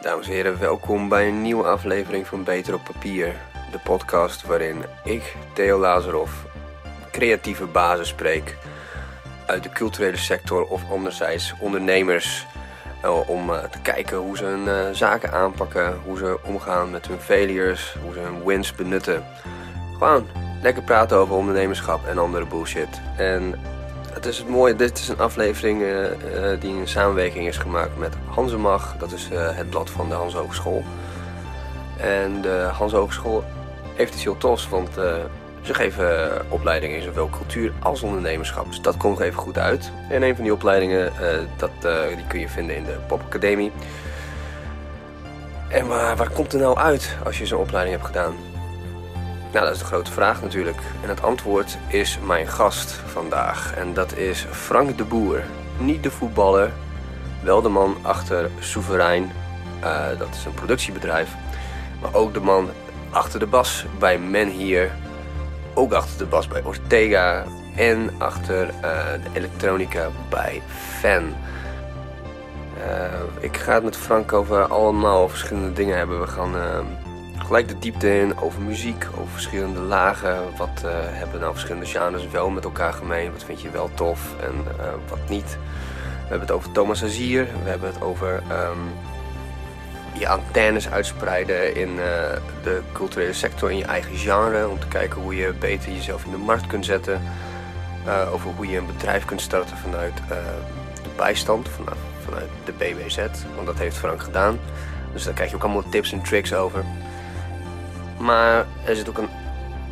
Dames en heren, welkom bij een nieuwe aflevering van Beter op Papier. De podcast waarin ik, Theo Lazarov, creatieve basis spreek uit de culturele sector of anderzijds ondernemers. eh, Om eh, te kijken hoe ze hun eh, zaken aanpakken, hoe ze omgaan met hun failures, hoe ze hun wins benutten. Gewoon lekker praten over ondernemerschap en andere bullshit. En het is het mooie, dit is een aflevering eh, eh, die in samenwerking is gemaakt met Hansemag. Dat is eh, het blad van de Hans Hogeschool. En de Hans Hogeschool heeft iets heel tofs, want ze geven opleidingen in zowel cultuur als ondernemerschap. Dus dat komt even goed uit. En een van die opleidingen, dat, die kun je vinden in de Pop Academie. En waar, waar komt er nou uit als je zo'n opleiding hebt gedaan? Nou, dat is de grote vraag natuurlijk. En het antwoord is mijn gast vandaag. En dat is Frank de Boer. Niet de voetballer, wel de man achter Soeverein. Eh, dat is een productiebedrijf. Maar ook de man achter de bas bij Men Hier. Ook achter de bas bij Ortega. En achter eh, de elektronica bij Fan. Eh, ik ga het met Frank over allemaal verschillende dingen hebben. We gaan gelijk de diepte in over muziek, over verschillende lagen. Wat eh, hebben nou verschillende genres wel met elkaar gemeen? Wat vind je wel tof en eh, wat niet? We hebben het over Thomas Azier. We hebben het over ehm, je antennes uitspreiden in eh, de culturele sector, in je eigen genre. Om te kijken hoe je beter jezelf in de markt kunt zetten. Over hoe je een bedrijf kunt starten vanuit de bijstand, vanuit, vanuit de BWZ. Want dat heeft Frank gedaan. Dus daar krijg je ook allemaal tips en tricks over. Maar er zit ook een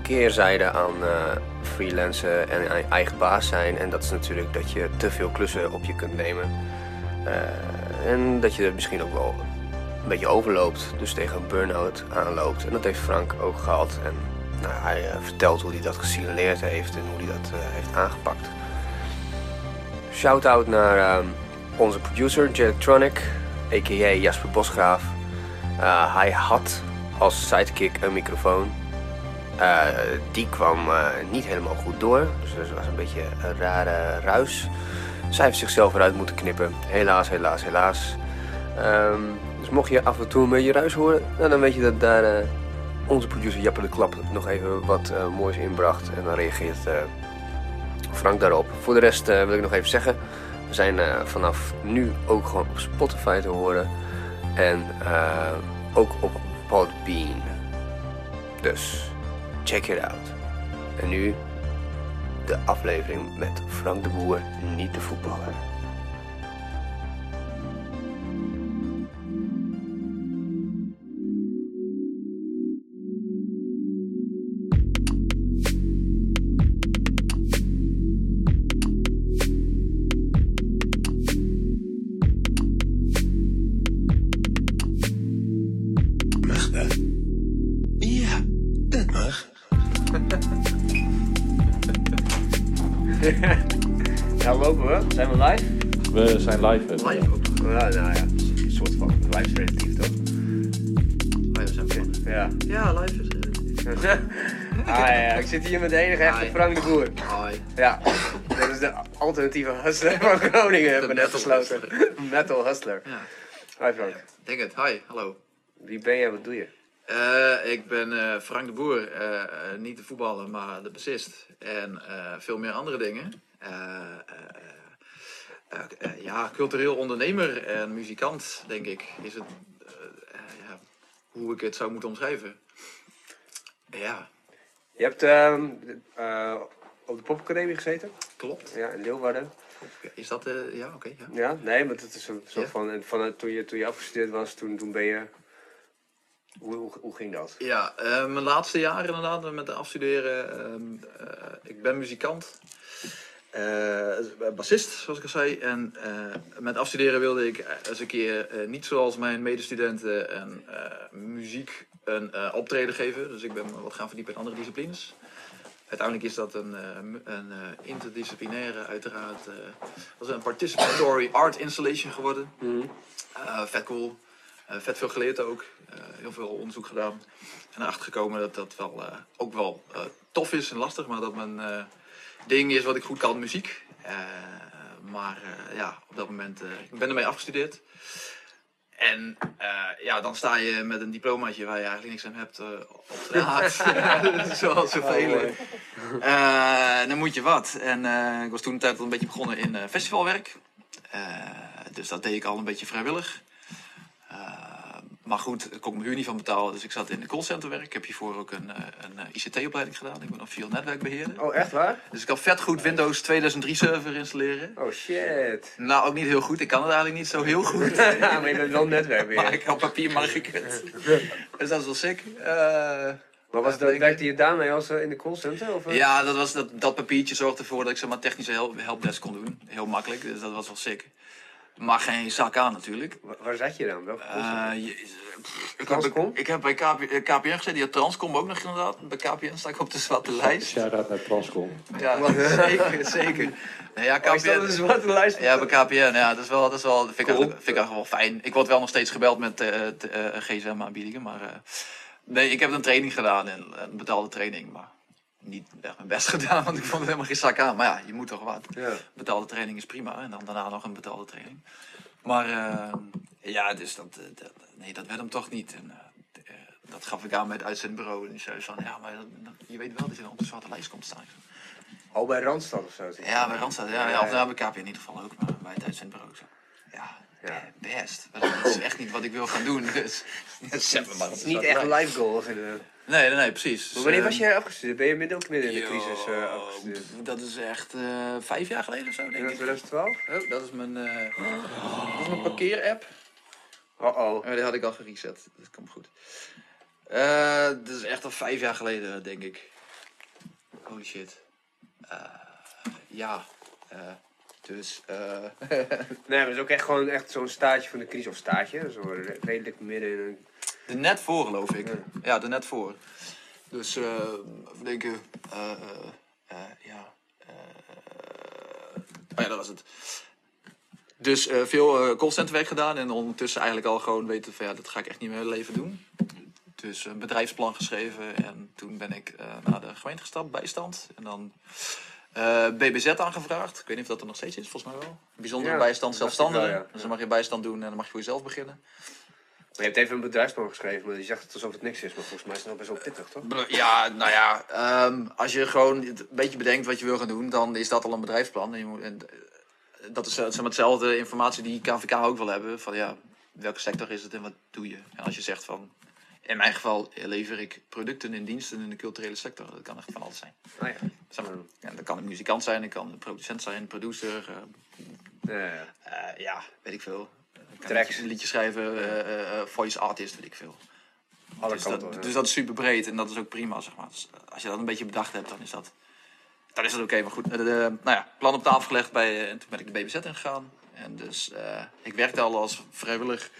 keerzijde aan eh freelancen en ei- eigen baas zijn. En dat is natuurlijk dat je te veel klussen op je kunt nemen. Eh, en dat je er misschien ook wel een beetje overloopt. Dus tegen een burn-out aanloopt. En dat heeft Frank ook gehad. En nou, hij eh, vertelt hoe hij dat gesignaleerd heeft en hoe hij dat heeft aangepakt. Shout-out naar ehm, onze producer, Jelectronic, a.k.a. Jasper Bosgraaf. Hij had als sidekick een microfoon. Eh, die kwam eh, niet helemaal goed door. Dus er was een beetje een rare ruis. Zij heeft zichzelf eruit moeten knippen. Helaas, helaas, helaas. Ehm, dus mocht je af en toe een beetje ruis horen, nou, dan weet je dat daar eh, onze producer Jappe de Klap nog even wat moois inbracht. En dan reageert Frank daarop. Voor de rest wil ik nog even zeggen, we zijn vanaf nu ook gewoon op Spotify te horen. En ook op Podbean. Dus check it out. En nu de aflevering met Frank de Boer, niet de voetballer. Live. hè? Live ook. Ja, nou ja, een soort van live is relatief toch? Ja, zijn we begonnen. Ja. Ja, live is relatief. ah ja, ik zit hier met de enige echte Hi. Frank de Boer. Hoi. Ja, dat is de alternatieve hustler van Groningen, hebben we net metal gesloten. Metal hustler. Ja, Hi Frank. denk het. Hi, hallo. Wie ben jij, wat doe je? Eh, ik ben eh, Frank de Boer. Eh, eh, niet de voetballer, maar de bassist. En eh, veel meer andere dingen. Eh, eh, ja, cultureel ondernemer en muzikant, denk ik. Is het eh, ja, hoe ik het zou moeten omschrijven. Ja, Je hebt ehm, eh, op de popacademie gezeten? klopt. Ja, in Leeuwarden. Is dat... eh ja, oké. ja. Ja, nee, maar het is een soort van, en van toen, je, toen je afgestudeerd was, toen, toen ben je... Hoe, hoe, hoe ging dat? Ja, mijn laatste jaar inderdaad met de afstuderen. ehm, eh, ik ben muzikant. Eh, bassist, zoals ik al zei. En eh, met afstuderen wilde ik eens een keer, eh, niet zoals mijn medestudenten, een muziek een optreden geven. Dus ik ben wat gaan verdiepen in andere disciplines. Uiteindelijk is dat een, een interdisciplinaire, uiteraard. eh, dat is een participatory art installation geworden. Eh, vet cool. Eh, vet veel geleerd ook. Heel veel onderzoek gedaan. En erachter gekomen dat dat wel, ook wel tof is en lastig. Maar dat eh, ding is wat ik goed kan, muziek. Eh, maar eh, ja, op dat moment, eh, ik ben ermee afgestudeerd. En ja, dan sta je met een diplomaatje waar je eigenlijk niks aan hebt op de haak. Zoals zoveel. Eh dan moet je wat. En ik was toen een tijd al een beetje begonnen in festivalwerk. Dus dat deed ik al een beetje vrijwillig. Maar goed, ik kon ik mijn huur niet van betalen. Dus ik zat in de callcenterwerk. Ik heb hiervoor ook een, eh, een eh, ICT-opleiding gedaan. Ik ben een veel netwerkbeheerder. Oh, echt waar? Dus ik kan vet goed Windows 2003 server installeren. Oh, shit. Nou, ook niet heel goed. Ik kan het eigenlijk niet zo heel goed. Ja, maar je bent wel netwerk weer. Maar ik op papier mag ik het. Dus dat is wel sick. Eh, Maar was dat, werkte je daarmee als in de callcenter? Of, ja, dat, was, dat, dat papiertje zorgde ervoor dat ik zeg maar, technische help, helpdesk kon doen. Heel makkelijk, dus dat was wel sick. Maar geen zak aan natuurlijk. Wa- Waar zat je dan? Welke? Eh, je- pff, ik, heb, Transcom? ik heb bij KP, eh, KPN gezeten, die had Transcom ook nog inderdaad. Bij KPN sta ik op de zwarte lijst. Shout-out naar Transcom. Ja, zeker, zeker. Nee, ja, Oh, is dat een KPN, zwarte lijst? ja, bij KPN, ja, dat is wel, dat is wel, dat vind ik, Cool. vind ik eigenlijk wel fijn. Ik word wel nog steeds gebeld met eh, t- eh, gsm-aanbiedingen, maar eh, nee, ik heb een training gedaan, en, een betaalde training, maar niet echt mijn best gedaan, want ik vond het helemaal geen zak aan. Maar ja, je moet toch wat. Ja. Betaalde training is prima en dan daarna nog een betaalde training. Maar eh, ja, dus dat, eh, dat, nee, dat werd hem toch niet. En, eh, dat gaf ik aan bij het uitzendbureau. En die zei van, ja, maar je weet wel dat je dan op de zwarte lijst komt staan. Oh, bij Randstad of zo? Ja, bij Randstad. Ja, ja, of bij KP in ieder geval ook, maar bij het uitzendbureau. Zo. Ja, Ja. best. Dat is echt niet wat ik wil gaan doen. Dus zet me maar op Het de is niet echt goals inderdaad. Nee, nee, nee, precies. Maar wanneer Dus, was jij afgestudeerd? Ben je midden ook midden in de crisis eh, joh, afgestudeerd? Dat is echt eh, vijf jaar geleden of zo, denk In ik. 2012? Oh, dat is mijn, eh dat is mijn parkeer-app. Oh oh. Oh, die had ik al gereset. Dat komt goed. Eh dat is echt al vijf jaar geleden, denk ik. Holy shit. Eh, ja. eh, dus, eh Nee, maar het is ook echt gewoon echt zo'n staartje van de crisis. Of staartje, zo re- redelijk midden in een... de net voor, geloof ik. Ja. Ja, de net voor. Dus, eh even denken. eh, eh, eh, ja. eh, oh ja, dat was het. Dus eh, veel uh, callcenterwerk gedaan en ondertussen eigenlijk al gewoon weten van ja, dat ga ik echt niet meer mijn leven doen. Dus een bedrijfsplan geschreven en toen ben ik eh, naar de gemeente gestapt, bijstand. En dan eh, BBZ aangevraagd. Ik weet niet of dat er nog steeds is, volgens mij wel. Bijzondere Ja, bijstand zelfstandigen. ja. Dus dan mag je bijstand doen en dan mag je voor jezelf beginnen. Je hebt even een bedrijfsplan geschreven, maar je zegt het alsof het niks is. Maar volgens mij is het nog best wel pittig, toch? Ja, nou ja, ehm, als je gewoon een beetje bedenkt wat je wil gaan doen, dan is dat al een bedrijfsplan. En je moet, en, eh, dat is eh, zeg maar, hetzelfde informatie die KVK ook wil hebben. Van ja, welke sector is het en wat doe je? En als je zegt van, in mijn geval lever ik producten en diensten in de culturele sector. Dat kan echt van alles zijn. Ah ja. Zeg maar, ja, dat kan een muzikant zijn, dat kan een producent zijn, producer. Ja, ja. eh, ja, weet ik veel. Tracks. Een liedje schrijven, eh, eh, eh, voice artist, weet ik veel. Alle Dus kanten. dat, ja. dus dat is super breed en dat is ook prima, zeg maar. Dus als je dat een beetje bedacht hebt, dan is dat, dan is dat oké. Maar goed, de, de- nou ja, plan op tafel gelegd bij, en toen ben ik de BBZ ingegaan. En dus eh, ik werkte al als vrijwillig,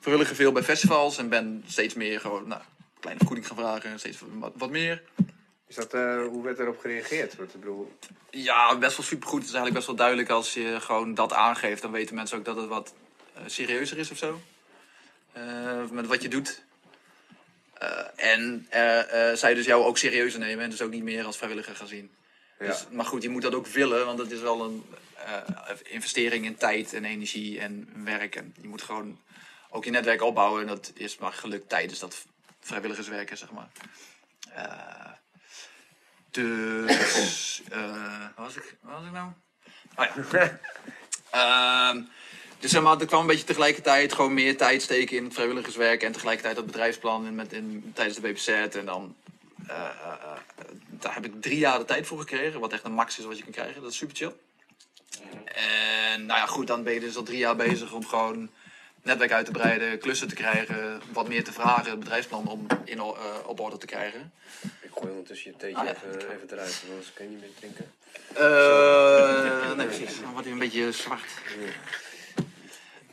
vrijwilliger veel bij festivals en ben steeds meer gewoon, nou, kleine vergoeding gaan vragen, steeds wat, wat meer. Is dat, eh, hoe werd erop gereageerd? Want ik bedoel, Ja, best wel supergoed. Het is eigenlijk best wel duidelijk als je gewoon dat aangeeft. Dan weten mensen ook dat het wat serieuzer is of zo. Eh, met wat je doet. Eh, en eh, eh, zij dus jou ook serieuzer nemen. En dus ook niet meer als vrijwilliger gaan zien. ja. Dus, maar goed, je moet dat ook willen. Want het is wel een eh, investering in tijd en energie en werk. En je moet gewoon ook je netwerk opbouwen. En dat is maar gelukt tijdens dat vrijwilligerswerken, zeg maar. Eh, dus, eh, waar was ik, waar was ik nou? Oh ja. Ehm, dus zeg maar, er kwam een beetje tegelijkertijd gewoon meer tijd steken in het vrijwilligerswerk en tegelijkertijd dat bedrijfsplan met, in, tijdens de BPZ. En dan, eh, eh, eh, daar heb ik drie jaar de tijd voor gekregen, wat echt een max is wat je kan krijgen. Dat is super chill. En nou ja, goed, dan ben je dus al drie jaar bezig om gewoon netwerk uit te breiden, klussen te krijgen, wat meer te vragen, het bedrijfsplan om in, op orde te krijgen. Ik gooi ondertussen je theetje Ah, ja. even, even eruit, anders kan je niet meer drinken. Eh, nee, precies. Dan wordt hij een beetje zwart.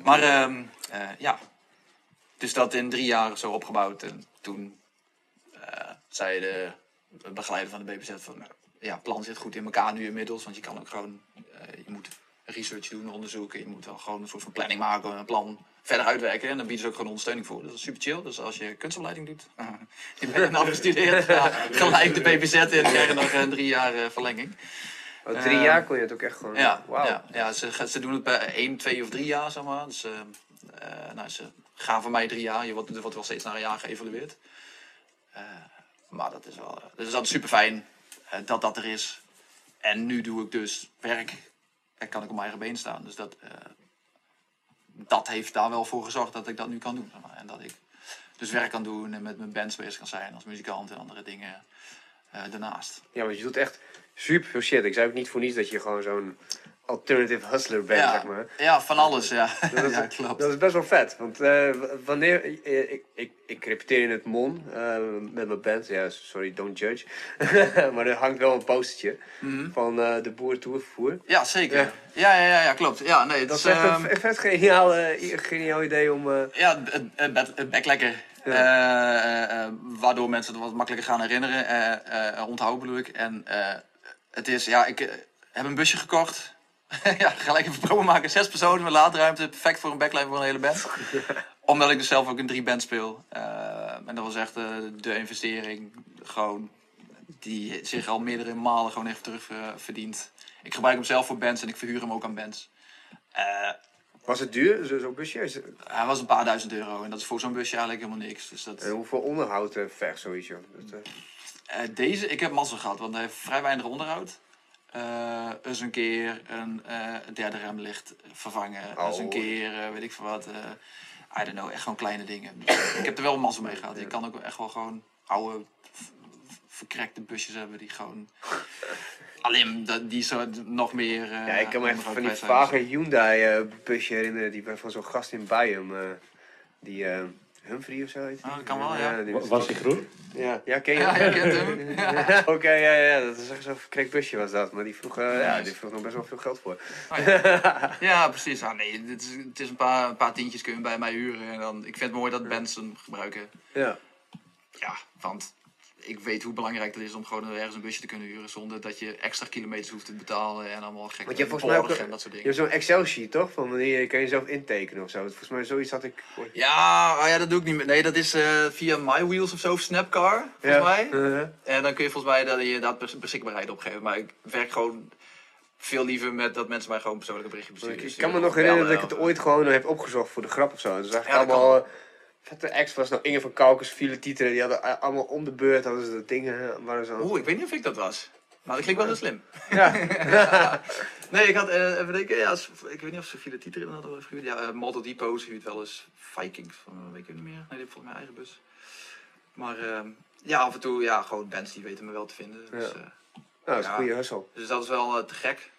Maar ehm, eh, ja, dus dat in drie jaar zo opgebouwd. En toen eh, zei de begeleider van de BBZ van... nou, Ja, plan zit goed in elkaar nu inmiddels. Want je kan ook gewoon... eh, je moet research doen, onderzoeken. Je moet wel gewoon een soort van planning maken. Een plan verder uitwerken. En dan bieden ze ook gewoon ondersteuning voor. Dat is super chill. Dus als je kunstopleiding doet... je bent afgestudeerd. ja, gelijk de BBZ in. Dan krijg nog een drie jaar eh, verlenging. Oh, drie Eh, jaar kon je het ook echt gewoon. Ja, Wauw. ja, ja ze, ze doen het bij 1, 2 of 3 jaar, zeg maar. Dus, eh, eh, nou, ze gaan voor mij drie jaar. Je wordt, er wordt wel steeds na een jaar geëvalueerd. Eh, maar dat is wel dat is altijd super fijn dat dat er is. En nu doe ik dus werk en kan ik op mijn eigen been staan. Dus dat, eh, dat heeft daar wel voor gezorgd dat ik dat nu kan doen. zeg maar. En dat ik dus werk kan doen en met mijn bands bezig kan zijn als muzikant en andere dingen eh, daarnaast. Ja, want je doet echt super veel shit. Ik zei ook niet voor niets dat je gewoon zo'n alternative hustler bent, ja, zeg maar. ja, van alles, ja. Dat is, ja, klopt. Dat is best wel vet. Want eh, wanneer... eh, ik, ik, ik repeteer in het Mon eh, met mijn band. Ja, sorry, don't judge. maar er hangt wel een postertje Mhm. van de Boer Tourvervoer. Ja, zeker. Ja. Ja, ja, ja, klopt. Ja, nee, Dat is, echt ehm, een, een vet geniaal, geniaal idee om... Ja, het, het, het, het bek lekker. Eh, waardoor mensen het wat makkelijker gaan herinneren. onthouden bedoel ik. En het is, ja, ik eh, heb een busje gekocht. ja, gelijk even promo maken. Zes personen met laadruimte. Perfect voor een backline voor een hele band. Omdat ik dus zelf ook in drie bands speel. Eh, en dat was echt eh, de investering. Gewoon die zich al meerdere malen gewoon heeft terugverdiend. ik gebruik hem zelf voor bands en ik verhuur hem ook aan bands. Eh, was het duur, zo- zo'n busje? Is het- hij was een paar duizend euro en dat is voor zo'n busje eigenlijk helemaal niks. Dus dat, En hoeveel onderhoud eh, vergt zoiets, joh? Dat, eh, eh, deze, ik heb mazzel gehad, want hij heeft vrij weinig onderhoud. Eh eens een keer een, eh, derde remlicht vervangen. Oh. Eens een keer, weet ik veel wat. I don't know, echt gewoon kleine dingen. Dus ik heb er wel mazzel mee gehad. Ik kan ook echt wel gewoon oude, verkrekte busjes hebben die gewoon... Alleen dat- die zo nog meer... ja, ik kan me echt van die vage Hyundai-busje herinneren. Die van zo'n gast in Bayum. die Humphrey of zo heet. Ah, dat kan wel, ja. die Was hij groen? Ja, ja ken je Ja, hem? je kent hem. Ja, Oké, ja, ja, ja, dat is echt zo'n verkrekt busje was dat. Maar die vroeg, eh, ja, die vroeg nog best wel veel geld voor. Oh, ja. ja, precies. Ah, nee, dit is, het is een paar, een paar tientjes kun je bij mij huren. En dan, ik vind het mooi dat bands hem gebruiken. Ja. Ja, want ik weet hoe belangrijk het is om gewoon ergens een busje te kunnen huren zonder dat je extra kilometers hoeft te betalen en allemaal gekke Want je hebt volgens mij ook en dat soort je dingen. hebt zo'n Excel-sheet, toch? Van wanneer je kan je zelf intekenen of zo. Volgens mij zoiets had ik. Ja, ah ja, dat doe ik niet meer. Nee, dat is eh, via MyWheels of zo, of Snapcar, volgens mij. Uh-huh. En dan kun je volgens mij dat je inderdaad bes- beschikbaarheid opgeven. Maar ik werk gewoon veel liever met dat mensen mij gewoon persoonlijke berichtje Ik, besturen. ik kan me nog herinneren dat ik het ooit gewoon heb opgezocht voor de grap of zo. Dus Ja, dat allemaal eh, vette ex was nou Inge van Kalkers, file titelen. Die hadden a- allemaal om de beurt hadden ze dat dingen. eh, Waren zo. Oeh, ik weet niet of ik dat was. Maar dat klinkt wel heel slim. Ja. Nee, ik had eh, even denken, ja, ik weet niet of ze Sophie de Tieter in hadden gehuurd. Ja, uh, Model Depot huurt wel eens Vikings van, eh, weet ik niet meer. Nee, die heeft volgens mij eigen bus. Maar ehm, ja, af en toe, ja, gewoon bands die weten me wel te vinden. Dus, Ja. eh, Nou, dat is een goede hustle. dus dat is wel eh, te gek.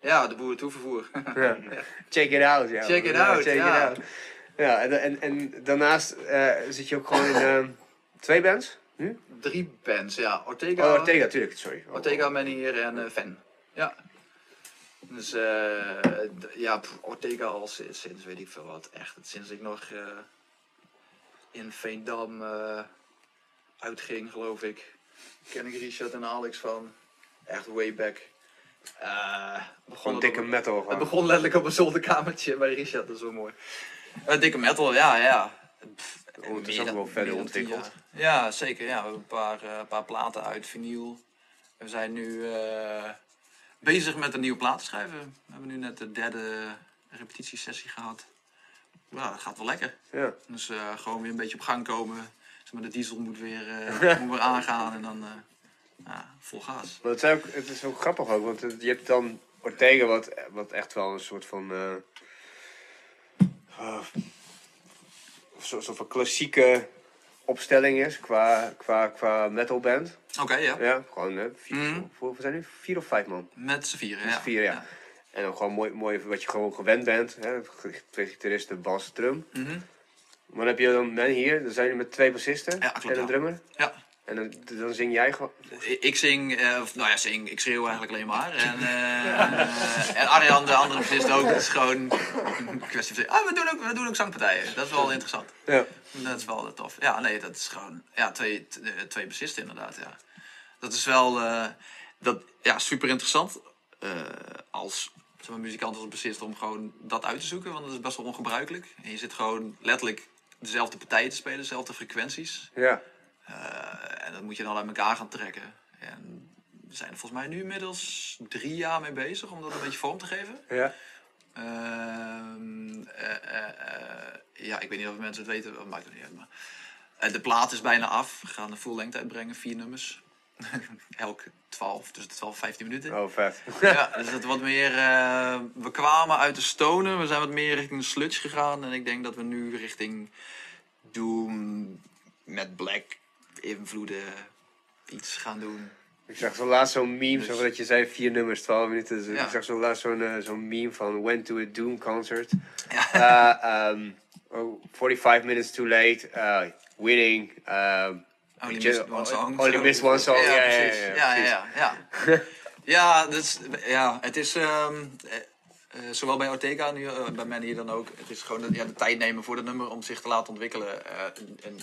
Ja, de boeren toevervoer. Ja. Check it out, ja. Check it out, check ja. it out. Ja, en, en, en daarnaast eh, zit je ook gewoon in ehm, twee bands nu? Drie bands, ja. Ortega, Oh, Ortega, natuurlijk, sorry. Oh, Ortega Manier en eh Fan. Ja. Dus eh, ja, Ortega al sinds, sinds weet ik veel wat. Echt, sinds ik nog in Veendam uitging, geloof ik. Ken ik Richard en Alex van. Echt way back. Eh, begon Gewoon dikke metal Het begon letterlijk op een zolderkamertje bij Richard, dat is wel mooi. Eh, dikke metal, ja, ja. Pff, Ondertussen meer ook wel verder ontwikkeld. Ja, zeker. Ja, we hebben een paar, eh, paar platen uit vinyl. We zijn nu eh, bezig met een nieuwe plaat te schrijven. We hebben nu net de derde repetitiesessie gehad. Nou, dat gaat wel lekker. Ja. Dus gewoon weer een beetje op gang komen. Maar, de diesel moet weer, moet weer aangaan en dan ja, vol gas. Maar het, zijn ook, het is ook grappig ook, want het- je hebt dan Ortega, wat, wat echt wel een soort van. Eh uh, soort, soort van klassieke opstelling is qua, qua, qua metalband. Oké, ja. Ja, gewoon, hè, vier, Mhm. voor, we zijn nu vier of vijf man. Met z'n vieren, Met ja. z'n vieren, ja. En dan gewoon mooi, mooi wat je gewoon gewend bent. Hè? Twee gitaristen, bas, drum. Mhm. Maar dan heb je dan men hier, dan zijn jullie met twee bassisten Ja, klopt, en een drummer. ja. En dan, dan zing jij gewoon. Ik zing, eh, of, nou ja, zing, ik schreeuw eigenlijk alleen maar. En, eh, en Arjan, de andere bassist ook. Het is gewoon een kwestie van, ah, we doen, ook, we doen ook zangpartijen. Dat is wel interessant. Ja. Dat is wel tof. Ja, nee, dat is gewoon, ja, twee, eh, twee bassisten inderdaad, ja. Dat is wel, eh, dat, ja, super interessant. eh, als zeg maar, muzikant, als bassist, om gewoon dat uit te zoeken. Want dat is best wel ongebruikelijk. En je zit gewoon letterlijk dezelfde partijen te spelen, dezelfde frequenties. Ja. Eh, en dat moet je dan uit elkaar gaan trekken. En we zijn er volgens mij nu inmiddels drie jaar mee bezig om dat een beetje vorm te geven. Ja. Ehm, eh, eh, ja, ik weet niet of mensen het weten, dat maakt het niet uit. Maar, de plaat is bijna af. We gaan de full lengte uitbrengen, vier nummers. Elke 12, tussen de 12 en 15 minuten. Oh, vet. Ja, dus dat wat meer. we kwamen uit de stonen, we zijn wat meer richting de sludge gegaan. En ik denk dat we nu richting Doom met Black invloeden iets gaan doen. Ik zag zo laatst zo'n meme, Dus- zo dat je zei vier nummers, 12 minuten. Dus Ja. Ik zag zo laatst zo'n eh, zo'n meme van Went to a Doom concert. Ja. Uh, um, oh, 45 minutes too late, uh, winning. Um, Only missed one song. only Zo. missed one song, ja, ja, ja, ja, ja, dus, ja, het is ehm, eh, eh, zowel bij Ortega nu, bij mij hier dan ook. Het is gewoon de, ja, de tijd nemen voor het nummer om zich te laten ontwikkelen. En, en,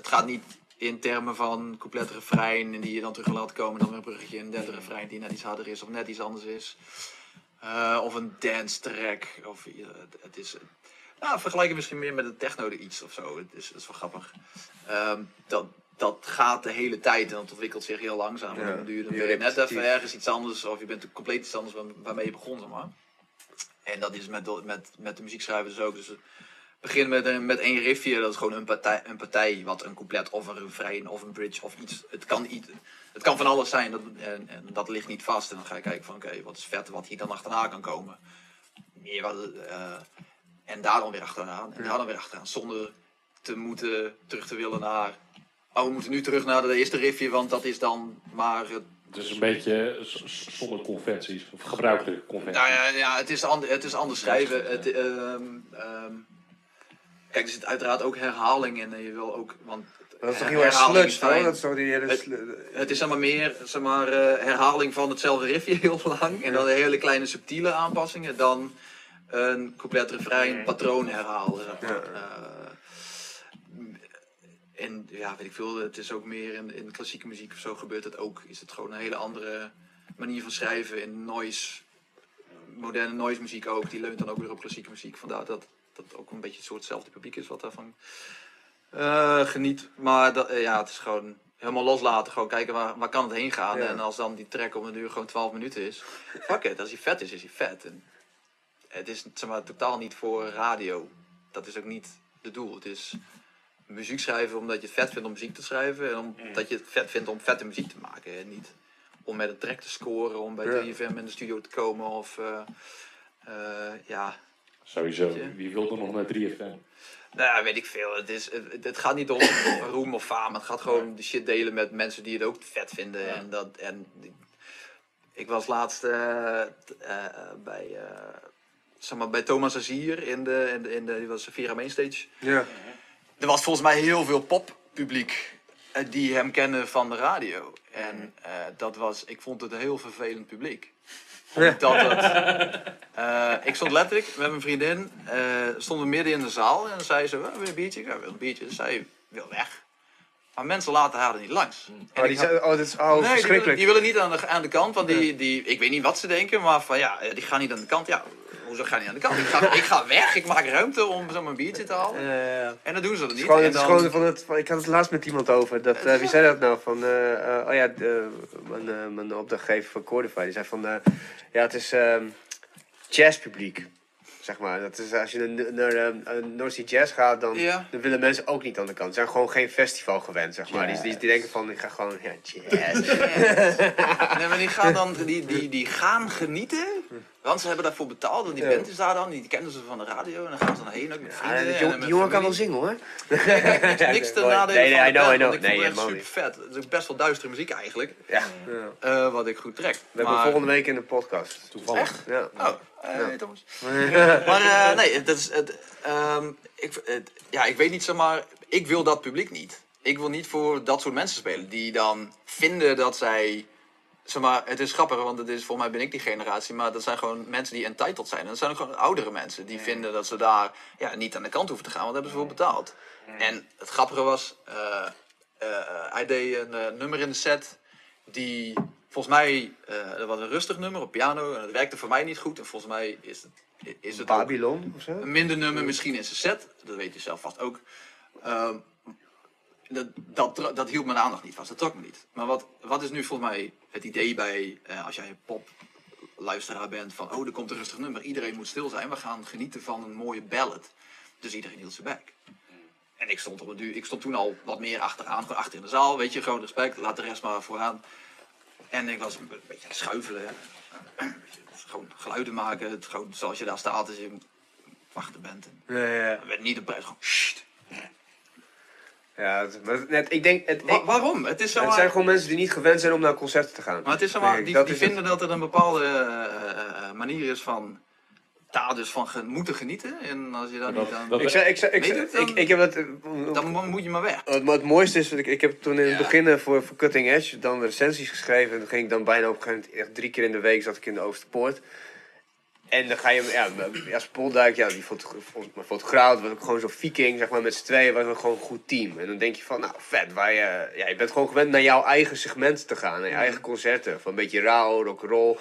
het gaat niet in termen van couplet refrein en die je dan terug laat komen, dan weer een bruggetje, een derde refrein die net iets harder is of net iets anders is. Eh, of een dance track. Of, eh, het is, nou, misschien meer met een techno iets of zo. Het is, dat is wel grappig. Ehm, dat, dat gaat de hele tijd en dat ontwikkelt zich heel langzaam. Ja, En dan duur je net even ergens iets anders of je bent compleet iets anders waar- waarmee je begon. Zeg maar. En dat is met, de- met, met de muziekschrijvers dus ook. Dus we beginnen met, een- met één riffje, dat is gewoon een partij, een partij wat een couplet of een refrein of een bridge of iets. Het kan, iets, het kan van alles zijn dat, en, en dat ligt niet vast. En dan ga je kijken van oké, wat is vet wat hier dan achterna kan komen. Meer wat, eh, en daar dan weer achteraan. En daar dan weer achteraan. Zonder te moeten terug te willen naar. Oh, we moeten nu terug naar de eerste riffje, want dat is dan maar het is een beetje zonder conventies, of gebruikelijke conventies. Nou ja, ja het, is ander, het is anders schrijven. Het, ehm, ehm, kijk, er zit uiteraard ook herhaling in. En je wil ook, want dat is toch heel erg herhaling is sludge. Dat is toch die hele... Het- Het is zeg maar meer zeg maar, eh, herhaling van hetzelfde riffje heel lang. En dan hele kleine subtiele aanpassingen. Dan een couplet refrein patroon herhalen. Zeg maar. Eh, en ja, weet ik veel. Het is ook meer in, in klassieke muziek of zo gebeurt het ook. Is het gewoon een hele andere manier van schrijven. In noise, moderne noise muziek ook. Die leunt dan ook weer op klassieke muziek. Vandaar dat dat ook een beetje het soortzelfde publiek is wat daarvan eh, geniet. Maar dat, eh, ja, het is gewoon helemaal loslaten. Gewoon kijken waar, waar kan het heen gaan. Ja. En als dan die track om een uur gewoon 12 minuten is. Fuck it, als hij vet is, is hij vet. En het is zeg maar, totaal niet voor radio. Dat is ook niet het doel. Het is muziek schrijven omdat je het vet vindt om muziek te schrijven. En omdat je het vet vindt om vette muziek te maken. En niet om met een track te scoren, om bij Ja. 3FM in de studio te komen. Of eh, ja, Sowieso, wie wil er nog naar 3FM? nou weet ik veel. Het, is, het, het gaat niet om roem of faam. Het gaat gewoon de shit delen met mensen die het ook vet vinden. En dat, en ik was laatst eh, t- eh, bij, eh, zeg maar, bij Thomas Azier in de, in de, in de die was Vira Mainstage. Ja. Er was volgens mij heel veel poppubliek eh, die hem kennen van de radio. En eh, dat was, ik vond het een heel vervelend publiek. Het, eh, ik stond letterlijk met mijn vriendin, eh, stonden we midden in de zaal en zei ze, "Oh, wil je een biertje? Ja, wil een biertje. Dus zij wil weg. Maar mensen laten haar er niet langs. En Oh, die had- oh, dat is oh, Nee, die willen, verschrikkelijk. die willen niet aan de, aan de kant, want die, die, ik weet niet wat ze denken, maar van ja, die gaan niet aan de kant. Ja, hoezo gaan die aan de kant? Ik ga, ik ga weg, ik maak ruimte om zo'n biertje te halen. En dan doen ze dat Het niet. gewoon, En het is dan- gewoon van het, van- ik had het laatst met iemand over. Dat, eh, wie zei dat nou? Van, eh, eh, oh ja, mijn, mijn opdrachtgever van Cordify. Die zei van, ja, het is ehm jazzpubliek. Zeg maar. Dat is, als je naar, naar eh, North Sea Jazz gaat, dan, Ja. dan willen mensen ook niet aan de kant. Ze zijn gewoon geen festival gewend, zeg maar. Die, die, die denken van, ik ga gewoon, ja, jazz. Nee, maar die gaan dan, die, die, die gaan genieten. Want ze hebben daarvoor betaald. En die Ja. band is daar dan. Die kennen ze van de radio. En dan gaan ze daarheen ook met Ja, vrienden. die en jongen, met die jongen kan wel zingen hoor. Niks, niks te Nee, nadelen nee, van I de know, band, I know. want ik Nee, het echt super vet. Het is ook best wel duistere muziek eigenlijk. Ja. ja. eh, wat ik goed trek. We hebben volgende week in de podcast. Toevallig. Ja. Oh, eh, Thomas. maar eh, nee, dat is, het, ehm, ik, het, ja, ik weet niet, zeg maar, ik wil dat publiek niet. Ik wil niet voor dat soort mensen spelen die dan vinden dat zij, zeg maar, het is grappig, want het is, volgens mij ben ik die generatie, maar dat zijn gewoon mensen die entitled zijn. En dat zijn ook gewoon oudere mensen die vinden dat ze daar ja, niet aan de kant hoeven te gaan, want daar hebben ze voor betaald. En het grappige was, eh, eh, hij deed een eh, nummer in de set die volgens mij, eh dat was een rustig nummer op piano en het werkte voor mij niet goed. En volgens mij is het, is het Babylon of zo? een minder nummer misschien in zijn set. Dat weet je zelf vast ook. Ehm, dat, dat, dat hield mijn aandacht niet vast. Dat trok me niet. Maar wat, wat is nu volgens mij het idee bij, eh, als jij pop luisteraar bent van, oh, er komt een rustig nummer. Iedereen moet stil zijn. We gaan genieten van een mooie ballad. Dus iedereen hield zijn bek. En ik stond, op een duur, ik stond toen al wat meer achteraan, gewoon achter in de zaal. Weet je, gewoon respect, laat de rest maar vooraan. En ik was een beetje aan het schuifelen. Gewoon geluiden maken. Het, gewoon zoals je daar staat als je wachten bent. En Ja, ja. dan werd niet op prijs gewoon, "Sst." ja het, net, ik denk, het, Wa- waarom? Het is zo het zijn gewoon mensen die niet gewend zijn om naar concerten te gaan. Maar het is zo maar, die, Dat die vinden dat er een bepaalde eh, eh, manier is van, daar dus van moeten genieten. En als je daar niet aan... Ik, zei, ik, zei, ik, zei- Meedoet dan- ik, ik heb dat... eh, dan mo- moet je maar weg. Het, het mooiste is, dat ik, ik heb toen in het Ja. begin eh, voor, voor Cutting Edge dan recensies geschreven. En dan ging ik dan bijna op een gegeven moment, echt drie keer in de week zat ik in de Oosterpoort. En dan ga je, ja, ja Spoldijk, ja, die fotograaf, was ook gewoon zo'n viking, zeg maar, met z'n tweeën was ook gewoon een goed team. En dan denk je van, nou, vet, waar je, ja, je bent gewoon gewend naar jouw eigen segment te gaan, naar je eigen concerten. Van een beetje rauw, rock'n'roll.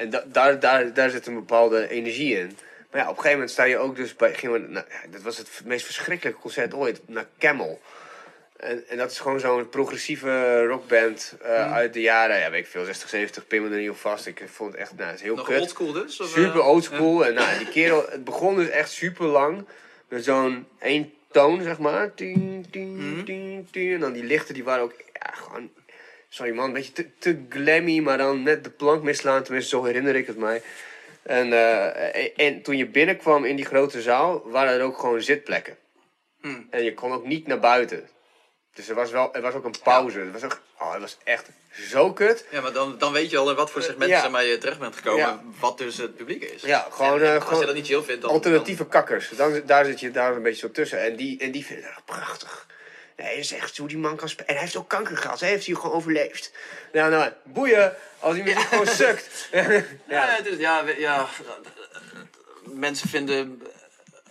En da, daar, daar, daar zit een bepaalde energie in. Maar ja, op een gegeven moment sta je ook dus bij, gingen we, nou, ja, dat was het meest verschrikkelijke concert ooit, naar Camel. En, en dat is gewoon zo'n progressieve rockband eh, uit de jaren, ja, weet ik veel, 60, 70, pin me er niet op vast. Ik vond het echt, nou, het is heel Nog kut. oldschool dus? Of, Super eh, oldschool. En nou, die kerel, het begon dus echt super lang. Met zo'n één toon, zeg maar. Tien, tien, Mhm. tien, tien. En dan die lichten, die waren ook ja, gewoon... Sorry man, een beetje te, te glammy, maar dan net de plank mislaan. Tenminste, zo herinner ik het mij. En, eh, en, en toen je binnenkwam in die grote zaal, waren er ook gewoon zitplekken. Hmm. En je kon ook niet naar buiten. Dus er was, wel, er was ook een pauze. Het was, ook, oh, het was echt zo kut. Ja, maar dan, dan weet je al in wat voor segment Ja. zeg maar, je terecht bent gekomen. Ja. Wat dus het publiek is. Ja, gewoon, En eh, als gewoon je dat niet chill vindt, dan... alternatieve kakkers. Dan, daar zit je daar een beetje zo tussen. En die, en die vinden het echt prachtig. Nee, dat is echt hoe die man kan spelen. En hij heeft ook kanker gehad. Hij heeft hij gewoon overleefd. Nou, nou, boeien. Als die muziek gewoon sukt. Ja, ja. het is, ja, ja, mensen vinden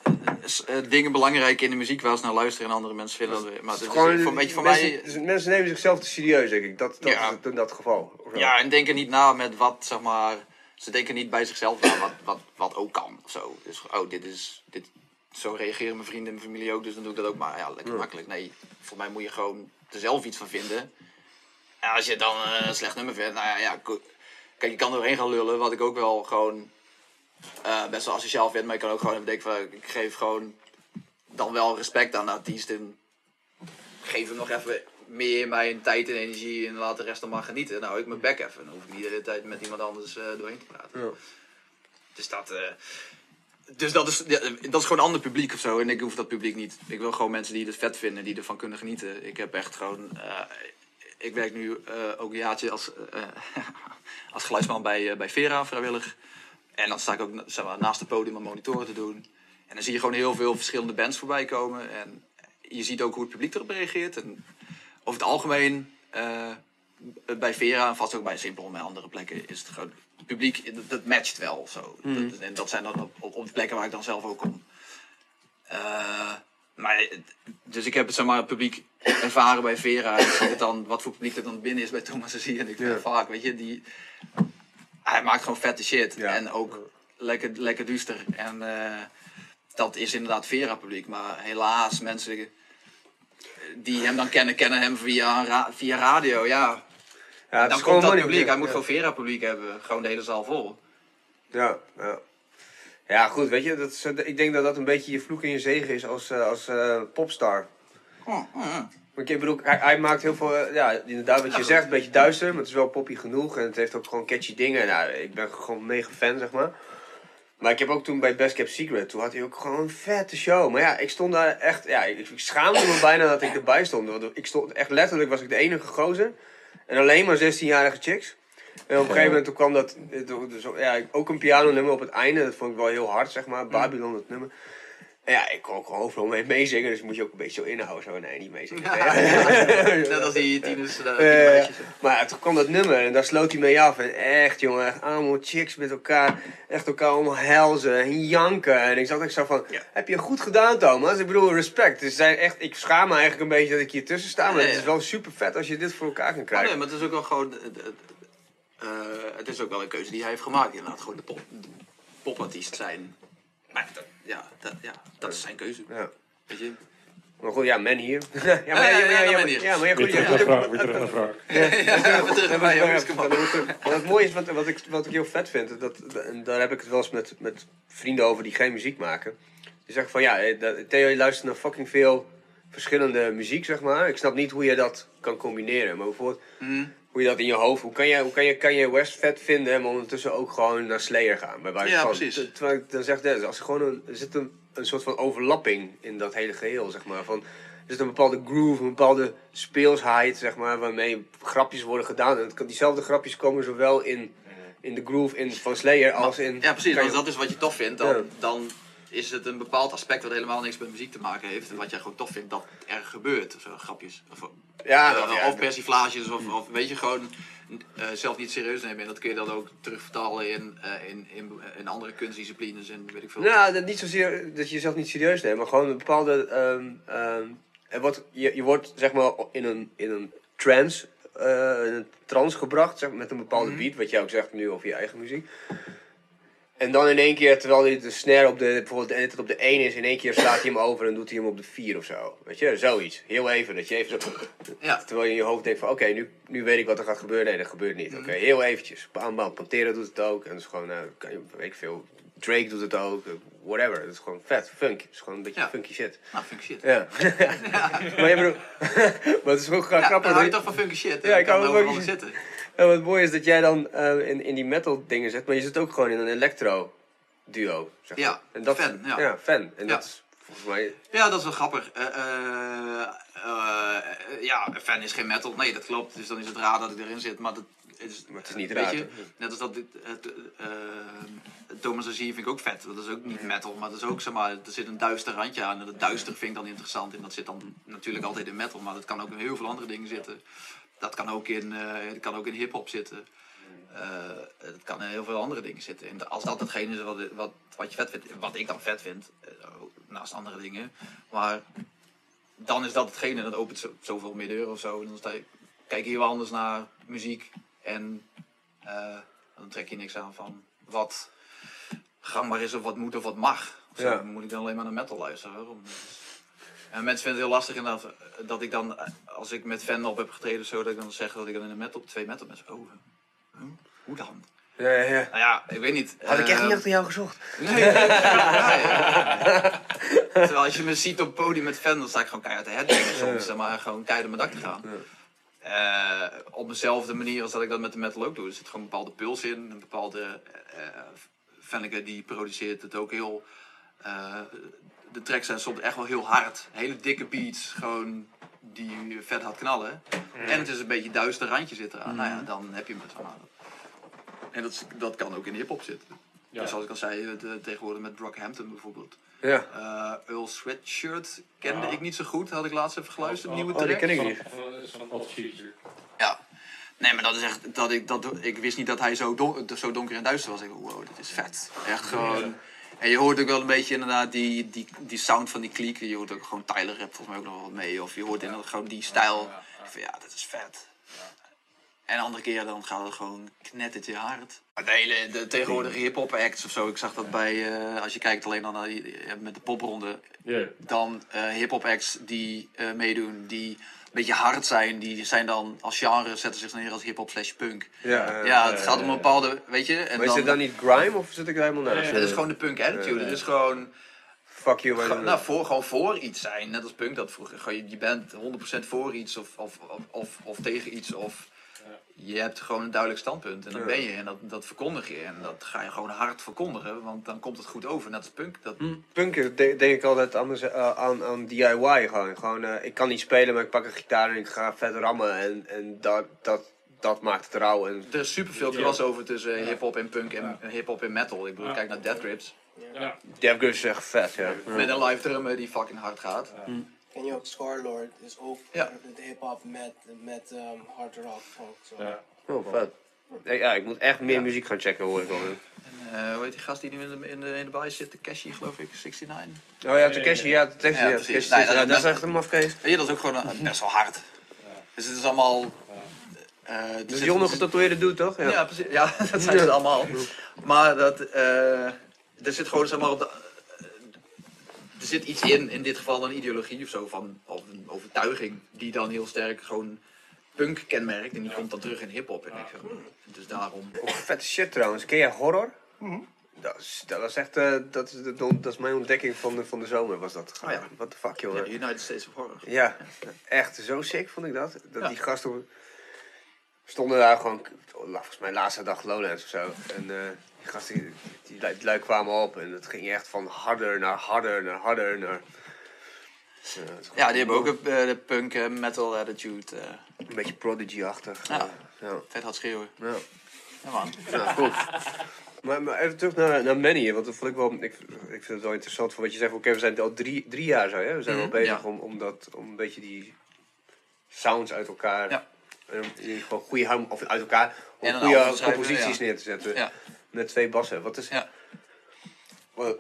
eh, eh, dingen belangrijk in de muziek waar ze naar luisteren en andere mensen vinden dat weer. Maar het is Gewoon, voor, weet je, voor mensen, mij... dus mensen nemen zichzelf te serieus, denk ik. Dat, dat Ja. is het in dat geval. Ja, en denken niet na met wat, zeg maar... Ze denken niet bij zichzelf na wat, wat, wat ook kan of zo. Dus, oh, dit is... Dit, zo reageren mijn vrienden en mijn familie ook, dus dan doe ik dat ook maar. Ja, lekker makkelijk. Nee, voor mij moet je gewoon er zelf iets van vinden. En als je dan eh, een slecht nummer vindt, nou ja, ja kijk, je kan er doorheen gaan lullen, wat ik ook wel gewoon eh, best wel asociaal vind. Maar je kan ook gewoon even denken van, ik geef gewoon dan wel respect aan de artiest en geef hem nog even meer mijn tijd en energie en laat de rest dan maar genieten. Nou, ik mijn bek even. Dan hoef ik niet de hele tijd met iemand anders eh, doorheen te praten. Ja. Dus dat, dus dat is, dat is gewoon een ander publiek of zo. En ik hoef dat publiek niet. Ik wil gewoon mensen die het vet vinden, die ervan kunnen genieten. Ik heb echt gewoon. eh, ik werk nu eh, ook een jaartje als, eh, als geluidsman bij, bij Vera vrijwillig. En dan sta ik ook zeg maar, naast het podium om monitoren te doen. En dan zie je gewoon heel veel verschillende bands voorbij komen. En je ziet ook hoe het publiek erop reageert. En over het algemeen, bij Vera en vast ook bij Simpel en andere plekken, is het gewoon. Het publiek, dat, dat matcht wel of zo. Dat, en dat zijn dan op, de plekken waar ik dan zelf ook kom. Eh, maar, dus ik heb het, zeg maar, het publiek ervaren bij Vera. En ik zie het dan, wat voor publiek er dan binnen is bij Thomas en zie. En ik Ja. het vaak, weet je, die, hij maakt gewoon vette shit. Ja. En ook lekker, lekker duister. En eh, dat is inderdaad Vera publiek. Maar helaas, mensen die hem dan kennen, kennen hem via, via radio. Ja, Ja, dan is komt dat publiek. Hij moet gewoon Vera publiek hebben. Gewoon de hele zaal vol. Ja, ja. Ja, goed, weet je, dat is, ik denk dat dat een beetje je vloek en je zegen is als, eh, als eh, popstar. Oh, oh, ja. Want ik bedoel, hij, hij maakt heel veel, eh, ja, inderdaad wat je zegt, een beetje duister, maar het is wel poppy genoeg en het heeft ook gewoon catchy dingen. Nou, ik ben gewoon mega fan, zeg maar. Maar ik heb ook toen bij Best Kept Secret, toen had hij ook gewoon een vette show. Maar ja, ik stond daar echt, ja, ik, ik schaamde me bijna dat ik erbij stond. Want ik stond, echt letterlijk was ik de enige gozer. En alleen maar 16-jarige chicks. En op een gegeven moment toen kwam dat, eh, ja, ook een pianonummer op het einde. Dat vond ik wel heel hard, zeg maar. Babylon, dat nummer. Ja, ik kon ook gewoon overal mee meezingen, dus moet je ook een beetje zo inhouden. Zo, nee, niet meezingen. Net als die tieners. tienermeisjes. maar ja, toen kwam dat nummer en daar sloot hij mee af. En echt, jongen, echt allemaal chicks met elkaar. Echt elkaar allemaal helzen en janken. En ik zat echt zo van, Ja. heb je goed gedaan, Thomas? Ik bedoel, respect. Dus zijn echt, ik schaam me eigenlijk een beetje dat ik hier tussen sta. Maar Ja, het is ja. wel super vet als je dit voor elkaar kan Oh, krijgen. nee, maar het is ook wel gewoon. eh, eh, het is ook wel een keuze die hij heeft gemaakt. Inderdaad, gewoon de, pop, de popartiest zijn. Maar dat, ja, dat, ja, dat is zijn keuze. Ja. Weet je? Maar goed, ja, men hier. ja, maar, ja, ja, ja, ja, ja, men maar- hier. ja, maar ja, Weer goed, je terug moet naar. Weer terug naar Frank. Ja, terug jongens, kom mooie is, wat, wat, ik, wat ik heel vet vind, dat, en daar heb ik het wel eens met, met vrienden over die geen muziek maken. Die zeggen van ja, eh, dat- Theo, je luistert naar fucking veel verschillende muziek, zeg maar. Ik snap niet hoe je dat kan combineren. Maar bijvoorbeeld, Mhm. Hoe je dat in je hoofd, hoe kan je, hoe kan je, kan je West vet vinden, maar ondertussen ook gewoon naar Slayer gaan? Bij wijze Ja, van. precies. Ter- Terwijl ik dan zeg, als er gewoon een, er zit een, een soort van overlapping in dat hele geheel, zeg maar. Van, er zit een bepaalde groove, een bepaalde speelsheid, zeg maar, waarmee grapjes worden gedaan. En het kan- diezelfde grapjes komen zowel in, in de groove in, van Slayer als in... Ja, precies. Als dat is wat je tof vindt, dan, Ja. dan is het een bepaald aspect wat helemaal niks met muziek te maken heeft. En wat jij gewoon tof vindt dat er gebeurt. Zo, grapjes. Of, Ja, eh, of ja, of persiflages. Of, of weet je gewoon eh, zelf niet serieus nemen. En dat kun je dan ook terugvertalen in, eh, in, in, in andere kunstdisciplines. En weet ik veel. Nou, dat niet zozeer dat je jezelf niet serieus neemt, maar gewoon een bepaalde. ehm, ehm, er wordt, je, je wordt zeg maar in een, in een trance, in een trance gebracht, zeg met een bepaalde beat, wat jij ook zegt nu over je eigen muziek. En dan in één keer, terwijl hij de snare op de, bijvoorbeeld de op de 1 is, in één keer slaat hij hem over en doet hij hem op de 4 of zo. Weet je, zoiets. Heel even, dat je even zo, Ja. terwijl je in je hoofd denkt van, oké, nu, nu weet ik wat er gaat gebeuren. Nee, dat gebeurt niet. Oké, heel eventjes. Bam, bam. Pantera doet het ook. En dat is gewoon, nou, kan je, weet ik veel. Drake doet het ook. Whatever. Het is gewoon vet. Funk. Het is gewoon een beetje Ja. funky shit. Nou, funky shit. Ja. maar je bedoelt, maar het is ook Ja, grappig. dan hou je dat- toch van funky shit. Ja, Ja, ik kan er funky zitten. En wat mooi is dat jij dan eh, in, in die metal dingen zit, maar je zit ook gewoon in een electro duo. Zeg maar. Ja, en dat, fan, ja. fan. En Ja. dat is volgens mij. Ja, dat is wel grappig. Eh, ja, fan is geen metal. Nee, dat klopt. Dus dan is het raar dat ik erin zit. Maar, dat is, Maar het is niet raar, net als dat dit, Thomas Azier vind ik ook vet. Dat is ook niet metal, maar dat is ook, zeg maar, er zit een duister randje aan. En dat duister vind ik dan interessant. En dat zit dan natuurlijk altijd in metal, maar dat kan ook in heel veel andere dingen zitten. Dat kan ook in, eh, dat kan ook in hip-hop zitten. Eh, het kan in heel veel andere dingen zitten. En als dat hetgene is wat, wat, wat je vet vindt, wat ik dan vet vind, eh, naast andere dingen. Maar dan is dat hetgene, dat opent zo, zoveel meer deuren of zo. En dan sta je, kijk je heel anders naar muziek. En dan trek je niks aan van wat gangbaar is of wat moet of wat mag. Of zo. Ja. Dan moet ik dan alleen maar naar metal luisteren. Waarom? En mensen vinden het heel lastig inderdaad eh, dat ik dan, eh, als ik met fan op heb getreden, zo, dat ik dan zeg dat ik dan in een metal, twee metal mensen. Oh, huh? hoe dan? Ja, ja, ja. Nou ja, ik weet niet. Had ik echt Eh, niet achter jou gezocht. Nee, nee, nee, nee. Terwijl als je me ziet op het podium met fan, dan sta ik gewoon keihard te headbangen soms. Maar gewoon keihard op mijn dak te gaan. Eh, op dezelfde manier als dat ik dat met de metal ook doe. Er zit gewoon een bepaalde puls in. Een bepaalde... eh Fenneke die produceert het ook heel... eh, de tracks zijn soms echt wel heel hard. Hele dikke beats. Gewoon die vet hard knallen. En het is een beetje duister randje zit eraan. Nou ja, dan heb je hem zeg maar. En dat, dat kan ook in hip-hop zitten. Ja. Dus zoals ik al zei, eh, de- tegenwoordig met Brockhampton bijvoorbeeld. Ja. Eh Earl Sweatshirt kende Ja. ik niet zo goed, had ik laatst even geluisterd, Oh, nieuwe oh, die track. ken ik Van- niet. van-. Ja. Nee, maar dat is echt, dat ik, dat, ik wist niet dat hij zo, don, zo donker en duister was. Ik dacht, wow, dit is vet. Echt gewoon. En je hoort ook wel een beetje inderdaad die, die, die sound van die kliek. Je hoort ook gewoon Tyler rap volgens mij ook nog wel wat mee. Of je hoort inderdaad gewoon die stijl. Van ja, dit is vet. En andere keer dan gaat het gewoon knettertje hard. Maar De hele de tegenwoordige hip-hop acts of zo. Ik zag dat bij, eh, als je kijkt alleen dan naar die, eh, met de popronde. Ja. Dan eh hip-hop acts die eh, meedoen, die beetje hard zijn. Die zijn dan als genre zetten zich neer als hip-hop slash punk. Ja, Ja, het gaat om een bepaalde, weet je. En Maar is dit dan niet grime of zit ik er helemaal naast? Het is gewoon de punk attitude. Het is gewoon, Fuck you, man. nou, voor, gewoon voor iets zijn. Net als punk dat vroeger. Je, je bent 100% voor iets of, of, of, of, of tegen iets. Of je hebt gewoon een duidelijk standpunt. En dan Ja. ben je en dat, dat verkondig je. En dat ga je gewoon hard verkondigen. Want dan komt het goed over. Net als punk. Dat, Punk is- de- denk ik altijd anders, eh, aan, aan DIY gewoon. gewoon eh, ik kan niet spelen, maar ik pak een gitaar en ik ga vet rammen. En, en dat, dat, dat maakt het rauw. En, Er is superveel crossover tussen hip-hop en punk en hip-hop en metal. Ik bedoel, Ja. kijk naar Death Grips. Ja. Death Grips is echt vet, ja. Met een live drummer die fucking hard gaat. En je ook Scarlord is ook Ja. de hip-hop met, met um, hard rock funk. Zo. Ja. Oh, vet. Ja, ik moet echt meer muziek gaan checken, hoor ik wel. En eh, hoe heet die gast die nu in de, in de, in de baai zit? De Cashy, geloof ik, 69. Oh ja, Takeshi, ja, Takeshi, Ja. Takeshi, Nee, ja, dat- dat is echt een mafkees. Weet je, dat is ook gewoon een- best wel hard. Dus het is allemaal... eh, er Dus die ondergetatoeëerde doet, toch? Ja, ja, precies. Ja, dat zijn ze allemaal. Maar dat, eh, er zit gewoon zeg maar op de... er zit iets in, in dit geval een ideologie of zo, van, of een overtuiging, die dan heel sterk gewoon punk kenmerkt. En die komt dan terug in hip-hop. En ik zeg, hmm, dus daarom. Ook vette shit trouwens. Ken jij horror? Mhm. Dat, is, dat was echt, eh, dat, is de, dat is mijn ontdekking van de, van de zomer was dat. Oh ja. What the fuck, Ja, jongen. United States of Horror. Ja, echt zo sick vond ik dat. Dat Ja. die gasten stonden daar gewoon, volgens mij laatste dag Lowlands of zo. En eh, die gasten die, die, lui- die lui kwamen op en het ging echt van harder naar harder naar harder naar... Is gewoon Ja, die hebben ook een, eh, de punk eh, metal attitude. eh, Een beetje Prodigy-achtig. Ja. eh, ja. vet hard schreeuwen. Ja. Ja, man. Ja, cool. Maar, maar even terug naar, naar Manny, want dat vond ik wel, ik, ik vind het wel interessant van wat je zegt. Oké, we zijn al drie, drie jaar zo, hè? We zijn Mhm, wel bezig ja. om, om, dat, om een beetje die sounds uit elkaar, Ja. en geval goede of uit elkaar, om goede composities ja. neer te zetten. Met twee bassen. Wat is, Ja. wat,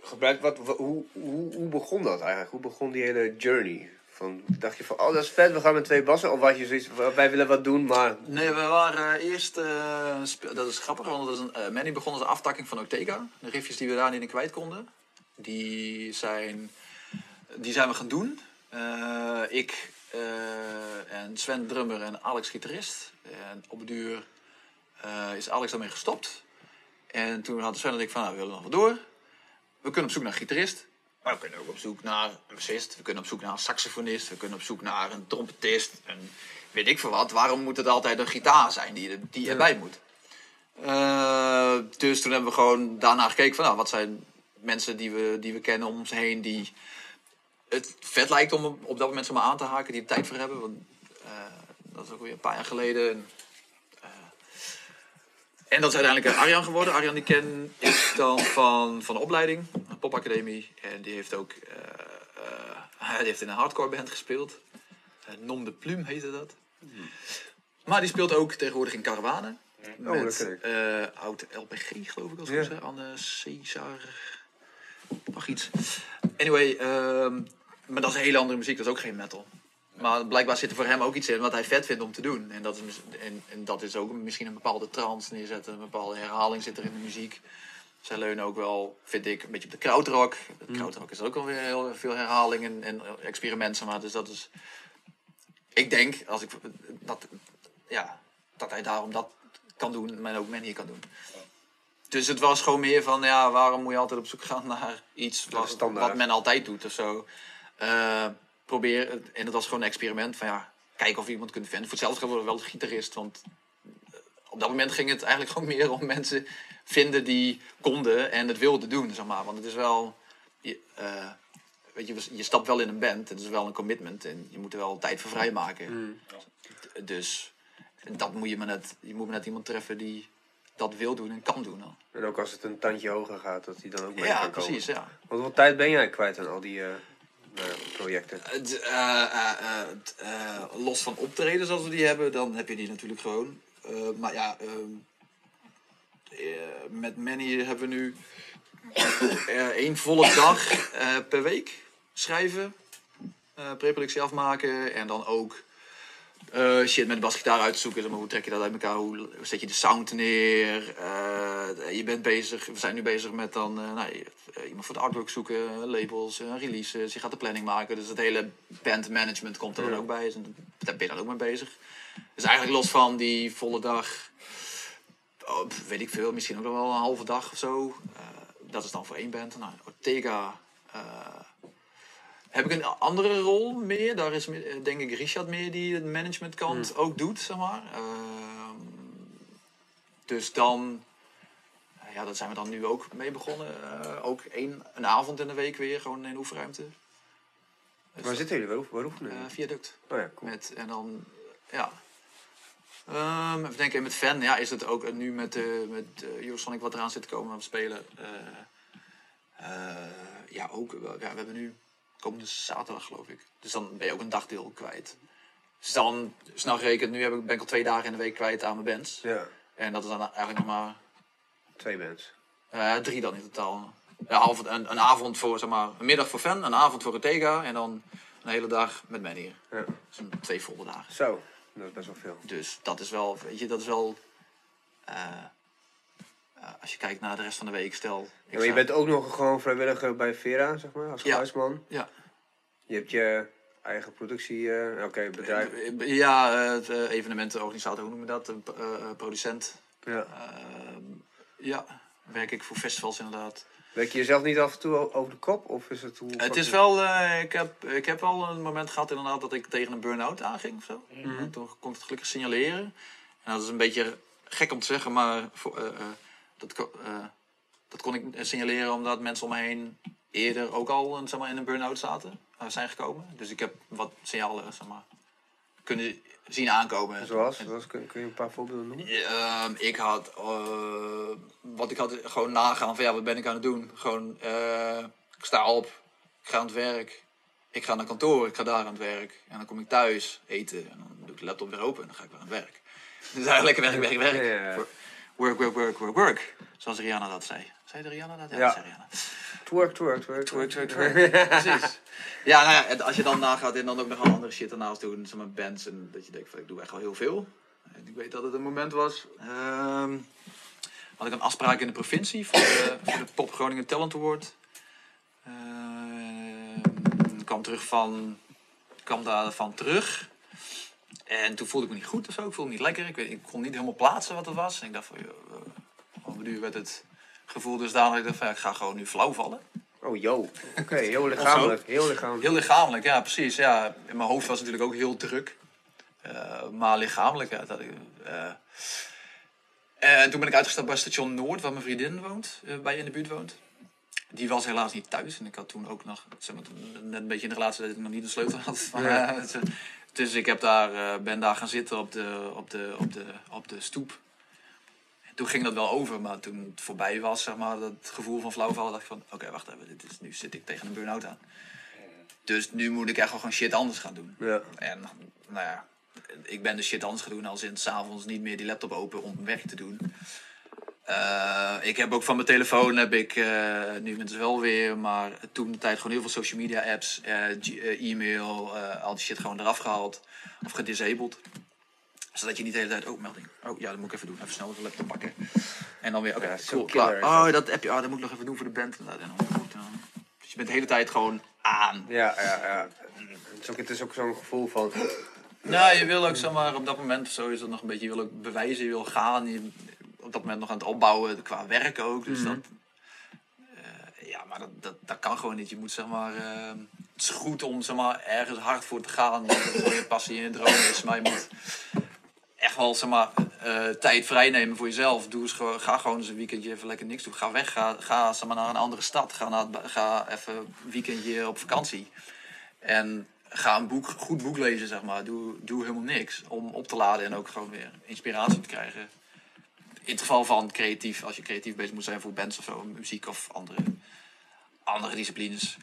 gebruik, wat, wat- hoe, hoe, hoe begon dat eigenlijk? Hoe begon die hele journey? Van, dacht je van, oh dat is vet, we gaan met twee bassen? Of had je zoiets van, wij willen wat doen, maar... Nee, we waren eerst, eh, dat is grappig, want dat is een, eh, Manny begon als een aftakking van Ortega. De riffjes die we daar niet in kwijt konden, die zijn, die zijn we gaan doen. Eh, ik eh, en Sven drummer en Alex gitarist. En op het duur eh, is Alex daarmee gestopt. En toen hadden Sven en ik van, nou, we willen nog wat door. We kunnen op zoek naar een gitarist. Maar we kunnen ook op zoek naar een bassist. We kunnen op zoek naar een saxofonist. We kunnen op zoek naar een trompetist. En weet ik veel wat. Waarom moet het altijd een gitaar zijn die, die erbij moet? Eh, dus toen hebben we gewoon daarna gekeken van... Nou, wat zijn mensen die we, die we kennen om ons heen... die het vet lijkt om op dat moment zomaar aan te haken. Die er tijd voor hebben. Want, eh, dat is ook weer een paar jaar geleden. En, dat is uiteindelijk eh, Arjan geworden. Arjan die ken ik dan van, van de opleiding, de popacademie. En die heeft ook die heeft in een hardcore band gespeeld. Eh, Nom de Plume heette dat. Maar die speelt ook tegenwoordig in Karawanen. Oh, met eh, oud LPG geloof ik als ik zeg. Anne Caesar. Nog iets. Anyway, ehm, maar dat is een hele andere muziek. Dat is ook geen metal. Maar blijkbaar zit er voor hem ook iets in wat hij vet vindt om te doen. En dat is, en, en dat is ook misschien een bepaalde trance neerzetten. Een bepaalde herhaling zit er in de muziek. Zij leunen ook wel, vind ik, een beetje op de krautrock. De krautrock is ook alweer heel veel herhaling en, en experiment. zeg Maar. Dus dat is... Ik denk, als ik, dat, ja, dat hij daarom dat kan doen, maar ook men hier kan doen. Dus het was gewoon meer van, ja, waarom moet je altijd op zoek gaan naar iets wat, wat men altijd doet of zo. Eh, probeer, en het was gewoon een experiment van, ja, kijken of we iemand kunt vinden. Voor hetzelfde geld worden we wel gitarist, want eh, op dat moment ging het eigenlijk gewoon meer om mensen vinden die konden en het wilden doen, zeg maar. Want het is wel, je, eh, weet je, je stapt wel in een band, het is wel een commitment en je moet er wel tijd voor vrijmaken. Dus dat moet je maar net, je moet maar net iemand treffen die dat wil doen en kan doen. Dan. En ook als het een tandje hoger gaat, dat hij dan ook mee Ja, kan komen. precies, ja. Want wat tijd ben jij kwijt aan al die eh, ja, projecten? Eh, eh, eh, eh, los van optredens als we die hebben, dan heb je die natuurlijk gewoon. Maar ja, ehm, eh, met Manny hebben we nu één volle dag per week schrijven. preproductie afmaken en dan ook eh, shit met de basgitaar uitzoeken. Zeg maar, hoe trek je dat uit elkaar? Hoe, zet je de sound neer? Eh, je bent bezig, we zijn nu bezig met dan eh, nou, iemand voor de artwork zoeken, labels, releases. Je gaat de planning maken. Dus het hele bandmanagement komt er dan ook bij. Dus daar ben je dan ook mee bezig. Dus eigenlijk los van die volle dag, oh, weet ik veel, misschien ook nog wel een halve dag of zo. Dat is dan voor één band. Nou, Ortega. Heb ik een andere rol meer? Daar is eh, denk ik Richard meer die de managementkant ook doet, zeg maar. Ehm, dus dan, eh, ja, daar zijn we dan nu ook mee begonnen. Eh, ook één, een avond in de week weer, gewoon in de oefenruimte. Dus, Waar zitten jullie? Waar, waar oefenen jullie? viaduct. oh ja, cool. Met, en dan, ja. Ehm, even denken, met fan, ja, is het ook nu met, eh met Eurosonic wat eraan zit te komen, aan het spelen. ja, ook, ja, we hebben nu komende zaterdag, geloof ik. Dus dan ben je ook een dagdeel kwijt. Dus dan, snel gerekend, nu heb ik, ben ik al twee dagen in de week kwijt aan mijn bands. Ja, En dat is dan eigenlijk nog maar twee bands. eh, drie dan in totaal. Ja, half, een, een avond voor, zeg maar, een middag voor fan, een avond voor Ortega en dan een hele dag met mij hier. Ja. Dus een twee volle dagen. Zo, dat is best wel veel. Dus dat is wel, weet je, dat is wel. eh, als je kijkt naar de rest van de week, stel... Ja, maar je bent ook nog gewoon vrijwilliger bij Vera, zeg maar, als Ja. geluidsman. Ja. Je hebt je eigen productie, eh, oké, bedrijf. Ja, eh, het eh, evenementenorganisator, hoe noem je dat? Een eh, eh, producent. Ja. Ehm, ja, werk ik voor festivals inderdaad. Werk je jezelf niet af en toe over de kop? Of is het hoe... Het is wel, eh, ik, heb, ik heb wel een moment gehad inderdaad dat ik tegen een burn-out aanging of zo. En toen kon ik het gelukkig signaleren. En dat is een beetje gek om te zeggen, maar voor, eh, eh, dat, eh, dat kon ik signaleren omdat mensen om me heen eerder ook al eh, zeg maar, in een burn-out zaten, eh, zijn gekomen. Dus ik heb wat signalen zeg maar, kunnen zien aankomen. Zoals? Zoals kun, kun je een paar voorbeelden noemen? Ehm, ik had, eh, wat ik had, gewoon nagaan van ja, wat ben ik aan het doen? Gewoon, eh, ik sta op, ik ga aan het werk, ik ga naar kantoor, ik ga daar aan het werk. En dan kom ik thuis eten en dan doe ik de laptop weer open en dan ga ik weer aan het werk. Dus eigenlijk werk, werk, werk. Ja, ja. Work, work, work, work, work. Zoals Rihanna dat zei. Zei de Rihanna dat? Ja, Ja. dat zei Rihanna. Twerk, twerk, twerk. Twerk, twerk, twerk. Precies. Ja, nou ja, en als je dan nagaat en dan ook nog andere shit ernaast doen, zeg maar bands, en dat je denkt van ik doe echt wel heel veel. En ik weet dat het een moment was, ehm, had ik een afspraak in de provincie voor de, voor de Pop Groningen Talent Award. Ehm, kwam terug van, kwam daarvan terug. En toen voelde ik me niet goed of zo, ik voelde me niet lekker. Ik, weet, ik kon niet helemaal plaatsen wat het was. En ik dacht van, joh, eh, een duur werd het gevoel dus dat ik dacht van, ja, ik ga gewoon nu flauw vallen. Oh, yo. Oké, heel lichamelijk. Heel lichamelijk. Heel lichamelijk, ja, precies. Ja. In mijn hoofd was natuurlijk ook heel druk. Eh, maar lichamelijk, ja. Dat, ik, eh. En toen ben ik uitgestapt bij station Noord, waar mijn vriendin woont, eh, bij in de buurt woont. Die was helaas niet thuis. En ik had toen ook nog, zeg maar, net een beetje in de relatie dat ik nog niet de sleutel had. Van, eh, dus ik heb daar, eh, ben daar gaan zitten op de, op de, op de, op de stoep. En toen ging dat wel over, maar toen het voorbij was, zeg maar, dat gevoel van flauwvallen, dacht ik van, oké, wacht even, dit is, nu zit ik tegen een burn-out aan. Dus nu moet ik echt wel gewoon shit anders gaan doen. Ja. En nou ja, ik ben dus shit anders gaan doen als in s'avonds niet meer die laptop open om werk te doen. Eh, ik heb ook van mijn telefoon heb ik eh, nu met het wel weer, maar toen de tijd gewoon heel veel social media apps, eh, e-mail, al die shit gewoon eraf gehaald of gedisabled. Zodat je niet de hele tijd, oh melding, oh ja, dat moet ik even doen, even snel de laptop pakken. En dan weer, oké, Ja, cool, killer klaar. Oh, dat appje, oh, dat moet ik nog even doen voor de band. En dan, goed, dan. Dus je bent de hele tijd gewoon aan. Ja, ja, ja. Het is ook, het is ook zo'n gevoel van... Nou, je wil ook, zeg maar, op dat moment of zo is dat nog een beetje, je wil ook bewijzen, je wil gaan. Je, op dat moment nog aan het opbouwen, qua werk ook. Dus dat, eh, ja, maar dat, dat, dat kan gewoon niet. Je moet, zeg maar, eh, het is goed om, zeg maar, ergens hard voor te gaan. Het gewoon je passie en je droom is. Maar je moet echt wel, zeg maar, eh, tijd vrijnemen voor jezelf. Doe eens ga gewoon eens een weekendje even lekker niks doen. Ga weg, ga, ga zeg maar, naar een andere stad. Ga, naar, ga even een weekendje op vakantie. En ga een boek, goed boek lezen, zeg maar. Doe, doe helemaal niks om op te laden en ook gewoon weer inspiratie te krijgen. In het geval van creatief, als je creatief bezig moet zijn voor bands of zo, muziek of andere, andere disciplines.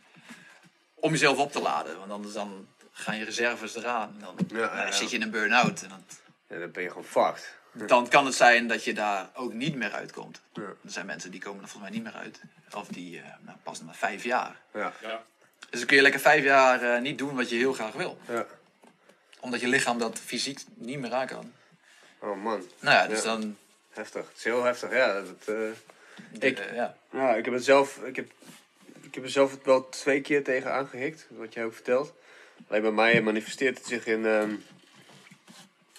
Om jezelf op te laden, want anders dan gaan je reserves eraan. En dan Ja, ja. zit je in een burn-out. En dan, Ja, dan ben je gewoon fucked. dan kan het zijn dat je daar ook niet meer uitkomt. Ja. Er zijn mensen die komen er volgens mij niet meer uit. Of die eh, nou, pas na vijf jaar. Ja, Ja. Dus dan kun je lekker vijf jaar eh, niet doen wat je heel graag wil. ja. Omdat je lichaam dat fysiek niet meer aan kan. Oh man, Nou ja, dus Ja. dan... heftig. Het is heel heftig, ja. Dat, eh, Ik- eh, ja. Ja, ik heb het zelf, ik heb, ik heb er zelf wel twee keer tegen aangehikt, wat jij ook vertelt. Alleen bij mij manifesteert het zich in ehm,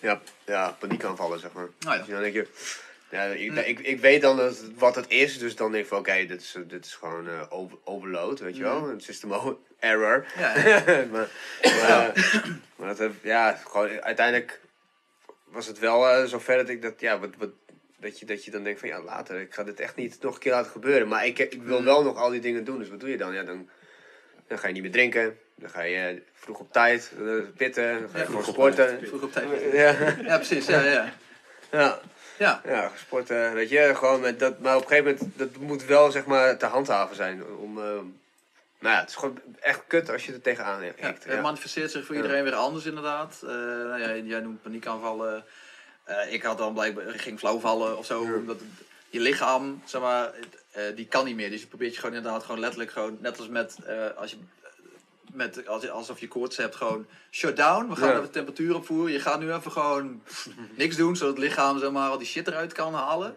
ja, ja, paniekaanvallen, zeg maar. Nou ja. Dus dan denk je, ja, ik, ik, ik weet dan dat, wat het is, dus dan denk ik van oké, dit, is, dit is gewoon eh, over, overload, weet je wel. Een system error. Ja, maar, maar, maar dat heb, ja, gewoon uiteindelijk was het wel eh, zover dat ik dat, ja, wat, wat, dat, je, dat je dan denkt van ja, later, ik ga dit echt niet nog een keer laten gebeuren. Maar ik, ik wil wel nog al die dingen doen, dus wat doe je dan? Ja, dan, dan ga je niet meer drinken, dan ga je vroeg op tijd pitten, dan ga je Ja, gewoon sporten. Vroeg op tijd. Ja, Ja, precies. Ja, ja. ja, Ja, ja, sporten, weet je, gewoon met dat, maar op een gegeven moment, dat moet wel zeg maar te handhaven zijn om... eh, nou ja, het is gewoon echt kut als je er tegenaan hikt. ja, het manifesteert zich voor iedereen weer anders inderdaad. Eh, nou ja, jij noemt paniekaanvallen. Eh ik had dan blijkbaar, ging flauwvallen of zo. Ja. Omdat het- je lichaam, zeg maar, het, eh, die kan niet meer. Dus je probeert je gewoon inderdaad gewoon letterlijk gewoon, net als met, eh, als je, met, als alsof je koorts hebt, gewoon shut down. We gaan Ja. even de temperatuur opvoeren. Je gaat nu even gewoon niks doen, zodat het lichaam zeg maar, al die shit eruit kan halen.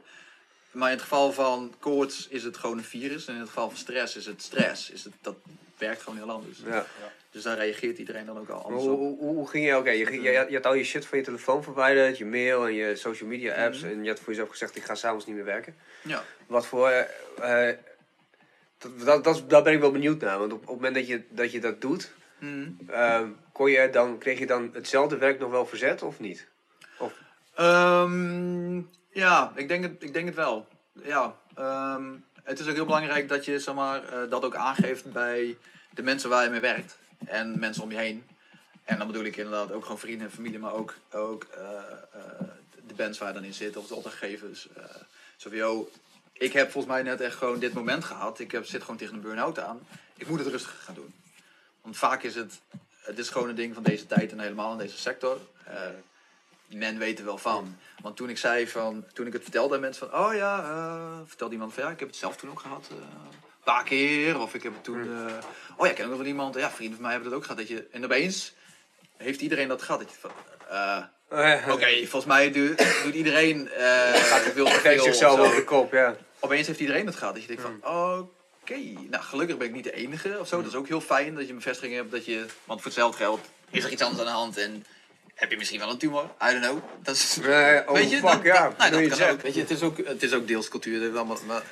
Maar in het geval van koorts is het gewoon een virus. En in het geval van stress is het stress. Is het, dat werkt gewoon heel anders. Ja. Dus daar reageert iedereen dan ook al anders Hoe, op. hoe, hoe- ging je, oké, je, je, je had al je shit van je telefoon verwijderd, je mail en je social media apps. En je had voor jezelf gezegd, ik ga s'avonds niet meer werken. Ja. Wat voor... eh, eh, dat, dat, dat, daar ben ik wel benieuwd naar. Want op, op het moment dat je dat, je dat doet, Mhm. ehm, kon je dan, kreeg je dan hetzelfde werk nog wel verzet of niet? Of, Ehm, ja, ik denk, het, ik denk het wel. Ja, ehm, het is ook heel belangrijk dat je zeg eh, dat ook aangeeft bij de mensen waar je mee werkt. En mensen om je heen. En dan bedoel ik inderdaad ook gewoon vrienden en familie, maar ook, ook eh, eh, de bands waar je dan in zit of de opdrachtgevers. zo van, yo, ik heb volgens mij net echt gewoon dit moment gehad. Ik heb, zit gewoon tegen een burn-out aan. Ik moet het rustig gaan doen. Want vaak is het, het is gewoon een ding van deze tijd en helemaal in deze sector. Men weet er wel van. Want toen ik zei van, toen ik het vertelde aan mensen van, oh ja, eh vertelde iemand van ja, ik heb het zelf toen ook gehad. eh, een paar keer. Of ik heb het toen, eh, oh ja, ik ken ook wel van iemand, ja, vrienden van mij hebben dat ook gehad. Dat je, en opeens heeft iedereen dat gehad. Dat je van, eh, oké, volgens mij doet, doet iedereen uh, gaat veel te veel. zichzelf op de kop, ja. Opeens heeft iedereen het gehad. Dat je denkt van, oké, nou gelukkig ben ik niet de enige of zo. Dat is ook heel fijn dat je een bevestiging hebt dat je, want voor hetzelfde geld is er iets anders aan de hand en heb je misschien wel een tumor. I don't know. Dat is, Nee, oh, weet je, fuck, dat, ja. dat, nou, je dat kan ook. Weet je, het is ook, het is ook deels cultuur. Allemaal- maar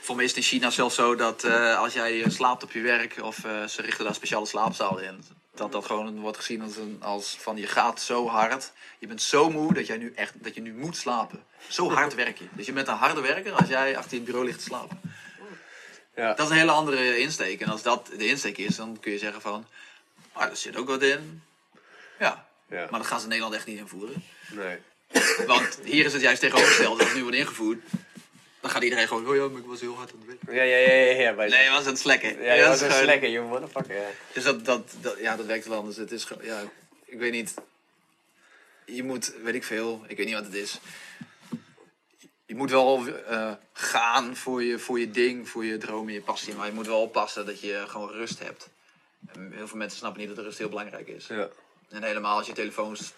voor mij is het in China zelfs zo dat eh, als jij eh, slaapt op je werk of eh, ze richten daar speciale slaapzalen in, dat dat gewoon wordt gezien als, een, als van je gaat zo hard, je bent zo moe dat jij nu echt dat je nu moet slapen. Zo hard werk je. Dus je bent een harde werker als jij achter je bureau ligt te slapen. Ja. Dat is een hele andere insteek. En als dat de insteek is, dan kun je zeggen van, ah, er zit ook wat in. Ja, Ja. maar dat gaan ze in Nederland echt niet invoeren. Nee. Want hier is het juist tegenovergesteld. Als het nu wordt ingevoerd, dan gaat iedereen gewoon... Oh ja, maar ik was heel hard aan het werk. Ja, ja, ja, ja. Nee, je was aan het slekken. Ja, je dat was is een gewoon- slekker, you motherfucker. Ja. Dus dat, dat, dat, ja, dat werkt wel anders. Het is gewoon, ja, ik weet niet. Je moet, weet ik veel, ik weet niet wat het is. Je moet wel eh, gaan voor je, voor je ding, voor je droom en je passie. Maar je moet wel oppassen dat je gewoon rust hebt. Heel veel mensen snappen niet dat rust heel belangrijk is. Ja. En helemaal als je telefoons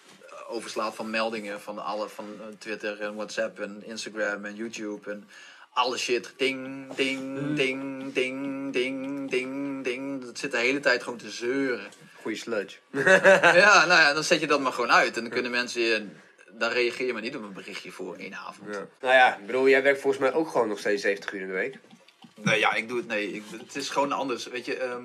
overslaat van meldingen van, alle, van eh, Twitter en WhatsApp en Instagram en YouTube en alle shit. Ding, ding, ding, ding, ding, ding, ding. Dat zit de hele tijd gewoon te zeuren. Goeie sludge. ja, nou ja, dan zet je dat maar gewoon uit. En dan kunnen mensen je, dan reageer je maar niet op een berichtje voor één avond. Ja. Nou ja, ik bedoel, jij werkt volgens mij ook gewoon nog steeds 70 uur in de week. Nee, ja, ik doe het, nee, ik, het is gewoon anders. Weet je, ehm,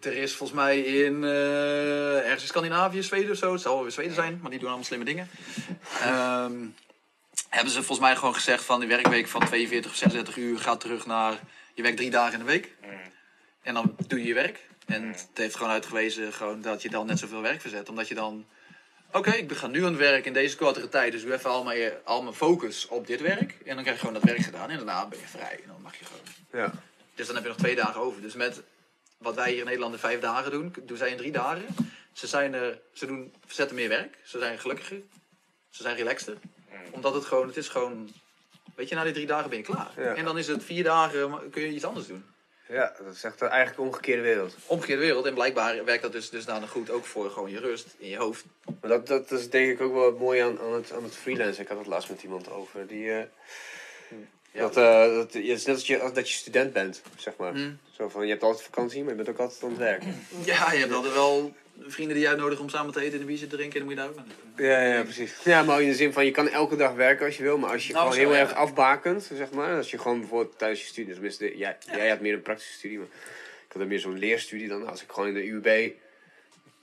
er is volgens mij in, eh, ergens in Scandinavië, Zweden of zo, het zal wel weer Zweden zijn, maar die doen allemaal slimme dingen. Ehm, hebben ze volgens mij gewoon gezegd van die werkweek van 42 of 36 uur gaat terug naar, je werkt drie dagen in de week. En dan doe je je werk. En het heeft gewoon uitgewezen gewoon dat je dan net zoveel werk verzet. Omdat je dan, oké, ik ga nu aan het werk in deze kortere tijd. Dus doe even al mijn, al mijn focus op dit werk. En dan krijg je gewoon dat werk gedaan. En daarna ben je vrij. En dan mag je gewoon. Ja. Dus dan heb je nog twee dagen over. Dus met wat wij hier in Nederland in vijf dagen doen, doen zij in drie dagen. Ze, zijn er, ze doen, verzetten meer werk. Ze zijn gelukkiger. Ze zijn relaxter. Omdat het gewoon, het is gewoon, weet je, na die drie dagen ben je klaar. Ja. En dan is het vier dagen, kun je iets anders doen. ja, dat is echt eigenlijk de omgekeerde wereld. Omgekeerde wereld. En blijkbaar werkt dat dus dusdanig goed ook voor gewoon je rust in je hoofd. Maar dat, dat is denk ik ook wel mooi aan, aan, het, aan het freelancen. Ik had het laatst met iemand over. Die, eh. Dat, eh, dat, het is net als, je, als dat je student bent, zeg maar. Mm. Zo van, je hebt altijd vakantie, maar je bent ook altijd aan het werk. Ja, je hebt altijd wel vrienden die je uitnodigen om samen te eten en een biertje te drinken. En dan moet je daar ook. Ja, ja, precies. Ja, maar in de zin van, je kan elke dag werken als je wil. Maar als je Nou, gewoon zo, heel ja. erg afbakent, zeg maar. Als je gewoon bijvoorbeeld tijdens je studie, tenminste, jij, jij had meer een praktische studie. Maar ik had meer zo'n leerstudie dan. Als ik gewoon in de UB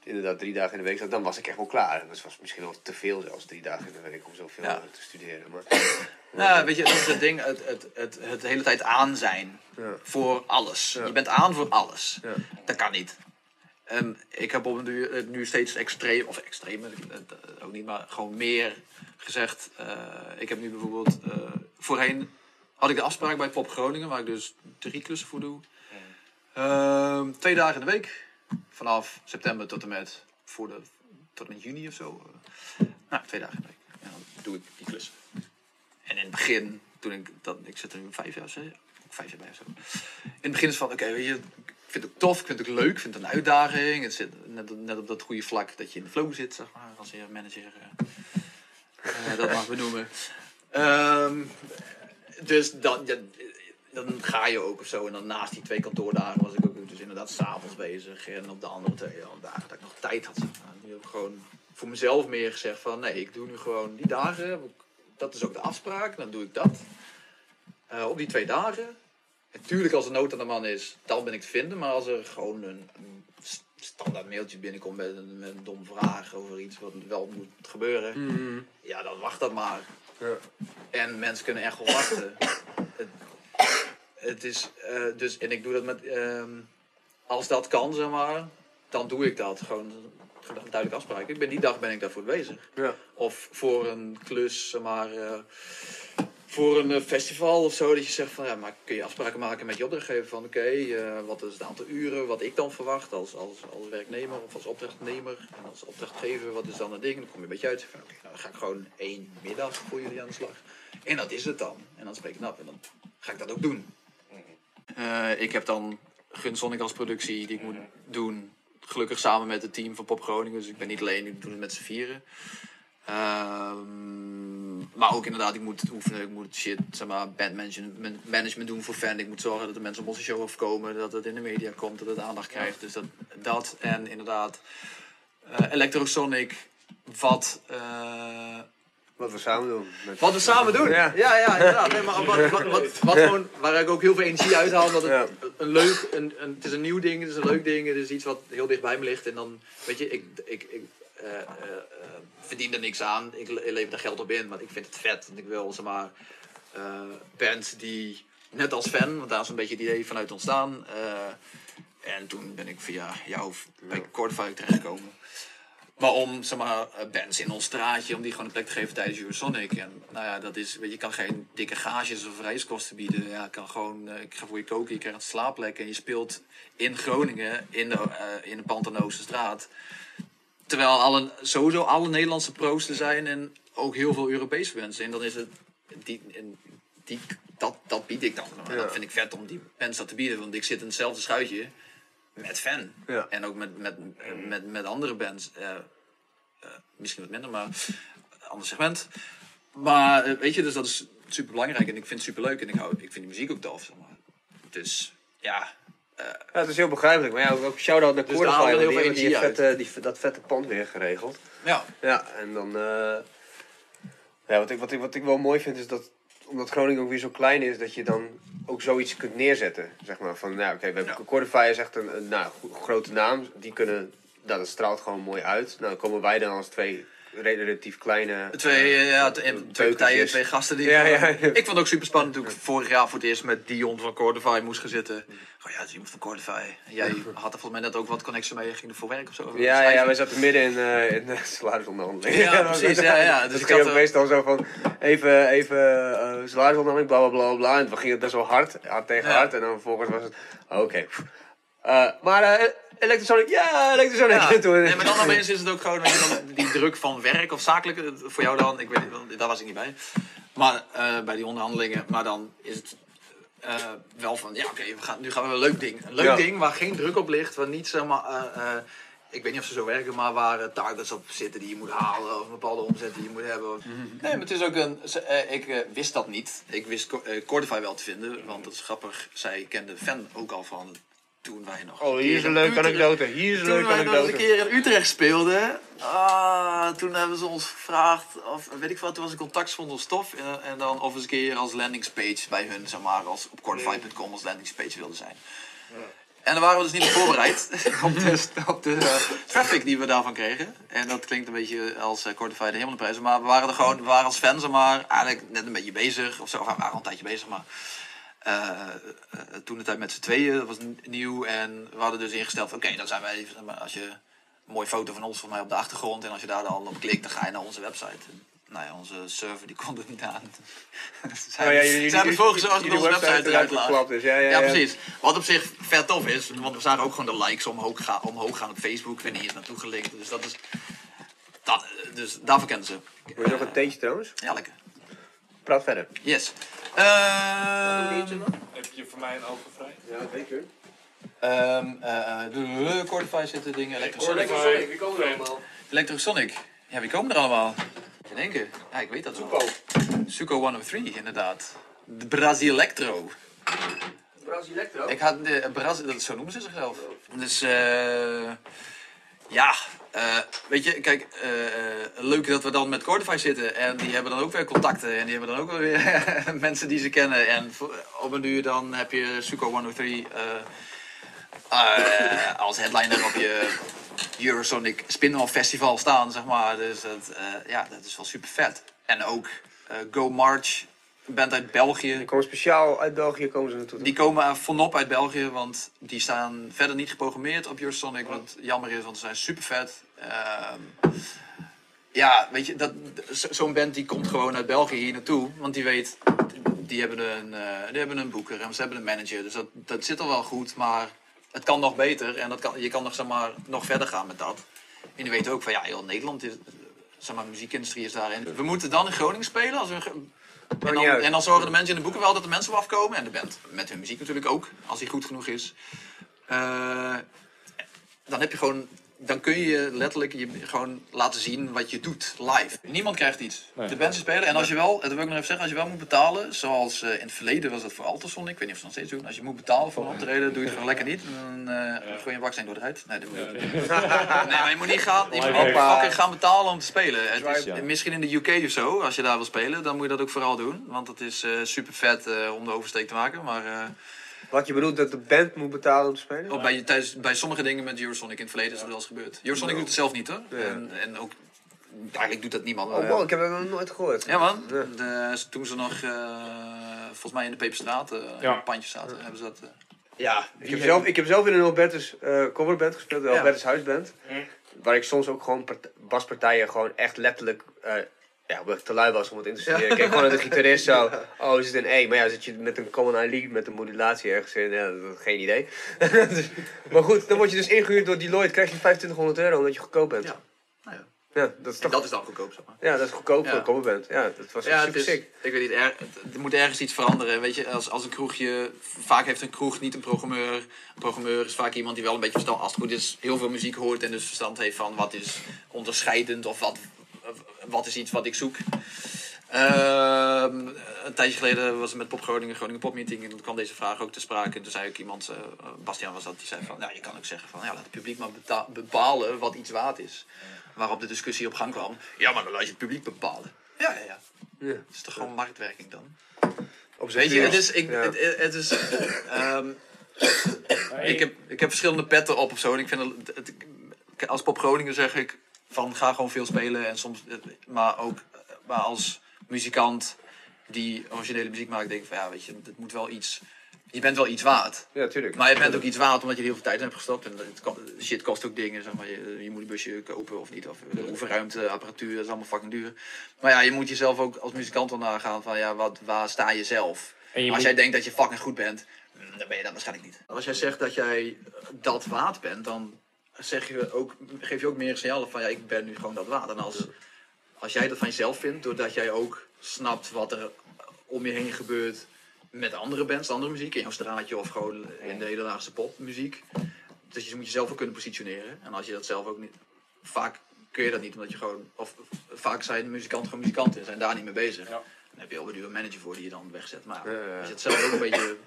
inderdaad drie dagen in de week zat, dan was ik echt wel klaar. Dat was misschien wel te veel zelfs, drie dagen in de week om zoveel Ja. te studeren. Maar, Nou, weet je, dat is het ding. Het, het, het, het de hele tijd aan zijn. Ja. Voor alles. Ja. Je bent aan voor alles. Ja. Dat kan niet. En ik heb op nu, het nu steeds extreem, of extreem, ook niet, maar gewoon meer gezegd. eh, ik heb nu bijvoorbeeld, eh, voorheen had ik de afspraak bij Pop Groningen, waar ik dus drie klussen voor doe. Ehm, twee dagen in de week. Vanaf september tot en met, voor de, tot en juni of zo. Eh, nou, twee dagen. En dan doe ik die klussen. En in het begin, toen ik dat, ik zit er nu vijf jaar, zeg, vijf jaar bij of zo. In het begin is van, oké, weet je, ik vind het ook tof, ik vind het leuk, ik vind het een uitdaging. Het zit net, op- dat goede vlak dat je in de flow zit, zeg maar, als je manager eh, eh, dat mag benoemen. Ehm, dus dan, ja, dan ga je ook of zo. En dan naast die twee kantoordagen was ik ook dus inderdaad s'avonds bezig. En op de andere twee dagen dat ik nog tijd had. Nu heb ik gewoon voor mezelf meer gezegd van nee, ik doe nu gewoon die dagen. Dat is ook de afspraak, dan doe ik dat. Eh, op die twee dagen. Natuurlijk als er nood aan de man is, dan ben ik te vinden. Maar als er gewoon een, een st- standaard mailtje binnenkomt met een, met een dom vraag over iets wat wel moet gebeuren. Ja, dan wacht dat maar. Ja. En mensen kunnen echt wel wachten. het, het is, eh, dus, en ik doe dat met, ehm, als dat kan, zeg maar, dan doe ik dat. Gewoon een duidelijke afspraak. Ik ben, die dag ben ik daarvoor bezig. Ja. Of voor een klus, zeg maar, eh, voor een eh, festival of zo. Dat je zegt van, ja, maar kun je afspraken maken met je opdrachtgever van, oké, eh, wat is het aantal uren wat ik dan verwacht als, als, als werknemer of als opdrachtnemer. En als opdrachtgever, wat is dan het ding? Dan kom je een beetje uit. Van, oké, nou, dan ga ik gewoon één middag voor jullie aan de slag. En dat is het dan. En dan spreek ik het af en dan ga ik dat ook doen. Eh, ik heb dan Gunsonic als productie die ik moet doen. Gelukkig samen met het team van Pop Groningen. Dus ik ben niet alleen, ik doe het met z'n vieren. Ehm, maar ook inderdaad, ik moet oefenen, ik moet shit, zeg maar, bandmanagement management doen voor fan. Ik moet zorgen dat de mensen op onze show afkomen, dat het in de media komt, dat het aandacht krijgt. Dus dat, dat en inderdaad eh, Electrosonic, wat... eh, Wat we samen doen. Met... wat we samen doen. Ja, Ja. ja, inderdaad. Nee, maar wat, wat, wat, wat gewoon, waar ik ook heel veel energie uit haal. Dat het Ja. een leuk, een, een, het is een nieuw ding, het is een leuk ding. Het is iets wat heel dicht bij me ligt. En dan, weet je, ik, ik, ik eh, verdien er niks aan. Ik le- lever er geld op in, maar ik vind het vet. Want ik wil, zeg maar, bands die, net als fan, want daar is een beetje het idee vanuit ontstaan. en toen ben ik via jou bij Cordify terechtgekomen. Maar om zeg maar, eh, bands in ons straatje, om die gewoon een plek te geven tijdens Eurosonic. En nou ja, dat is, weet je, je kan geen dikke gages of reiskosten bieden. Ja, kan gewoon, eh, ik ga voor je koken, je krijgt een slaapplek en je speelt in Groningen, in de, eh in de Pantanoze Terwijl alle, sowieso alle Nederlandse pro's er zijn en ook heel veel Europese bands. En dan is het, die, en die, dat, dat bied ik dan. En Ja. dat vind ik vet om die bands dat te bieden, want ik zit in hetzelfde schuitje met fan. Ja. En ook met, met, met, met andere bands. eh, eh, misschien wat minder, maar ander segment. Maar eh, weet je, dus dat is super belangrijk en ik vind het super leuk en ik, hou, ik vind die muziek ook tof. Zeg maar. Dus ja, Ja, het is heel begrijpelijk. Maar ja, ook, ook shout-out naar Dus heel die die, energie vette, die, dat vette pand weer geregeld. ja. Ja, en dan... ja, wat ik, wat, ik, wat ik wel mooi vind is dat, omdat Groningen ook weer zo klein is, dat je dan ook zoiets kunt neerzetten. Zeg maar van, nou oké, we hebben Ja. Is echt een, een nou, grote naam. Die kunnen, nou, dat straalt gewoon mooi uit. Nou, dan komen wij dan als twee relatief kleine... Twee, eh, ja, eh, t- en twee partijen, twee gasten die. Ja, ja, ja. Ik vond het ook super spannend toen ik vorig jaar voor het eerst met Dion van Cordify moest gaan zitten. Oh ja, iemand van. En Jij had er volgens mij net ook wat connectie mee. Je ging er voor werk of zo. Ja, ja, ja, wij zaten midden in, eh in de salarisonderhandeling. Ja, precies, ja, ja. Dus Dus ik had meestal zo van, even, even eh salarisonderhandeling, bla bla bla bla. En toen ging het best wel hard, hard tegen Ja. hard. En dan vervolgens was het, oké. Eh, maar eh Electrosonic, ja, Electrosonic. Ja, En toen- nee, maar dan opeens is het ook gewoon die druk van werk of zakelijk. eh, Voor jou dan, ik weet niet, daar was ik niet bij. Maar eh, bij die onderhandelingen. Maar dan is het eh, wel van, ja oké, we gaan nu gaan we een leuk ding. Een leuk Ja. ding waar geen druk op ligt. Waar niet zeg maar, eh, eh, ik weet niet of ze zo werken, maar waar targets op zitten die je moet halen. Of een bepaalde omzet die je moet hebben. Nee, maar het is ook een, ze- ik wist dat niet. Ik wist Co- Cordify wel te vinden, want dat is grappig. Zij kende fan ook al van toen wij nog... Oh, hier is een leuke anekdote. Hier is een toen leuke wij nog een anekdote. keer in Utrecht speelden, ah, toen hebben ze ons gevraagd, of weet ik wat, toen was ik contact zonder stof. En, en dan of we eens een keer als landingspage bij hun, zeg maar, als op cordify.com als landingspage wilden zijn. En daar waren we dus niet voorbereid op de, op de eh, traffic die we daarvan kregen. En dat klinkt een beetje als uh, Cordify de hemelprijzen. Maar we waren er gewoon, we waren als fans maar, eigenlijk net een beetje bezig. Of zo, of we waren al een tijdje bezig, maar... eh, eh, toen de tijd met z'n tweeën, dat was nieuw. En we hadden dus ingesteld oké, dan zijn wij even, als je een mooie foto van ons van mij op de achtergrond. En als je daar dan op klikt, dan ga je naar onze website. En, nou ja, onze server die kon er niet aan. Ze Oh ja, jullie- ze hebben ervoor gezorgd dat onze website eruit lag. is. Ja, ja, Ja, ja. precies. Wat op zich vet tof is, want we zagen ook gewoon de likes omhoog, ga, omhoog gaan op Facebook. En hier is naartoe gelinkt. Dus dat is. Dat, dus daarvoor kennen ze. Wil je nog een theetje trouwens? Ja, lekker. Praat verder. Yes. Ehm Heb je voor mij een open vrij? Ja, zeker. ehm eh, de Cordify zitten dingen. Electrosonic. Cordify. Wie komen er allemaal? Electrosonic. Ja, wie komen er allemaal? even denken. Ja, ik weet dat zo. Suco 103, inderdaad. De Brasilectro. Brasilectro? Ik had de Brazil, dat zo noemen ze zichzelf. Dus eh ja, eh, weet je, kijk, eh, leuk dat we dan met Cordify zitten. En die hebben dan ook weer contacten. En die hebben dan ook weer mensen die ze kennen. En op een duur dan heb je Suco 103 eh, eh, als headliner op je Eurosonic Spin-off Festival staan, zeg maar. Dus dat, eh, ja, dat is wel super vet. En ook eh, Go March, band uit België. Die komen speciaal uit België komen ze naartoe. Die komen vanop uit België, want die staan verder niet geprogrammeerd op Eurosonic. Wat jammer is, want ze zijn super vet. Ehm, ja, weet je, dat, zo- zo'n band die komt gewoon uit België hier naartoe. Want die weet, die hebben een, eh, die hebben een boeker en ze hebben een manager. Dus dat, dat zit al wel goed, maar het kan nog beter. En dat kan, je kan nog, zeg maar, nog verder gaan met dat. En die weten ook van, ja, heel Nederland is... Zeg maar, muziekindustrie is daarin. We moeten dan in Groningen spelen. Als we, en, dan, en dan zorgen de mensen in de boeken wel dat de mensen wel afkomen. En de band met hun muziek natuurlijk ook, als die goed genoeg is. Eh, dan heb je gewoon. Dan kun je letterlijk je gewoon laten zien wat je doet live. Niemand krijgt iets. Nee. De band spelen. En als je wel, dat wil ik nog even zeggen, als je wel moet betalen, zoals eh, in het verleden was dat voor Altersson, ik weet niet of ze nog steeds doen. Als je moet betalen voor een optreden, doe je het gewoon lekker niet. Dan eh gooi je een baksteen door de huid. Nee, dat moet je niet. Nee, maar je moet niet gaan, je moet niet Hoppa. fucking gaan betalen om te spelen. Het is, Ja. Misschien in de UK of zo, als je daar wil spelen, dan moet je dat ook vooral doen. Want het is eh, super vet eh, om de oversteek te maken. Maar eh, Wat je bedoelt dat de band moet betalen om te spelen? op bij, tijdens, bij sommige dingen met Eurosonic in het verleden is dat wel eens gebeurd. Eurosonic doet het zelf niet hoor. Ja. En, en ook, eigenlijk doet dat niemand. Oh, wow, ik heb dat nog nooit gehoord. ja man, Ja. de, toen ze nog eh, volgens mij in de Peperstraat eh, in het pandje zaten, hebben ze dat... eh, Ja, ik heb, zelf, ik heb zelf in een Albertus eh coverband gespeeld, de Ja. Albertus Huisband. Waar ik soms ook gewoon part- baspartijen gewoon echt letterlijk, eh, ja, omdat ik te lui was om het in te studeren. Ik keek gewoon naar de gitarist zo, oh is het een E? Maar ja, zit je met een Common Lead met een modulatie ergens in, ja, dat, geen idee. Dus- maar goed, dan word je dus ingehuurd door Deloitte, krijg je 2500 euro omdat je goedkoop bent. Ja. Nou ja. Ja, dat is toch, dat is dan goedkoop zeg maar. ja, dat is goedkoop voor Ja. coverband. Ja, dat was Ja, super is, sick. ik weet niet, er, er moet ergens iets veranderen. Weet je, als, als een kroegje, vaak heeft een kroeg niet een programmeur. Een programmeur is vaak iemand die wel een beetje verstand, als het goed is, heel veel muziek hoort en dus verstand heeft van wat is onderscheidend of wat, wat is iets wat ik zoek. Ehm, een tijdje geleden was het met Pop Groningen, Groningen Pop Meeting en toen kwam deze vraag ook te sprake. En toen zei ook iemand, eh, Bastiaan was dat, die zei van, nou je kan ook zeggen van, ja laat het publiek maar bepalen wat iets waard is. Waarop de discussie op gang kwam. Ja, maar dan laat je het publiek bepalen. Ja, ja, ja. Ja. Het is toch gewoon marktwerking dan? Op Weet je, het is, ik, Ja. het, het is ehm, ik, heb, ik heb verschillende petten op of zo. En ik vind het, als Pop Groningen zeg ik van ga gewoon veel spelen. En soms, maar ook maar als muzikant die originele muziek maakt, denk ik van ja, weet je, het moet wel iets. Je bent wel iets waard. Ja, tuurlijk. Maar je bent ook iets waard omdat je er heel veel tijd in hebt gestopt. En het shit kost ook dingen. Zeg maar. je, je moet een busje kopen of niet. Of de oefenruimte, apparatuur, dat is allemaal fucking duur. Maar ja, je moet jezelf ook als muzikant wel nagaan van ja, wat, waar sta je zelf? En je als moet- jij denkt dat je fucking goed bent, mm, dan ben je dat waarschijnlijk niet. Als jij zegt dat jij dat waard bent, dan zeg je ook, geef je ook meer signaal van ja, ik ben nu gewoon dat waard. En als, als jij dat van jezelf vindt, doordat jij ook snapt wat er om je heen gebeurt met andere bands, andere muziek, in jouw straatje of gewoon in de hedendaagse popmuziek. Dus je moet jezelf ook kunnen positioneren. En als je dat zelf ook niet, vaak kun je dat niet, omdat je gewoon, of vaak zijn muzikanten gewoon muzikanten en zijn daar niet mee bezig. Dan heb je alweer een manager voor die je dan wegzet. Maar Ja, ja. als je het zelf ook een beetje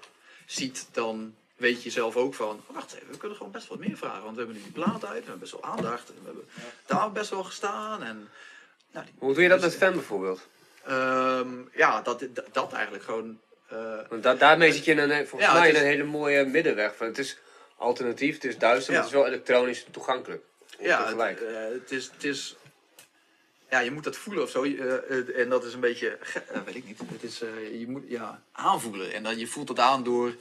ziet, dan weet je zelf ook van, oh, wacht even, we kunnen gewoon best wat meer vragen. Want we hebben nu die plaat uit, we hebben best wel aandacht, en we hebben daar best wel gestaan. En, nou, die- Hoe doe je dat met fan bijvoorbeeld? Ehm, ja, dat, dat, dat eigenlijk gewoon. eh, Want da daarmee zit je in een, volgens Ja, mij in een hele mooie middenweg. Van, het is alternatief, het is duister, maar het is wel elektronisch toegankelijk. ja, het, eh, het, is, het is. Ja, je moet dat voelen of zo. eh, eh, en dat is een beetje. eh, weet ik niet. Het is, je moet ja, aanvoelen. En dan, je voelt het aan door.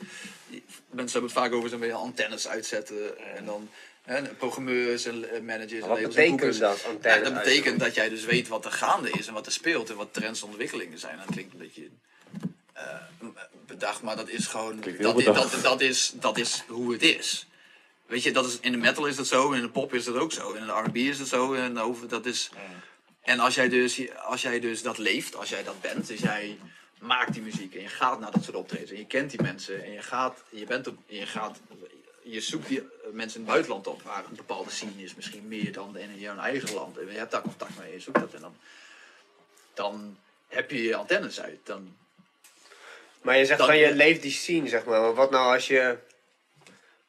Mensen hebben het vaak over zo'n beetje antennes uitzetten. En dan. programmeurs en managers en labels en betekent boekers. dat, Ja, dat betekent dat jij dus weet wat er gaande is en wat er speelt en wat trends en ontwikkelingen zijn. Dat klinkt een beetje bedacht, maar dat is gewoon. Dat, dat, dat, is, dat is hoe het is. Weet je, dat is, in de metal is dat zo, in de pop is dat ook zo, in de R&B is dat zo. En, over, dat is, en als jij, dus, als jij dus dat leeft, als jij dat bent, dus jij maakt die muziek en je gaat naar dat soort optredens en je kent die mensen en je gaat, je bent op, je gaat, je zoekt die mensen in het buitenland op waar een bepaalde scene is, misschien meer dan in jouw eigen land. En je hebt daar contact mee, je zoekt dat en dan dan heb je je antennes uit. Dan, Maar je zegt Dan- van je leeft die scene, zeg maar. Maar wat nou als je...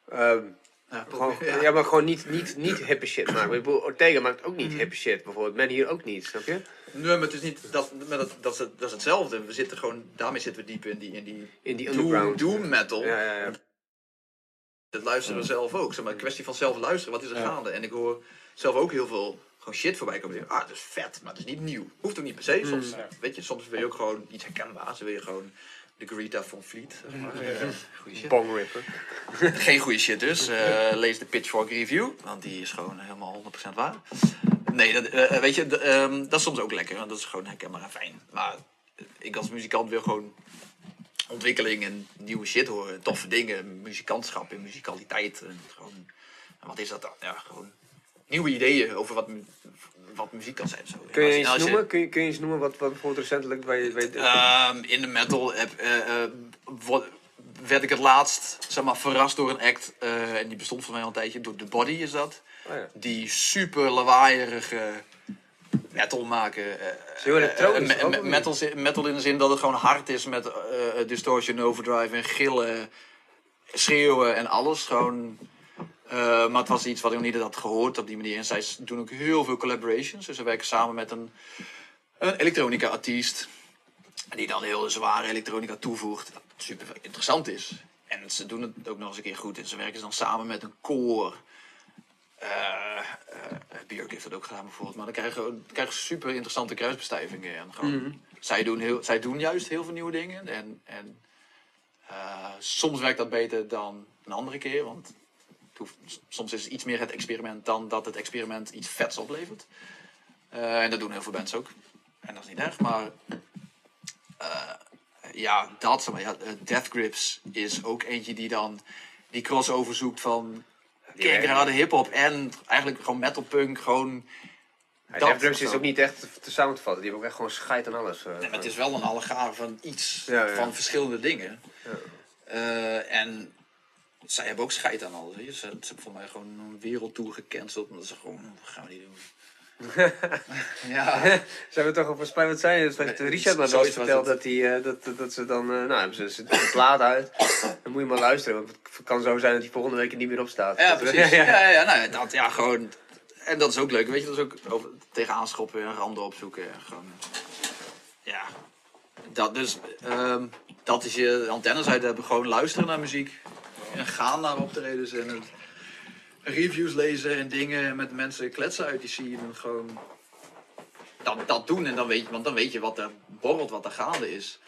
ehm, ja, gewoon, ja. ja. maar gewoon niet, niet, niet hippe shit maken. Ik bedoel, Ortega maakt ook niet hippe shit, bijvoorbeeld. Men hier ook niet, snap je? Nee, maar het is niet, dat, maar dat, dat, is, het- dat is hetzelfde. We zitten gewoon, daarmee zitten we diep in die, in die In die doom, underground. doom metal. Ja, ja, ja. Dat luisteren we zelf ook. Zeg maar, een kwestie van zelf luisteren. Wat is er gaande? En ik hoor zelf ook heel veel gewoon shit voorbij komen. Ah, dat is vet, maar dat is niet nieuw. Hoeft ook niet per se. Soms, weet je, soms wil je ook gewoon iets herkenbaars. Dan wil je gewoon de Greta van. Zeg maar. Eh, goeie shit. Bong ripper. Geen goede shit dus. Eh, lees de Pitchfork review, want die is gewoon helemaal 100% waar. Nee, dat, eh, weet je, ehm, dat is soms ook lekker, want dat is gewoon herkenbaar en fijn. Maar ik als muzikant wil gewoon ontwikkeling en nieuwe shit horen. Toffe dingen, muzikantschap en muzikaliteit. En gewoon, wat is dat dan? Ja, gewoon nieuwe ideeën over wat, wat muziek kan zijn. Zo. Kun je eens als noemen? Kun je, kun je eens noemen wat, wat bijvoorbeeld recentelijk bij je... Bij, Ehm, in de metal heb, eh, eh, werd ik het laatst zeg maar, verrast door een act. eh, en die bestond voor mij al een tijdje. Door The Body is dat. Oh ja. Die super lawaaierige metal maken. elektronisch me- niet? metal, metal in de zin dat het gewoon hard is met distortion, overdrive en gillen, schreeuwen en alles. Gewoon, maar het was iets wat ik nog niet had gehoord op die manier. En zij doen ook heel veel collaborations. Dus ze werken samen met een, een elektronica artiest. Die dan heel zware elektronica toevoegt. Wat super interessant is. En ze doen het ook nog eens een keer goed. En ze werken dan samen met een koor. Eh eh, Björk heeft dat ook gedaan bijvoorbeeld. Maar dan krijgen we krijgen we super interessante kruisbestuivingen. En gewoon, zij, doen heel, zij doen juist heel veel nieuwe dingen. En, en eh, soms werkt dat beter dan een andere keer. Want soms is het iets meer het experiment dan dat het experiment iets vets oplevert. Eh, en dat doen heel veel bands ook. En dat is niet erg, maar eh, ja, dat, zeg maar, ja, eh, Death Grips is ook eentje die dan die crossover zoekt van keiharde hip-hop en eigenlijk gewoon metal punk, gewoon. Ja, Death Grips is ook niet echt te, te samen te vatten. Die hebben ook echt gewoon scheid aan alles. Nee, maar het is wel een allegaar van iets, Ja, ja. van verschillende dingen. En zij hebben ook scheid aan alles. weet je. Ze, ze hebben voor mij gewoon een wereldtour gecanceld. Omdat ze gewoon, dat gaan we niet doen. ja, Zijn we toch op een wat zijn? Dat heeft Nee, Richard maar wel verteld dat, die, eh, dat, dat ze dan... eh, nou, hebben ze, ze een plaat uit. Dan moet je maar luisteren. Want het kan zo zijn dat die volgende week er niet meer op staat. ja Dat- precies. Ja, ja, ja, nou, dat, ja, gewoon. En dat is ook leuk. Weet je, dat is ook over, tegenaan schoppen en randen opzoeken. En gewoon, ja, dat dus. ehm, dat is je antennes uit hebben. Gewoon luisteren naar muziek. En gaan naar optredens en het reviews lezen en dingen met mensen kletsen uit die scene. En gewoon dat, dat doen. En dan weet, je, want dan weet je wat er borrelt, wat er gaande is.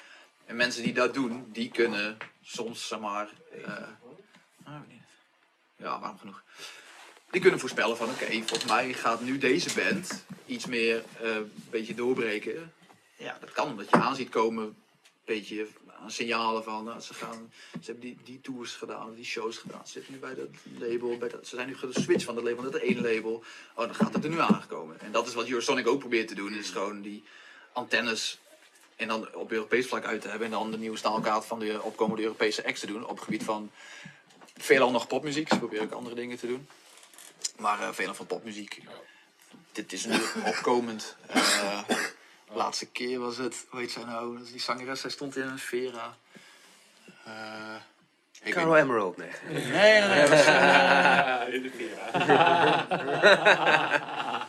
En mensen die dat doen, die kunnen soms, zeg maar... eh, niet. ja, waarom genoeg? Die kunnen voorspellen van, oké, volgens mij gaat nu deze band iets meer eh, een beetje doorbreken. Ja, dat kan omdat je aan ziet komen, een beetje signalen van, nou, ze, gaan, ze hebben die, die tours gedaan, die shows gedaan. Ze zitten nu bij dat label, bij dat, ze zijn nu geswitcht van dat label naar dat ene label. Oh, dan gaat het er nu aangekomen. En dat is wat Eurosonic ook probeert te doen, is gewoon die antennes en dan op Europees vlak uit te hebben. En dan de nieuwe staalkaart van de opkomende Europese acts te doen. Op het gebied van veelal nog popmuziek. Ze proberen ook andere dingen te doen. Maar eh veelal van popmuziek. Dit is nu opkomend. Eh, laatste keer was het, hoe heet zij nou? Dat is die zangeres, zij stond in een Vera. Eh, ik Caro weet- Emerald, nee. Nee, nee, nee. was, eh, in de Vera.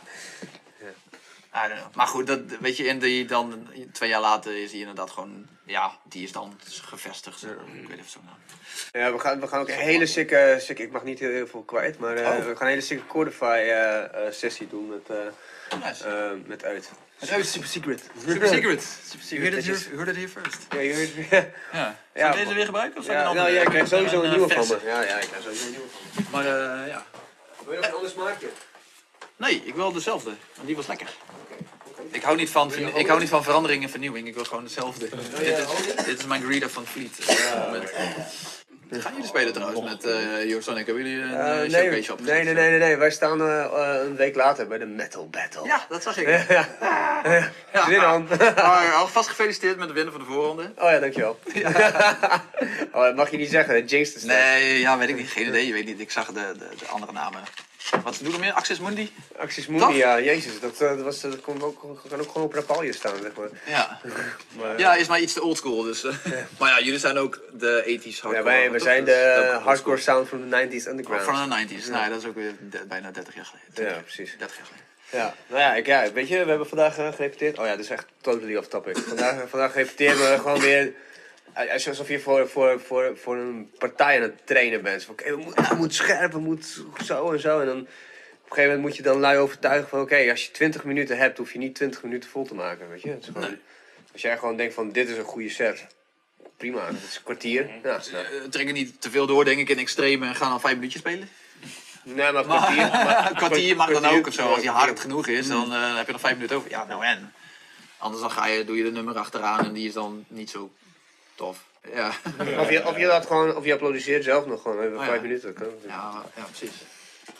Maar goed, dat, weet je, in die, dan, twee jaar later is hij inderdaad gewoon, ja, die is dan gevestigd. maar. Ik weet even zo naam. Ja, we gaan, we gaan ook een hele sikke, sikke... Ik mag niet heel, heel veel kwijt, maar eh, Oh. we gaan een hele sikke Cordify-sessie doen met, Nice. met uit. Uit. Super secret. Super secret. Super You heard it here, heard it here first. Ja, je hoort Ja. Ja, Zal ik deze weer gebruiken? Of ik Ja, een nou, andere? jij krijgt sowieso een eh, nieuwe van me. Ja, ja, ik krijg sowieso een nieuwe. Maar eh, ja. Wil je nog een ander smaakje? Nee, ik wil dezelfde. Want die was lekker. Ik hou niet van, ik hou niet van verandering en vernieuwing. Ik wil gewoon hetzelfde. dit, is, dit is mijn Greta van Fleet. moment. Gaan jullie spelen trouwens met eh Eurosonic? Hebben jullie een uh, showcase op? nee, nee, nee, nee, nee. Wij staan een week later bij de Metal Battle. Ja, dat zag ik. Ja. Zin aan. Maar alvast gefeliciteerd met de winnen van de voorronde. Oh ja, dankjewel. oh, dat mag je niet zeggen, jinx is Nee, ja, weet ik niet. Geen idee. Je weet niet. Ik zag de, de, de andere namen. Wat doen we meer? Axis Mundi? Axis Toch? Mundi, ja, jezus, dat, eh, dat, was, dat kon ook, kan ook gewoon op een palje staan, zeg maar. Ja. maar Ja, is maar iets te oldschool. Dus, eh. Maar ja, jullie zijn ook de 80s hardcore. ja, wij, wij zijn Dus de hardcore sound van de 90s underground. Van de 90s. Nou, dat is ook weer de- bijna 30 jaar geleden. Ja, precies. 30 jaar geleden. Ja, nou ja, ik, ja, weet je, we hebben vandaag eh, gerepeteerd. Oh ja, dat is echt totally off topic. Vandaag, vandaag repeteren we gewoon weer. Alsof je voor, voor, voor, voor een partij aan het trainen bent. Van, Oké, we, moeten, we moeten scherp, we moeten zo en zo. En dan op een gegeven moment moet je dan lui overtuigen van... Oké, als je 20 minuten hebt, hoef je niet 20 minuten vol te maken, weet je. Het is gewoon, Nee. Als jij gewoon denkt van, dit is een goede set. Prima, het is een kwartier. Ja, nou, Eh, Trek er niet te veel door, denk ik, in extreme en gaan dan 5 minuutjes spelen. nee, maar kwartier. maar- een kwartier mag dan ook of zo. Als je hard genoeg is, dan eh, heb je nog 5 minuten over. Ja, nou en. Anders dan ga je, doe je de nummer achteraan en die is dan niet zo tof. Ja, Of je, of je dat gewoon, of je applaudisseert zelf nog gewoon. Even Oh ja. vijf minuten. kan ja, ja precies.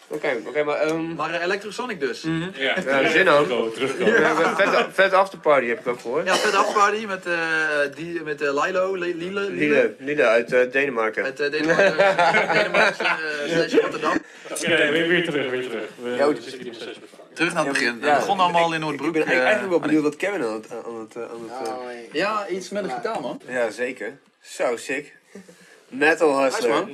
Oké, oké, maar... ehm Maar eh, Electrosonic dus. Ja, Ja, zin aan. Terugkomen, hebben een vet, vet afterparty heb ik ook gehoord. Ja, vet afparty met, eh die, met eh, Lilo, Li- Lile, Liele, Liele uit Denemarken. Uit uh, Denemarken, Denemarken slash Rotterdam. Ja, weer, weer terug, weer terug. We, Ja, we zitten hier nog steeds met Terug naar het begin. Ja. Het begon allemaal in ik Noordbroek. ben eigenlijk, eh, eigenlijk wel benieuwd wat Kevin aan het... Aan het, aan het eh, Oh, hey. Ja, iets met een gitaar, man. ja, zeker. Zo, sick. Metal hustler. man.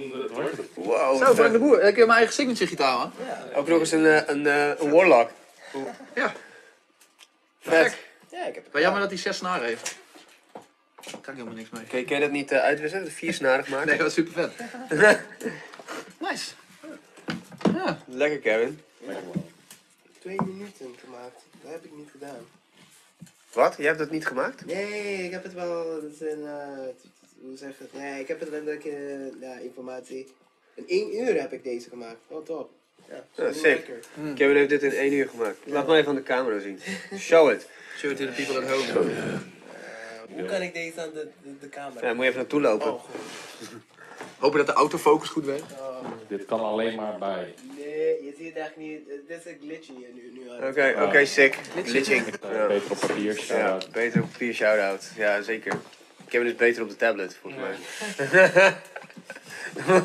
Wow. Zo, Frank de Boer. Ik heb mijn eigen signature gitaar, man. Ook nog eens een, eh, een, eh, een warlock. Ja. Vet. Ja, ik heb het. Maar jammer dat hij zes snaren heeft. Daar kan ik helemaal niks mee. Kun je, kun je dat niet eh, uitwisselen? Dat viersnarig maken? Nee, dat was super vet. nice. Ja. Lekker, Kevin. Twee minuten gemaakt. Dat heb ik niet gedaan. Wat? Jij hebt dat niet gemaakt? Nee, ik heb het wel. Is een. eh, hoe zeg je het? Nee, ik heb het letterlijk. eh ja, informatie. In één uur heb ik deze gemaakt. Oh, top. Ja, Ja, zo sick. lekker. Kevin heeft dit in één uur gemaakt. Laat maar even aan de camera zien. Show it. Show it to the people at home. Eh, hoe kan ik deze aan de, de, de camera? Ja, moet je even naartoe lopen. Oh. Hopen dat de autofocus goed werkt. Dit kan alleen maar bij. nee, je ziet het echt niet. Eh, Dit is een glitchy hier nu. nu het- Oké, oké, sick. Glitching. Uh, Ja. Beter op papier. Ja, shout-out. beter op papier shout-out. Ja, zeker. Kevin is beter op de tablet, volgens mij.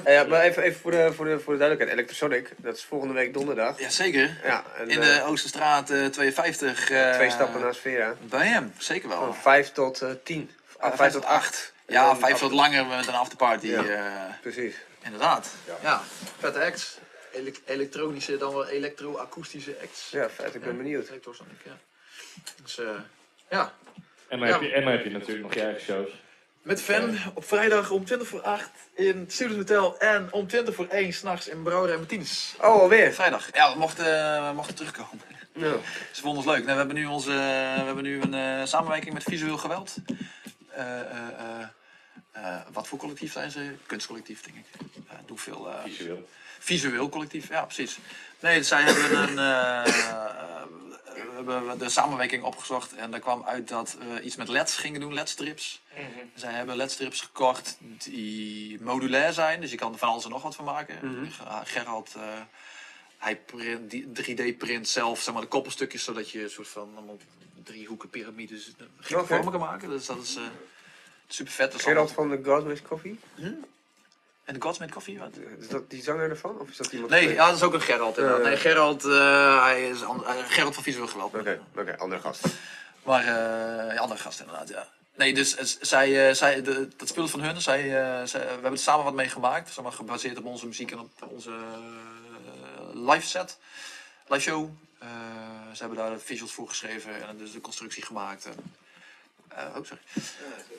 ja, maar even, even voor, de, voor, de, voor de duidelijkheid. Electrosonic, dat is volgende week donderdag. Jazeker. Ja, en, In eh, de Oosterstraat eh 52. eh, twee stappen naar Sfera. Bij hem, zeker wel. Van 5 tot eh 10. Ah, 5 tot 8. Ja, vijf tot langer met een afterparty. Ja. eh, Precies. Inderdaad. Ja, vette acts. Ele- elektronische, dan wel elektro-akoestische acts. Ja, vet. Ik ben benieuwd. Electrosonic, ja. Dus eh, ja, En, dan heb je, en dan heb je natuurlijk nog je eigen shows. met Fan op vrijdag om 20 voor 8 in Student Hotel en om 20 voor 1 s'nachts in Brouwerij Martinez. Oh, alweer? Vrijdag. Ja, we mochten, we mochten terugkomen. Nou, Ze vonden ons leuk. Nou, we hebben nu, onze, we hebben nu een eh, samenwerking met Visueel Geweld. Eh, wat voor collectief zijn ze? Kunstcollectief, denk ik. Eh doen veel, eh, Visueel. Visueel collectief, ja precies. Nee, zij hebben een, we hebben de samenwerking opgezocht en er kwam uit dat we iets met LEDs gingen doen, LED-strips. Zij hebben LED-strips gekocht die modulair zijn, dus je kan er van alles en nog wat van maken. Ger- Gerald, eh, hij print, die 3D-print zelf zeg maar, de koppelstukjes, zodat je een soort van allemaal driehoeken piramides vormen kan maken. Dus dat is eh, super vet. Gerald van de Godwin's Coffee? En de Godsmith Coffee, wat? Is dat die zanger ervan? Of is dat iemand Nee, ja, dat is ook een Gerald. inderdaad. Eh. nee, Gerald, eh, hij is eh, Gerald van Visueel Geweld. Oké, oké, andere gast. Maar, ja, andere gast inderdaad, ja. Nee, dus zij, zij, de, dat spul van hun. Zij, eh, zij- we hebben er samen wat mee gemaakt. Zeg maar, gebaseerd op onze muziek en op onze live set. Live show. Ze hebben daar visuals voor geschreven en dus de constructie gemaakt. En, oh, sorry.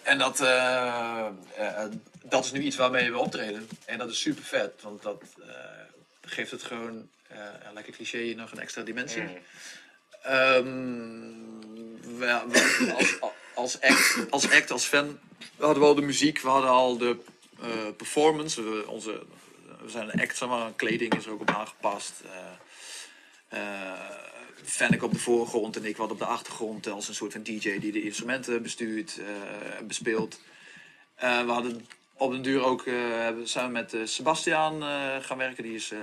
En dat, eh, eh, dat is nu iets waarmee we optreden. En dat is super vet, want dat geeft het gewoon, lekker cliché, nog een extra dimensie. Ehm, we, we- als, als, act, als act, als fan, we hadden wel de muziek, we hadden al de performance. We, onze, we zijn een act, zeg maar, kleding is er ook op aangepast. Eh eh, Fennec op de voorgrond en ik wat op de achtergrond als een soort van DJ die de instrumenten bestuurt eh, en bespeelt. Eh, we hadden op den duur ook eh, samen met eh, Sebastian eh, gaan werken, die is eh,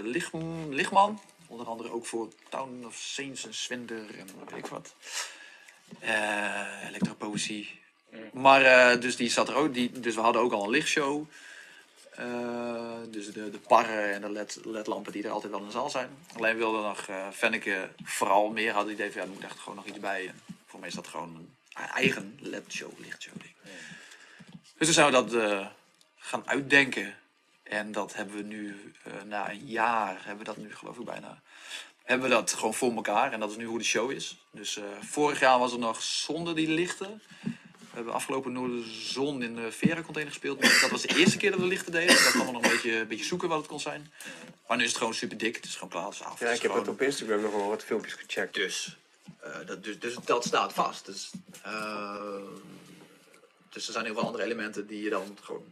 lichtman. Onder andere ook voor Town of Saints en Swinder en weet ik wat. Eh elektropoëzie. Maar eh, dus die zat er ook, die, dus we hadden ook al een lichtshow. Eh, dus de, de parren en de LED, ledlampen die er altijd wel in de zaal zijn. Alleen wilde nog eh Fenneke vooral meer had het idee van ja, er moet echt gewoon nog iets bij. En voor mij is dat gewoon een eigen LED-show, lichtshow ding. Dus toen zijn we dat eh, gaan uitdenken. En dat hebben we nu, na een jaar, hebben we dat nu geloof ik bijna, hebben we dat gewoon voor elkaar. En dat is nu hoe de show is. Dus vorig jaar was het nog zonder die lichten. We hebben afgelopen Noorderzon in de Vera-container gespeeld. Dat was de eerste keer dat we lichten deden. Dat kwam nog een beetje, een beetje zoeken wat het kon zijn. Maar nu is het gewoon super dik. Het is gewoon klaar. Het is af. Ja, ik heb gewoon- het op Instagram nog wel wat filmpjes gecheckt. dus, eh, dat, dus, dus dat staat vast. Dus, eh, dus er zijn heel veel andere elementen die je dan gewoon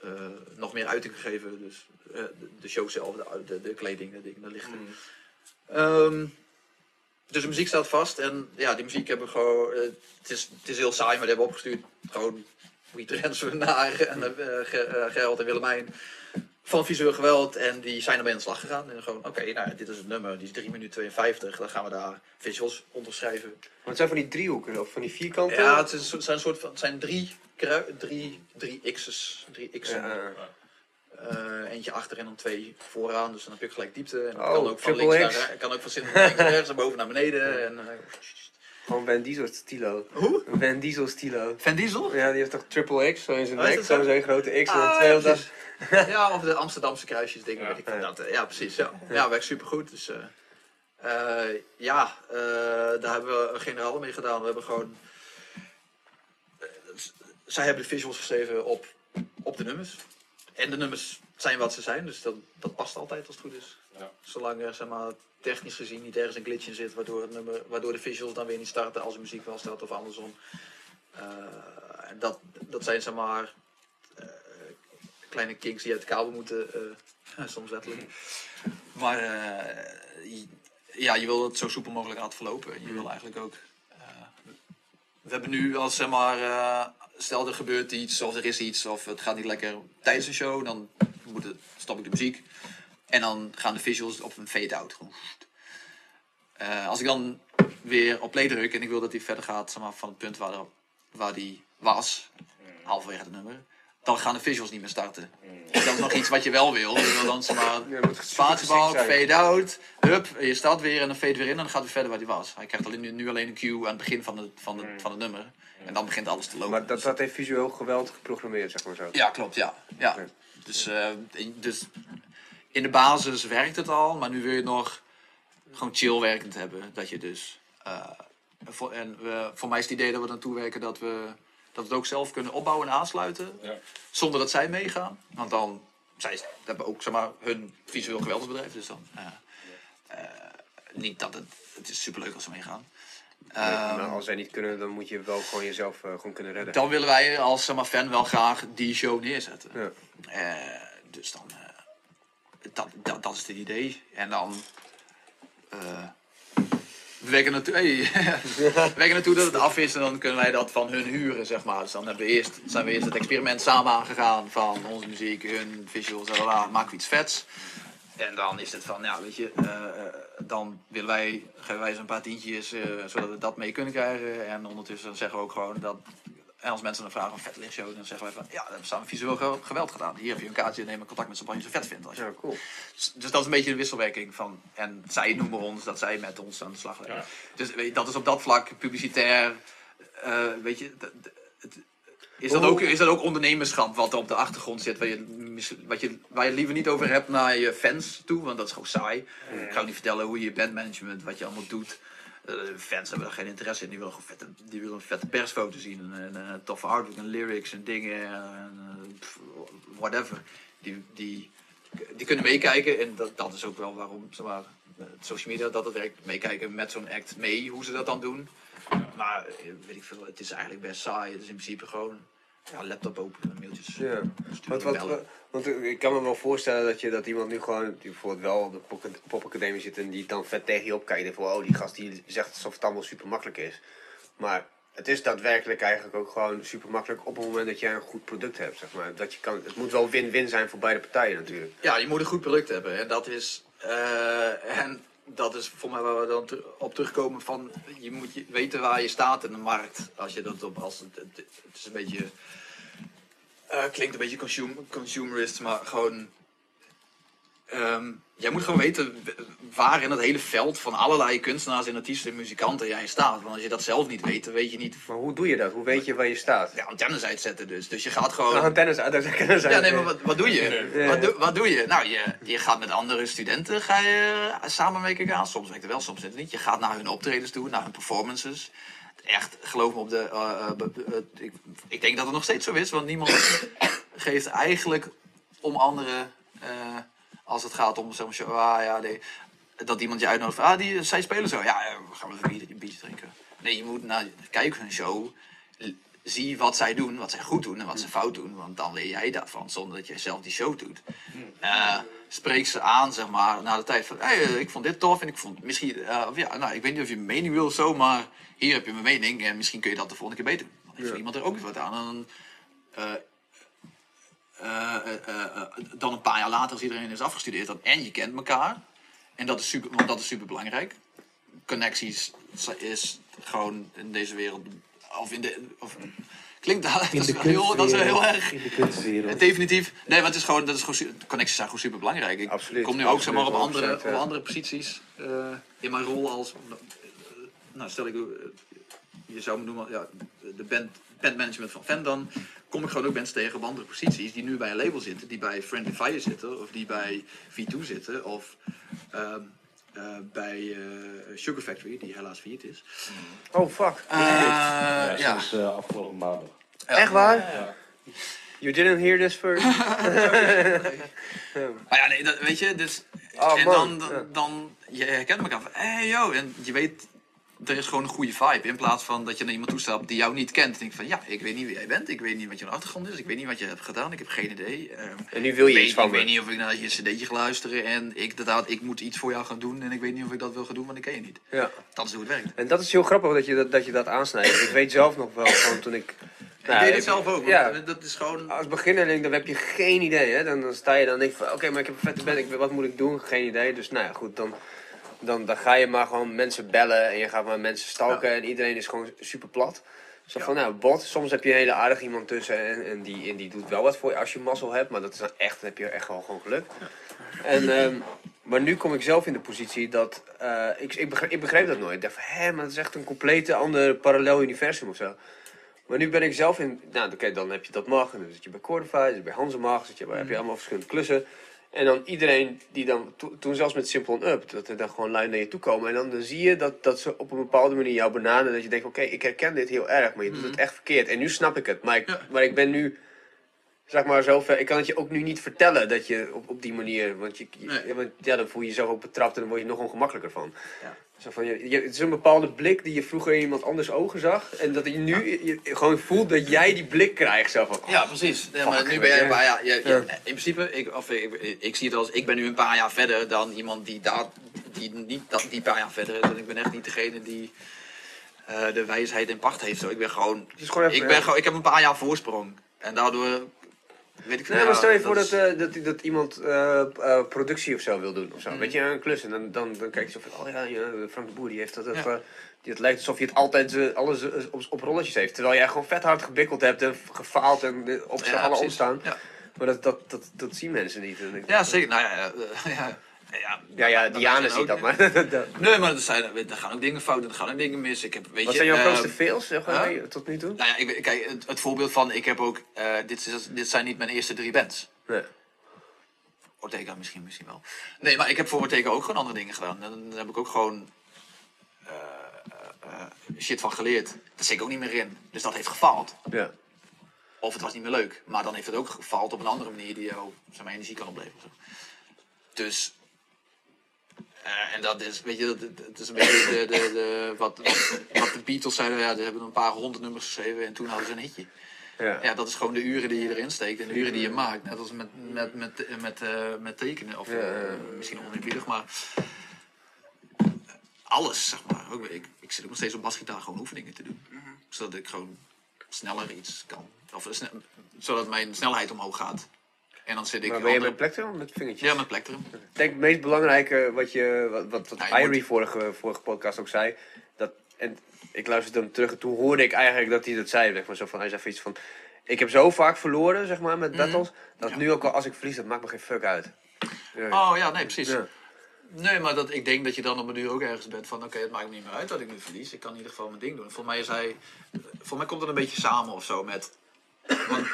eh, nog meer uiting geven. Dus de, de show zelf, de, de, de kleding, de dingen, de lichten. Ehm, dus de muziek staat vast. En ja, die muziek hebben we gewoon... eh, het, is, het is heel saai, maar die hebben we opgestuurd. Gewoon Pieter Rensen naar en eh, Ger- eh, Gerald en Willemijn van visueel geweld en die zijn ermee aan de slag gegaan. En gewoon, oké, nou, dit is het nummer, die is 3 minuten 52, dan gaan we daar visuals onder schrijven. Maar het zijn van die driehoeken of van die vierkanten. Ja, het, is, het zijn, een soort van, het zijn drie, drie, drie x's, drie. Ja, Eh, eentje achter en dan twee vooraan, dus dan heb je ook gelijk diepte. En Oh, kan ook van links naar re- kan ook van links naar rechts, naar boven naar beneden. En, eh, Gewoon Van Diesel stilo. Hoe? Van Diesel stilo. Van Diesel? Ja, die heeft toch triple X, zo in zijn Oh, is nek, zo? grote X en Ah, twee ja, op dat. precies. ja, of de Amsterdamse kruisjes dingen, Ja. weet ik Ja. dat. eh, Ja, precies. Ja, ja werkt supergoed. Dus, eh, eh, ja, eh, daar hebben we een generaal mee gedaan. We hebben gewoon... eh, zij hebben de visuals geschreven op, op de nummers. En de nummers zijn wat ze zijn, dus dat, dat past altijd als het goed is. Ja. Zolang er zeg maar, technisch gezien niet ergens een glitch in zit, waardoor, het nummer, waardoor de visuals dan weer niet starten als de muziek wel start of andersom. Eh, en dat, dat zijn zeg maar eh, kleine kinks die uit de kabel moeten, eh, soms letterlijk. Maar je- ja, je wil het zo soepel mogelijk laten verlopen. Je wil eigenlijk ook. we hebben nu als zeg maar, stel er gebeurt iets of er is iets of het gaat niet lekker tijdens een show, dan stop ik de muziek en dan gaan de visuals op een fade-out. Eh, als ik dan weer op play druk en ik wil dat die verder gaat zeg maar, van het punt waar, waar die was, halverwege het nummer, dan gaan de visuals niet meer starten. En dat is nog iets wat je wel wil. Je wil dan zeg maar, Ja, het moet super spatiebalk, fade out, hup, je start weer en dan fade weer in en dan gaat hij verder waar hij was. Hij krijgt alleen, nu, nu alleen een cue aan het begin van, het van, het van het nummer. En dan begint alles te lopen. Maar dat, dat heeft visueel geweld geprogrammeerd, zeg maar zo. Ja, klopt, ja. ja. Dus, eh, dus in de basis werkt het al, maar nu wil je het nog gewoon chill werkend hebben. Dat je dus. eh, voor, en we, voor mij is het idee dat we naartoe werken dat we, dat we het ook zelf kunnen opbouwen en aansluiten. Ja. Zonder dat zij meegaan. Want dan. Zij hebben ook zeg maar, hun visueel geweldsbedrijf. Dus dan. eh, eh, niet dat het. Het is superleuk als ze meegaan. Nee, Ehm, maar als zij niet kunnen, dan moet je wel gewoon jezelf eh, gewoon kunnen redden. dan willen wij als zeg maar, fan wel graag die show neerzetten. Ja. Eh, dus dan, eh, dat, dat, dat is het idee. En dan, eh, we werken naartoe, dat het af is en dan kunnen wij dat van hun huren, zeg maar. Dus dan hebben we eerst, zijn we eerst het experiment samen aangegaan van onze muziek, hun visuals, dan maken we iets vets. En dan is het van, ja, weet je, eh, eh, dan willen wij, geven wij ze een paar tientjes, eh, zodat we dat mee kunnen krijgen. En ondertussen zeggen we ook gewoon dat, en als mensen dan vragen van vet lichtshow, dan zeggen wij van, ja, we hebben samen visueel ge- geweld gedaan. Hier heb je een kaartje, neem contact met z'n als je het vet vindt. Als je... Ja, cool. Dus dat is een beetje de wisselwerking van, en zij noemen ons, dat zij met ons aan de slag leggen. Ja. Dus weet je, dat is op dat vlak publicitair, eh, weet je, het, is dat, ook, is dat ook ondernemerschap wat er op de achtergrond zit, waar je, wat je, waar je liever niet over hebt naar je fans toe, want dat is gewoon saai. Ik ga ook niet vertellen hoe je bandmanagement, wat je allemaal doet. Eh, fans hebben er geen interesse in, die willen die willen een vette persfoto zien, en, en, toffe artwork en lyrics en dingen, en, eh, whatever. Die, die, die kunnen meekijken en dat, dat is ook wel waarom zeg maar, eh, social media dat het werkt. Meekijken met zo'n act mee, hoe ze dat dan doen. Maar weet ik veel, het is eigenlijk best saai. Het is in principe gewoon ja, laptop openen, mailtjes Ja. sturen, Want, wat, want ik kan me wel voorstellen dat, je, dat iemand nu gewoon, die bijvoorbeeld wel op de pop- popacademie zit en die dan vet tegen je opkijkt. En van, oh, die gast die zegt alsof het allemaal super makkelijk is. Maar het is daadwerkelijk eigenlijk ook gewoon super makkelijk op het moment dat jij een goed product hebt, zeg maar. Dat je kan, het moet wel win-win zijn voor beide partijen natuurlijk. Ja, je moet een goed product hebben. En dat is, eh, en dat is voor mij waar we dan op terugkomen van... Je moet weten waar je staat in de markt. Als je dat op... Als het, is een beetje... Eh, klinkt een beetje consum consumerist, maar gewoon. Ehm, jij moet gewoon weten waar in het hele veld van allerlei kunstenaars en artiesten en muzikanten jij staat. Want als je dat zelf niet weet, dan weet je niet. Maar hoe doe je dat? Hoe weet je waar je staat? Ja, antennes uitzetten dus. Dus je gaat gewoon. Nou, antennes uit, antennes uit. Ja, nee, maar wat, wat doe je? Ja. Wat, doe, wat doe je? Nou, je, je gaat met andere studenten ga je eh, samen mee gaan. Soms werkt het wel, soms het niet. Je gaat naar hun optredens toe, naar hun performances. Echt, geloof me op de... eh, eh, eh, ik, ik denk dat het nog steeds zo is, want niemand geeft eigenlijk om anderen... eh, als het gaat om zo'n show, ah ja, nee, dat iemand je uitnodigt van, ah, die, zij spelen zo. Ja, eh, we gaan even een biertje, drinken. Nee, je moet naar, kijk hun show, zie wat zij doen, wat zij goed doen en wat ze fout doen. Want dan leer jij daarvan, zonder dat jij zelf die show doet. Eh, spreek ze aan, zeg maar, na de tijd van, hey, eh, ik vond dit tof en ik vond misschien, eh, of ja, nou, ik weet niet of je mijn mening wil of zo, maar hier heb je mijn mening en misschien kun je dat de volgende keer beter doen. Dan heeft iemand er ook eens wat aan. En eh, eh, eh, dan een paar jaar later, als iedereen is afgestudeerd, dan, en je kent elkaar. En dat is super, want dat is super belangrijk. Connecties is gewoon in deze wereld, of in de, of, klinkt dat, dat, is wel heel, dat is heel erg. De. Definitief. Nee, maar het is gewoon, dat is gewoon, connecties zijn gewoon super belangrijk. Ik Absoluut, kom nu ook zeg maar, op, andere, 100%, op andere posities in mijn rol als. nou, stel ik, je zou me noemen, ja, de band, bandmanagement van Fan dan. Kom ik gewoon ook mensen tegen op andere posities die nu bij een label zitten, die bij Friendly Fire zitten, of die bij V2 zitten, of ehm, eh, bij eh, Sugar Factory, die helaas failliet is. Oh, fuck. Eh, Ja, ja. sinds afgelopen maandag. Echt waar? You didn't hear this first? Maar ja, nee, dat, weet je, dus... Oh, en man, dan, dan, dan, je herkent elkaar van, hé hey, yo, en je weet, er is gewoon een goede vibe. In plaats van dat je naar iemand toestapt die jou niet kent. En denk van, ja, ik weet niet wie jij bent, ik weet niet wat je achtergrond is, ik weet niet wat je hebt gedaan, ik heb geen idee. Ehm, En nu wil je iets van ik me. weet niet of ik naar je cd'tje ga luisteren en ik, inderdaad, ik moet iets voor jou gaan doen en ik weet niet of ik dat wil gaan doen, want ik ken je niet. Ja. Dat is hoe het werkt. En dat is heel grappig dat je dat, dat, je dat aansnijdt. Ik weet zelf nog wel, gewoon toen ik... Nou, ik deed het zelf ook, Ja, dat is gewoon... als beginnerling dan heb je geen idee. Hè? Dan, dan sta je dan en denk je van, oké, maar ik heb een vette band, ik, wat moet ik doen? Geen idee. Dus nou ja, goed, dan, dan, dan ga je maar gewoon mensen bellen en je gaat maar mensen stalken en iedereen is gewoon super plat. Zo van, nou, bot, soms heb je een hele aardige iemand tussen en, en, die, en die doet wel wat voor je als je mazzel hebt, maar dat is dan echt, dan heb je echt wel gewoon geluk. En, ehm, maar nu kom ik zelf in de positie dat, eh, ik, ik, begreep, ik begreep dat nooit. Ik dacht van, hé, maar dat is echt een complete ander parallel universum of zo. Maar nu ben ik zelf in, nou oké, dan heb je dat mag, en dan zit je bij Cordify, zit je bij Hansemag, zit je bij, heb je allemaal verschillende klussen. En dan iedereen die dan, to- toen zelfs met Simple on Up, dat er dan gewoon lui naar je toe komen. En dan, dan zie je dat, dat ze op een bepaalde manier jou benaderen. Dat je denkt, oké, ik herken dit heel erg, maar je doet het echt verkeerd. En nu snap ik het, maar ik, Ja. maar ik ben nu, zeg maar zo ver, ik kan het je ook nu niet vertellen dat je op, op die manier, want, je, Nee. want ja, dan voel je jezelf ook betrapt en dan word je nog ongemakkelijker van. Ja. Zo van, je, je- het is een bepaalde blik die je vroeger in iemand anders ogen zag. En dat je nu je, je gewoon voelt dat jij die blik krijgt. Zo van, Ja, precies. Ja, maar nu ben jij een paar jaar. je- Ja. In principe, ik, of, ik, ik zie het als ik ben nu een paar jaar verder dan iemand die daar, die niet dat, die paar jaar verder is. En ik ben echt niet degene die eh, de wijsheid in pacht heeft. Zo. Ik ben gewoon. is gewoon even- ik, ben gewoon ik heb een paar jaar voorsprong. En daardoor. Weet ik veel, Nee, maar stel je voor dat, is- eh, dat, dat iemand eh, eh, productie of zo wil doen. Of zo. Weet je, een klus. En dan, dan, dan kijk je zo van, oh ja, Frank de Boer die heeft dat. dat Ja. het lijkt alsof je het altijd alles op, op rolletjes heeft. Terwijl jij gewoon vet hard gebikkeld hebt en gefaald en op Ja, alle precies. omstaan. Ja. Maar dat, dat, dat, dat zien mensen niet. Ja, zeker. Nou ja, ja, ja, Ja, ja, dat Diana ziet dat, maar... dat- Nee, maar er, zijn, er gaan ook dingen fout, er gaan ook dingen mis. Ik heb, weet Wat je, zijn jouw eh, grootste fails, huh? tot nu toe? Nou ja, ik, kijk, het, het voorbeeld van, ik heb ook, eh, dit, is, dit zijn niet mijn eerste drie bands. Nee. Ortega misschien, misschien wel. Nee, maar ik heb voor Ortega ook gewoon andere dingen gedaan. En dan heb ik ook gewoon eh, eh, shit van geleerd. Daar zit ik ook niet meer in. Dus dat heeft gefaald. Ja. Of het was niet meer leuk. Maar dan heeft het ook gefaald op een andere manier die jou zeg maar, energie kan opleveren. Dus... eh, en dat is, weet je, dat, is een beetje de, de, de, wat, wat, wat de Beatles zeiden. Ja, ze hebben een paar honderd nummers geschreven en toen hadden ze een hitje. Ja. Ja, dat is gewoon de uren die je erin steekt en de uren die je maakt. Net als met, met, met, met, eh, met tekenen. Of Ja, ja, ja. eh, misschien oneerbiedig, maar alles, zeg maar. Ook, ik, ik zit ook nog steeds op basgitaar gewoon oefeningen te doen. Zodat ik gewoon sneller iets kan. Of eh, zodat mijn snelheid omhoog gaat. En dan zit ik... Maar ben je met plektrum met vingertjes? Ja, met plektrum. Ik denk het meest belangrijke wat je, wat, wat, Irie moet- vorige, vorige podcast ook zei, dat, en ik luisterde hem terug en toen hoorde ik eigenlijk dat hij dat zei. Zeg maar, zo van, hij zei iets van, ik heb zo vaak verloren, zeg maar, met battles. Dat Ja. nu ook al als ik verlies, dat maakt me geen fuck uit. Ja. Oh ja, nee, precies. Ja. Nee, maar dat, ik denk dat je dan op een duur ook ergens bent van... Oké, het maakt me niet meer uit dat ik nu verlies. Ik kan in ieder geval mijn ding doen. Voor mij is hij... Voor mij komt het een beetje samen of zo met... Want,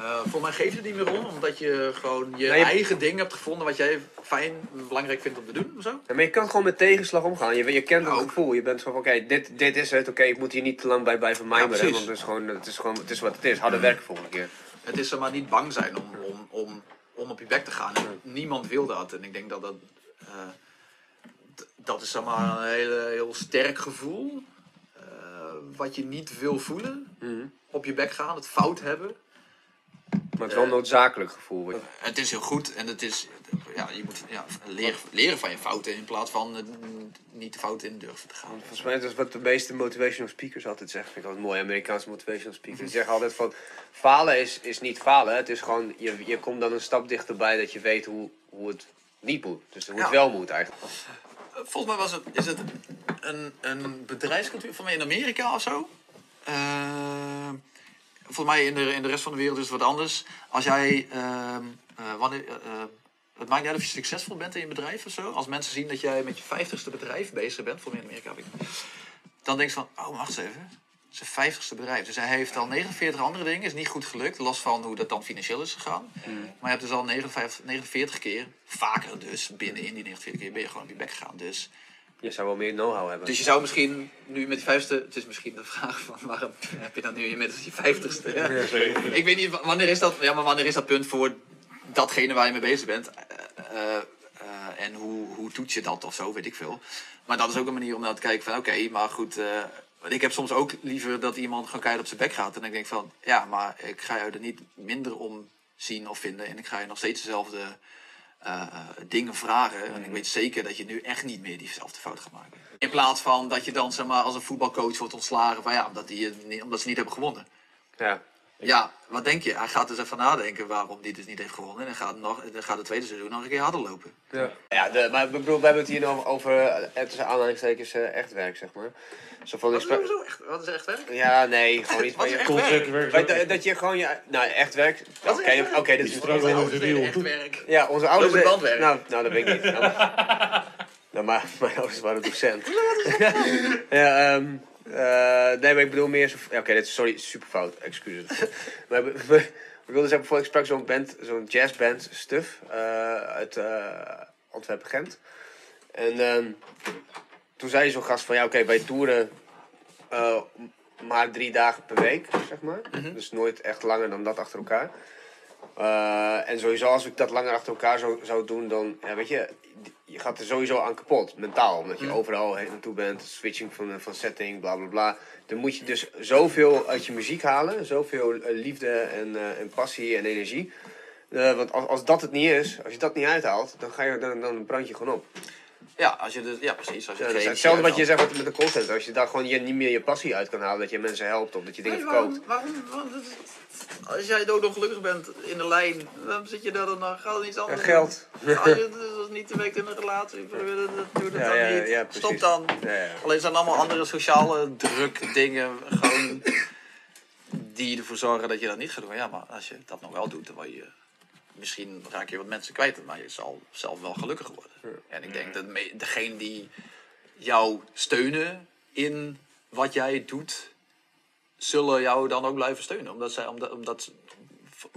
eh, voor mij geeft het niet meer om, omdat je gewoon je, Nee, je- eigen ding hebt gevonden wat jij fijn, belangrijk vindt om te doen of zo. Ja, maar je kan gewoon met tegenslag omgaan. Je, je kent het Ook. gevoel. Je bent zo van, oké, dit, dit is het. Oké, ik moet hier niet te lang bij blijven mijmeren. precies. want het is, gewoon, het, is gewoon, het is wat het is. Harde werk volgende keer. Het is maar niet bang zijn om, om, om, om op je bek te gaan. En niemand wil dat. En ik denk dat dat... eh, dat is maar een hele, heel sterk gevoel. eh, wat je niet wil voelen. Mhm. Op je bek gaan, het fout hebben. Maar het is wel een noodzakelijk gevoel. Het is heel goed en het is, ja, je moet ja, leren, leren van je fouten in plaats van eh, niet de fouten in durven te gaan. Volgens mij is dat wat de meeste motivational speakers altijd zeggen. Vind ik altijd mooi. Amerikaanse motivational speakers. Die zeggen altijd van, falen is, is niet falen. Het is gewoon, je, je komt dan een stap dichterbij dat je weet hoe, hoe het niet moet. Dus hoe het Ja. wel moet eigenlijk. Volgens mij was het, is het een, een bedrijfscultuur van mij in Amerika of zo. Eh, volgens mij in de, in de rest van de wereld is het wat anders. Als jij, ehm, eh, wanneer, eh, eh, het maakt niet uit of je succesvol bent in je bedrijf of zo. Als mensen zien dat jij met je vijftigste bedrijf bezig bent, voor mij in Amerika dan denk je van, oh wacht eens even. Zijn vijftigste bedrijf. Dus hij heeft al 49 andere dingen. Is niet goed gelukt. Los van hoe dat dan financieel is gegaan. Maar je hebt dus al 59, 49 keer, vaker dus, binnen in die 49 keer ben je gewoon op je bek gegaan. Dus Je zou wel meer know-how hebben. dus je zou misschien nu met die vijfste, het is misschien de vraag van waarom heb je dan nu inmiddels die vijftigste? Ik weet niet, wanneer is dat, ja, maar wanneer is dat punt voor datgene waar je mee bezig bent? Eh, eh, eh, en hoe, hoe toets je dat of zo, weet ik veel. Maar dat is ook een manier om naar te kijken van oké, maar goed. eh, want ik heb soms ook liever dat iemand gewoon keihard op zijn bek gaat. En ik denk van ja, maar ik ga je er niet minder om zien of vinden. En ik ga je nog steeds dezelfde eh, dingen vragen. En ik weet zeker dat je nu echt niet meer diezelfde fout gaat maken. In plaats van dat je dan zeg maar, als een voetbalcoach wordt ontslagen van ja, omdat, die, niet- omdat ze niet hebben gewonnen. Ja. Ja, wat denk je? Hij gaat dus even nadenken waarom die dus niet heeft gewonnen. En dan gaat, nog, dan gaat het tweede seizoen nog een keer harder lopen. Ja, ja de, maar ik bedoel, we hebben het hier over, over eh, tussen aanhalingstekens, eh, echt werk, zeg maar. Zo van, Wat is, zo echt, wat is echt werk? ja, nee, gewoon iets Wat is je... echt werk? werk. Weet dat, dat je gewoon je... Nou, echt werk. Oké, is oké, is... Wel Wat een is wiel. echt werk? Ja, onze ouders... Lopend bandwerk. Nou, nou, dat weet ik niet. Nou, nou, maar mijn ouders waren docent. ja, ehm eh, nee, maar ik bedoel meer zo... Ja, oké, dit is, sorry, super fout, excuses. maar, ik- wilde zeggen, bijvoorbeeld, ik sprak zo'n band, zo'n jazzband, Stuf, eh, uit eh Antwerpen-Gent. En ehm, toen zei zo'n gast van, ja, oké, wij toeren eh, maar drie dagen per week, zeg maar. Dus nooit echt langer dan dat achter elkaar. Eh, en sowieso, als ik dat langer achter elkaar zou, zou doen, dan, ja, weet je, je gaat er sowieso aan kapot, mentaal. Omdat je overal heen naartoe bent, switching van, van setting, bla bla bla. Dan moet je dus zoveel uit je muziek halen, zoveel eh, liefde en, en passie en energie. Want als, als dat het niet is, als je dat niet uithaalt, dan, ga je, dan, dan brand je gewoon op. Ja, als je dus, ja precies. Als je Ja, het dat is geen hetzelfde wat je zegt met de callcenter. Als je daar gewoon je, niet meer je passie uit kan halen, dat je mensen helpt of dat je dingen Nee, verkoopt. waarom, waarom, waarom- als jij doodongelukkig bent in de lijn, dan zit je daar dan nog, gaat er iets Ja, anders geld. doen. Als je dus niet werkt in een relatie, probeer dat, dat- doe dat Ja, dan ja, niet. ja, precies. Stop dan. Ja, ja. Alleen zijn allemaal andere sociale druk dingen, gewoon die ervoor zorgen dat je dat niet gaat doen. Ja, maar als je dat nog wel doet, dan word je misschien raak je wat mensen kwijt, maar je zal zelf wel gelukkiger worden. En ik denk dat degene die jou steunen in wat jij doet, zullen jou dan ook blijven steunen. Omdat zij, omdat, omdat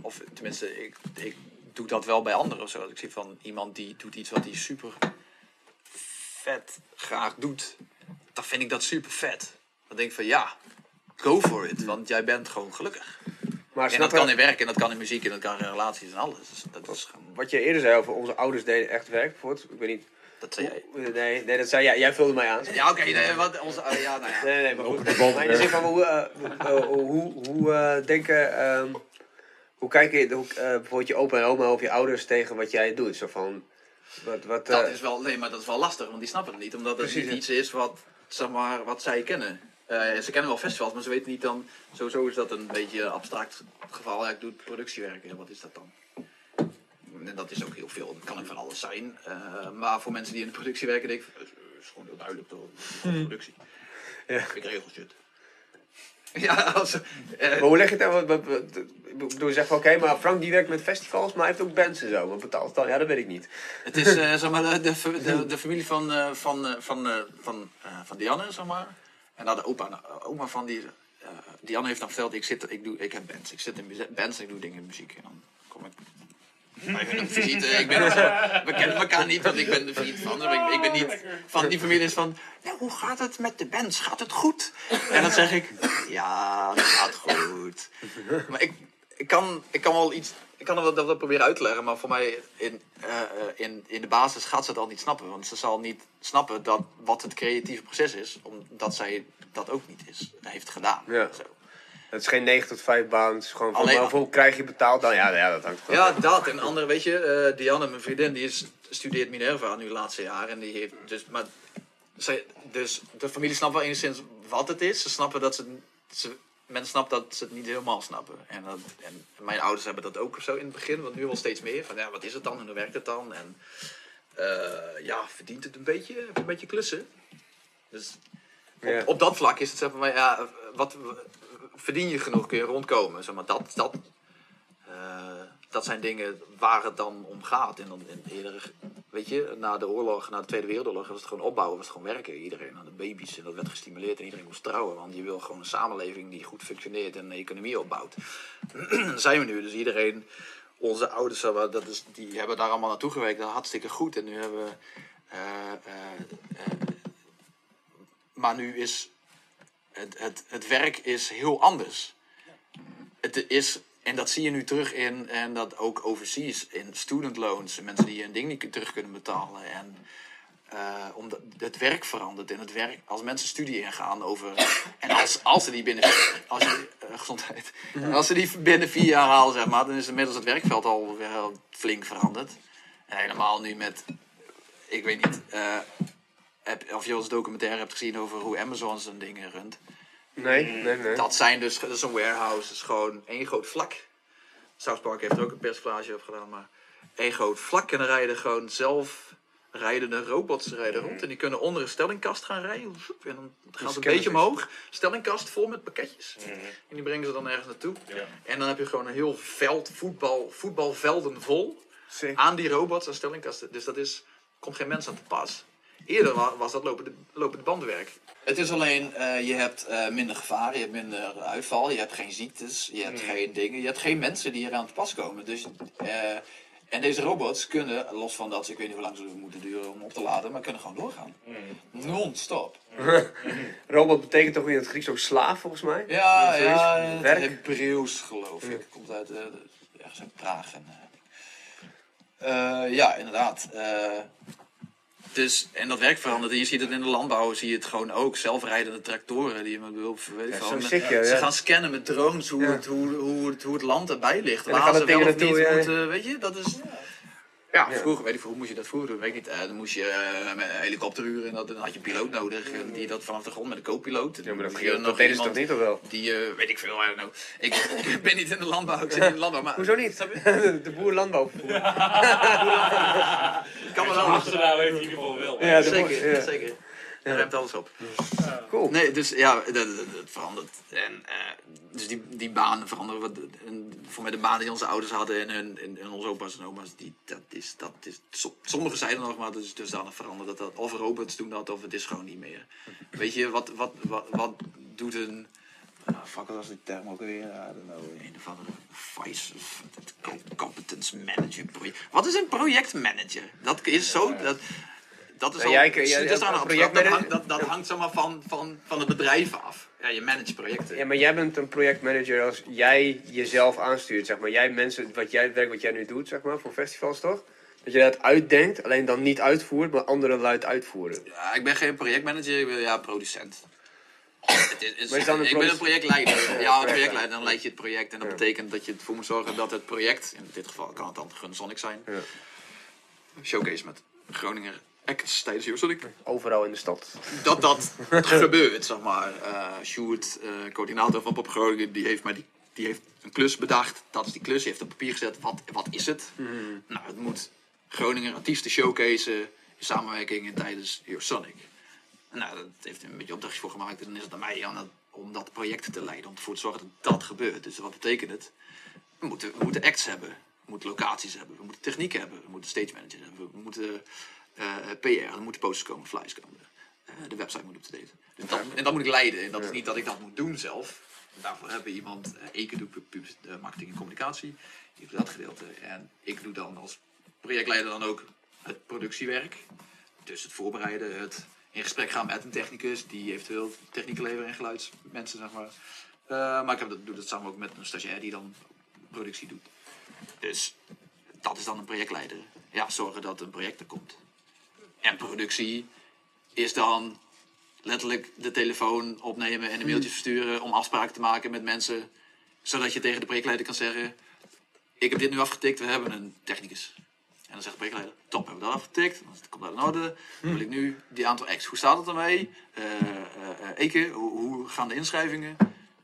of tenminste, ik, ik doe dat wel bij anderen of zo. Als ik zie van iemand die doet iets wat hij super vet graag doet, dan vind ik dat super vet. Dan denk ik van ja, go for it, want jij bent gewoon gelukkig. Maar En dat kan in werk en dat kan in muziek en dat kan in relaties en alles. Dus dat is gewoon, Wat je eerder zei over onze ouders deden echt werk, bijvoorbeeld. Ik weet niet. dat zei jij. Nee, nee dat zei jij. Jij vulde mij aan. Ja, oké, nee, wat onze, oh, ja, nou ja. Nee, nee, maar goed. Maar in de zin van hoe, eh, eh, hoe, hoe eh, denken, ehm, hoe kijken je, hoe, eh, bijvoorbeeld je opa en oma of je ouders tegen wat jij doet? Zo van, wat, wat, Dat is wel, nee, maar dat is wel lastig, want die snappen het niet. Omdat het Precies, niet ja. iets is wat, zeg maar, wat zij kennen. Eh, ze kennen wel festivals, maar ze weten niet dan... Sowieso is dat een beetje abstract geval. Ja, ik doe productiewerk. Wat is dat dan? En dat is ook heel veel. Dat kan ook van alles zijn. Eh, maar voor mensen die in de productie werken, denk ik... Het is gewoon heel duidelijk is gewoon productie. Ja. Ik regel shit. Ja, als, eh, Maar hoe leg je het dan? Ik bedoel, je zegt van oké, maar Frank die werkt met festivals, maar hij heeft ook bands en zo. Wat betaalt het dan? Ja, dat weet ik niet. Het is eh, zeg maar, de, de, de, de familie van, eh, van, eh, van, eh, van, eh, van Dianne, zeg maar. En dan de opa, en oma van die. eh, Dianne heeft dan verteld: ik, zit, ik, doe, ik heb bands. Ik zit in bands en ik doe dingen in muziek. En dan kom ik. Even een visite. Ik ben, we kennen elkaar niet, want ik ben de vriend van. hem. Ik ben niet van die familie is van. Nou, hoe gaat het met de bands? Gaat het goed? En dan zeg ik: Ja, het gaat goed. Maar ik, ik, kan, ik kan wel iets. Ik kan het wel, wel proberen uit te leggen, maar voor mij in, eh, eh, in, in de basis gaat ze het al niet snappen. Want ze zal niet snappen dat, wat het creatieve proces is, omdat zij dat ook niet is, heeft gedaan. Ja. Zo. Het is geen 9 tot 5 baan. Het is gewoon van hoeveel krijg je betaald dan? Ja, ja dat hangt. Ja, dat. En andere, weet je, eh, Dianne, mijn vriendin, die is, studeert Minerva nu het laatste jaar. En die heeft dus, maar, zij, dus de familie snapt wel enigszins wat het is. Ze snappen dat ze, ze men snapt dat ze het niet helemaal snappen. En, dat, en mijn ouders hebben dat ook zo in het begin, want nu wel steeds meer. Van ja, wat is het dan en hoe werkt het dan? En eh, ja, verdient het een beetje? Een beetje klussen? Dus op, Ja. op dat vlak is het zeg maar, ja, wat, verdien je genoeg, kun je rondkomen. Zeg maar, dat, dat, eh, dat zijn dingen waar het dan om gaat. En dan in eerder, weet je, na de oorlog, na de Tweede Wereldoorlog, was het gewoon opbouwen, was het gewoon werken. Iedereen aan de baby's en dat werd gestimuleerd en iedereen moest trouwen. Want je wil gewoon een samenleving die goed functioneert en een economie opbouwt. Zijn we nu. Dus iedereen, onze ouders, dat is, die hebben daar allemaal naartoe gewerkt. Dat hartstikke goed. En nu hebben we. eh, eh, eh, maar nu is het, het, het werk is heel anders. Het is, en dat zie je nu terug in, en dat ook overseas, in student loans, mensen die een ding niet terug kunnen betalen. En eh, omdat het werk verandert en het werk, als mensen studie ingaan over, en als, als ze die binnen, als je, eh, gezondheid, En als ze die binnen vier jaar halen, zeg maar, dan is inmiddels het werkveld al wel flink veranderd. En helemaal nu met, ik weet niet, eh, heb, of je ons documentaire hebt gezien over hoe Amazon zijn dingen runt. Nee, nee, nee. Dat zijn dus, dat is een warehouse, dat is gewoon één groot vlak. South Park heeft er ook een persiflage op gedaan, maar één groot vlak. En dan rijden gewoon zelf rijdende robots rijden rond. En die kunnen onder een stellingkast gaan rijden. En dan gaat het een beetje omhoog. Stellingkast vol met pakketjes. En die brengen ze dan ergens naartoe. En dan heb je gewoon een heel veld, voetbal, voetbalvelden vol. Aan die robots en stellingkasten. Dus dat is, komt geen mens aan te pas. Eerder wa- was dat lopende, lopende bandenwerk. Het is alleen, eh, je hebt eh, minder gevaar, je hebt minder uitval, je hebt geen ziektes, je hebt geen dingen, je hebt geen mensen die eraan te pas komen. Dus, eh, en deze robots kunnen, los van dat ze, ik weet niet hoe lang ze moeten duren om op te laden, maar kunnen gewoon doorgaan. Non-stop. Robot betekent toch in het Grieks ook slaaf, volgens mij? Ja, ja, het Werk? Hebreeuws geloof ik. Komt uit eh, ergens uit Praag. En, eh, eh, ja, inderdaad. Dus, en dat werk verandert. En je ziet het in de landbouw, zie je het gewoon ook. Zelfrijdende tractoren die je met behulp ik Ja, Ze gaan scannen met drones hoe, Ja. het, hoe, hoe, het, hoe het land erbij ligt. Waar gaat ze het wel of niet moeten, weet je, dat is... Ja, vroeger, weet ik veel, hoe moest je dat vroeger doen? Weet ik niet. Eh, dan moest je eh, met een helikopter huren en dat, dan had je een piloot nodig. eh, die dat vanaf de grond met een co-piloot. Ja, maar dat, je dat nog deden ze toch niet, of wel? die, eh, weet ik veel, I don't know. Ik, ik ben niet in de landbouw, ik zit in de landbouw. Maar Hoezo niet? De boer landbouw. Ik kan me wel Achternaam heeft hij in ieder geval wel. Ja, Zeker, boer- ja. zeker. Daar ruimt alles op. Cool. Nee, dus ja, dat, dat, dat verandert. En, eh, dus die, die banen veranderen. Wat, en voor mij de banen die onze ouders hadden en, hun, en, en onze opa's en oma's, die, dat is, dat is, so- sommige zeiden nog maar, dat is dusdanig veranderd dat dat of robots doen dat of het is gewoon niet meer. Weet je, wat, wat, wat, wat doet een... ah, fuck, wat was die term ook weer? I don't know. Een of andere vice competence manager. project. Wat is een projectmanager? Dat is zo... Dat, dat is al, jij dat, is een aan dat, hangt, dat, dat hangt zeg maar, van, van, van het bedrijf af. Ja, je managt projecten. Ja, maar jij bent een projectmanager als jij jezelf aanstuurt, zeg maar. Jij mensen, wat jij, het werk wat jij nu doet, zeg maar, voor festivals toch? Dat je dat uitdenkt, alleen dan niet uitvoert, maar anderen luid uitvoeren. Ja, ik ben geen projectmanager, ik ben ja, producent. Het is, ik ben een projectleider. Ja, een projectleider. projectleider. Dan leid je het project. En dat Ja. betekent dat je ervoor moet zorgen dat het project, in dit geval kan het dan Gunsonic zijn, Ja. showcase met Groninger acts tijdens Eurosonic, Overal in de stad. dat dat gebeurt, zeg maar. Eh Sjoerd, eh, coördinator van Pop Groningen, die heeft, mij die, die heeft een klus bedacht. Dat is die klus, die heeft op papier gezet. Wat, wat is het? Nou, het moet Groninger artiesten showcase in samenwerking en tijdens Eurosonic. Nou, dat heeft een beetje opdrachtjes voor gemaakt en dan is het aan mij. Dat om dat project te leiden, om ervoor te zorgen dat dat gebeurt. Dus wat betekent het? We moeten, we moeten acts hebben, we moeten locaties hebben, we moeten techniek hebben, we moeten stage managers hebben, we moeten PR, er moeten posters komen, flyers komen, eh, de website moet up-to-date. Dus dat, en dat moet ik leiden. En dat is niet dat ik dat moet doen zelf. Daarvoor hebben we iemand, uh, Eke doet eh, marketing en communicatie, die doet dat gedeelte. En ik doe dan als projectleider dan ook het productiewerk. Dus het voorbereiden, het in gesprek gaan met een technicus die eventueel techniek leveren en geluidsmensen, zeg maar. Eh, maar ik heb dat, doe dat samen ook met een stagiair die dan productie doet. Dus dat is dan een projectleider. Ja, zorgen dat een project er komt. En productie is dan letterlijk de telefoon opnemen en een mailtje versturen om afspraken te maken met mensen. Zodat je tegen de projectleider kan zeggen, ik heb dit nu afgetikt, we hebben een technicus. En dan zegt de projectleider, top, hebben we dat afgetikt. Dan komt dat in orde. Dan wil ik nu die aantal X. Hoe staat het ermee? Eh, Eke, hoe, hoe gaan de inschrijvingen?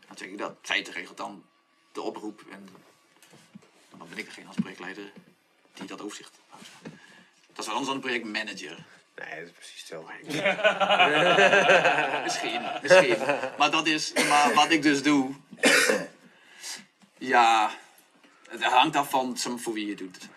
Dan zeg ik dat. Feiten regelt dan de oproep. En dan ben ik degene als projectleider die dat overzicht houdt. Dat is wel anders dan een projectmanager. Nee, dat is precies hetzelfde. Misschien, misschien. Maar dat is, maar wat ik dus doe, ja, het hangt af van voor wie je het doet.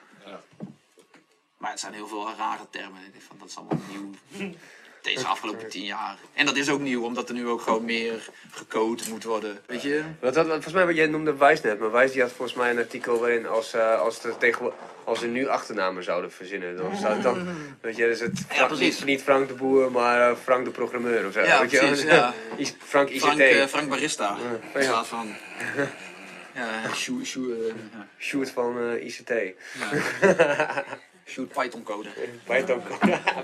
Maar het zijn heel veel rare termen. Ik denk van, dat is allemaal nieuw. Deze afgelopen tien jaar. En dat is ook nieuw, omdat er nu ook gewoon meer gecode moet worden. Weet je? Wat, wat, volgens mij, wat jij noemde Wijs net, maar Wijs die had volgens mij een artikel waarin als, eh, als, er tegen, als ze nu achternamen zouden verzinnen, dan zou het dan, weet je, dus het Frank- niet, niet Frank de Boer, maar eh, Frank de programmeur of zo. Ja, weet je precies, ja. Frank ICT. Frank, eh, Frank Barista. Ja. In plaats van... Ja, shoot, shoot, eh, ja. Shoot van eh, ICT. Shoot Python code. Python.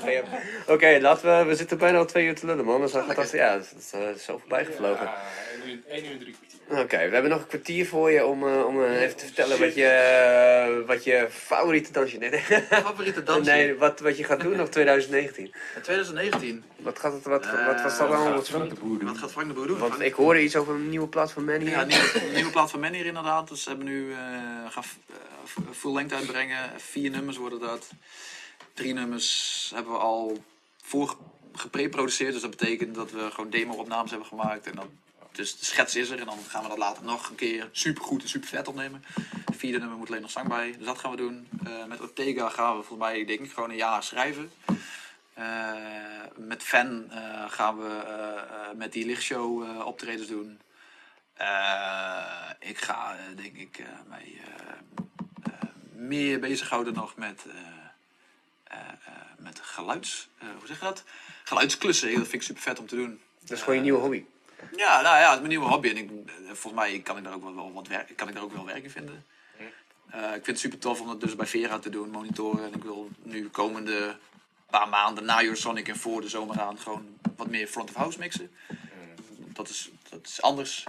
Oké, laten we, we zitten bijna al twee uur te lullen man, dat is wel fantastisch. Ja, dat is, dat is zo voorbij gevlogen. Ja, 1 uur en drie kwartier. Oké, we hebben nog een kwartier voor je om, eh, om eh, even te vertellen wat je, eh, wat je favoriete dansje... Nee, nee. Favoriete dansje? nee wat, wat je gaat doen nog 2019. In 2019. Wat, gaat het, wat, wat was dat allemaal? Frank de Boer doen. Wat gaat Frank de Boer doen? Want Frank- ik hoorde iets over een nieuwe plaat van Manny. Ja, een nieuwe, een nieuwe plaat van Manny hier inderdaad. Dus ze hebben nu, eh gaan eh, full length uitbrengen. Vier nummers worden dat. Drie nummers hebben we al voor gepreproduceerd. Dus dat betekent dat we gewoon demo-opnames hebben gemaakt. En dan, dus de schets is er. En dan gaan we dat later nog een keer super goed en super vet opnemen. Het vierde nummer moet alleen nog zang bij. Dus dat gaan we doen. Eh, met Ortega gaan we volgens mij denk ik gewoon een jaar schrijven. Eh, met Fan eh, gaan we met die lichtshow optredens doen. Ik ga denk ik mij meer bezighouden nog met, met geluids... hoe zeg je dat? Geluidsklussen. Dat vind ik super vet om te doen. Dat is gewoon je nieuwe hobby. Ja, nou ja, het is mijn nieuwe hobby. En ik, eh, volgens mij kan ik daar ook wel, wel wat werk, kan ik daar ook wel werk in vinden. Eh, ik vind het super tof om dat dus bij Vera te doen, monitoren. En ik wil nu komende paar maanden na Eurosonic en voor de zomer aan gewoon wat meer front of house mixen. Dat, is, dat is anders.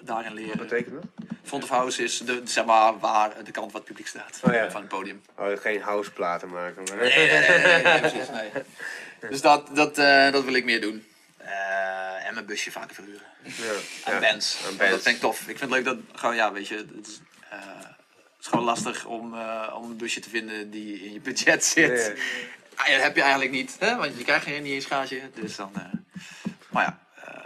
Daarin Wat leren. betekent dat? Front of house is de, zeg maar, waar de kant waar het publiek staat Oh ja. van het podium. Oh, geen houseplaten maken. Maar... Nee, nee, nee, nee, nee, precies, nee. Dus dat, dat, eh, dat wil ik meer doen. Eh, en mijn busje vaker verhuren. Ja. Aan bands. Dat vind ik tof. Ik vind het leuk dat, gewoon, ja, weet je, het is, eh, het is gewoon lastig om, eh, om een busje te vinden die in je budget zit. Ja. Ah, ja, dat heb je eigenlijk niet, hè? want je krijgt geen niet eens gaatje. Dus dan, maar ja,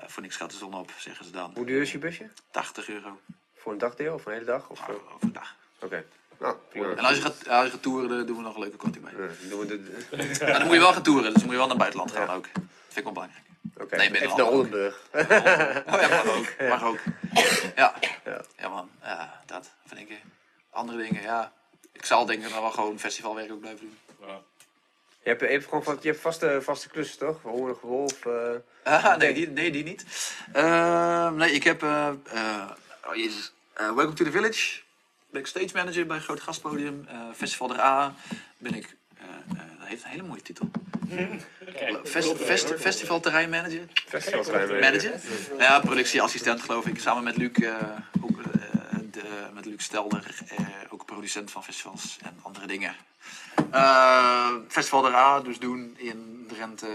voor niks gaat de zon op, zeggen ze dan. Hoe duur is je busje? 80 euro Voor een dagdeel of een hele dag? Of, voor- eh, overdag. Oké. Nou, prima. En als je gaat, als je gaat toeren, dan doen we nog een leuke korting bij. Ja, doen we de... Dan moet je wel gaan toeren, dus dan moet je wel naar het buitenland gaan ook. Dat vind ik wel belangrijk. Oké, Nee, binnen even naar. Oldenburg. Oh ja, mag ook. Mag ook. Ja. Ja. Ja man, ja, dat vind ik. eh, Andere dingen, ja. Ik zal denk ik dan wel gewoon festivalwerk ook blijven doen. Ja. Je hebt, je hebt gewoon va- je hebt vaste, vaste klussen, toch? Hongerige Wolf. eh, Ah, nee, die, nee, die niet. Ehm, nee, ik heb... eh, eh, oh jezus. Eh, Welcome to the Village. Ben ik stage manager bij een groot gastpodium. Eh, Festival der A ben ik... dat heeft een hele mooie titel. Fest, fest, festival. Festivalterrein. Manager? Ja, productieassistent geloof ik. Samen met Luc, eh, ook, eh, de, met Luc Stelder, eh, ook producent van festivals en andere dingen. Eh, Festival der A dus doen in Drenthe.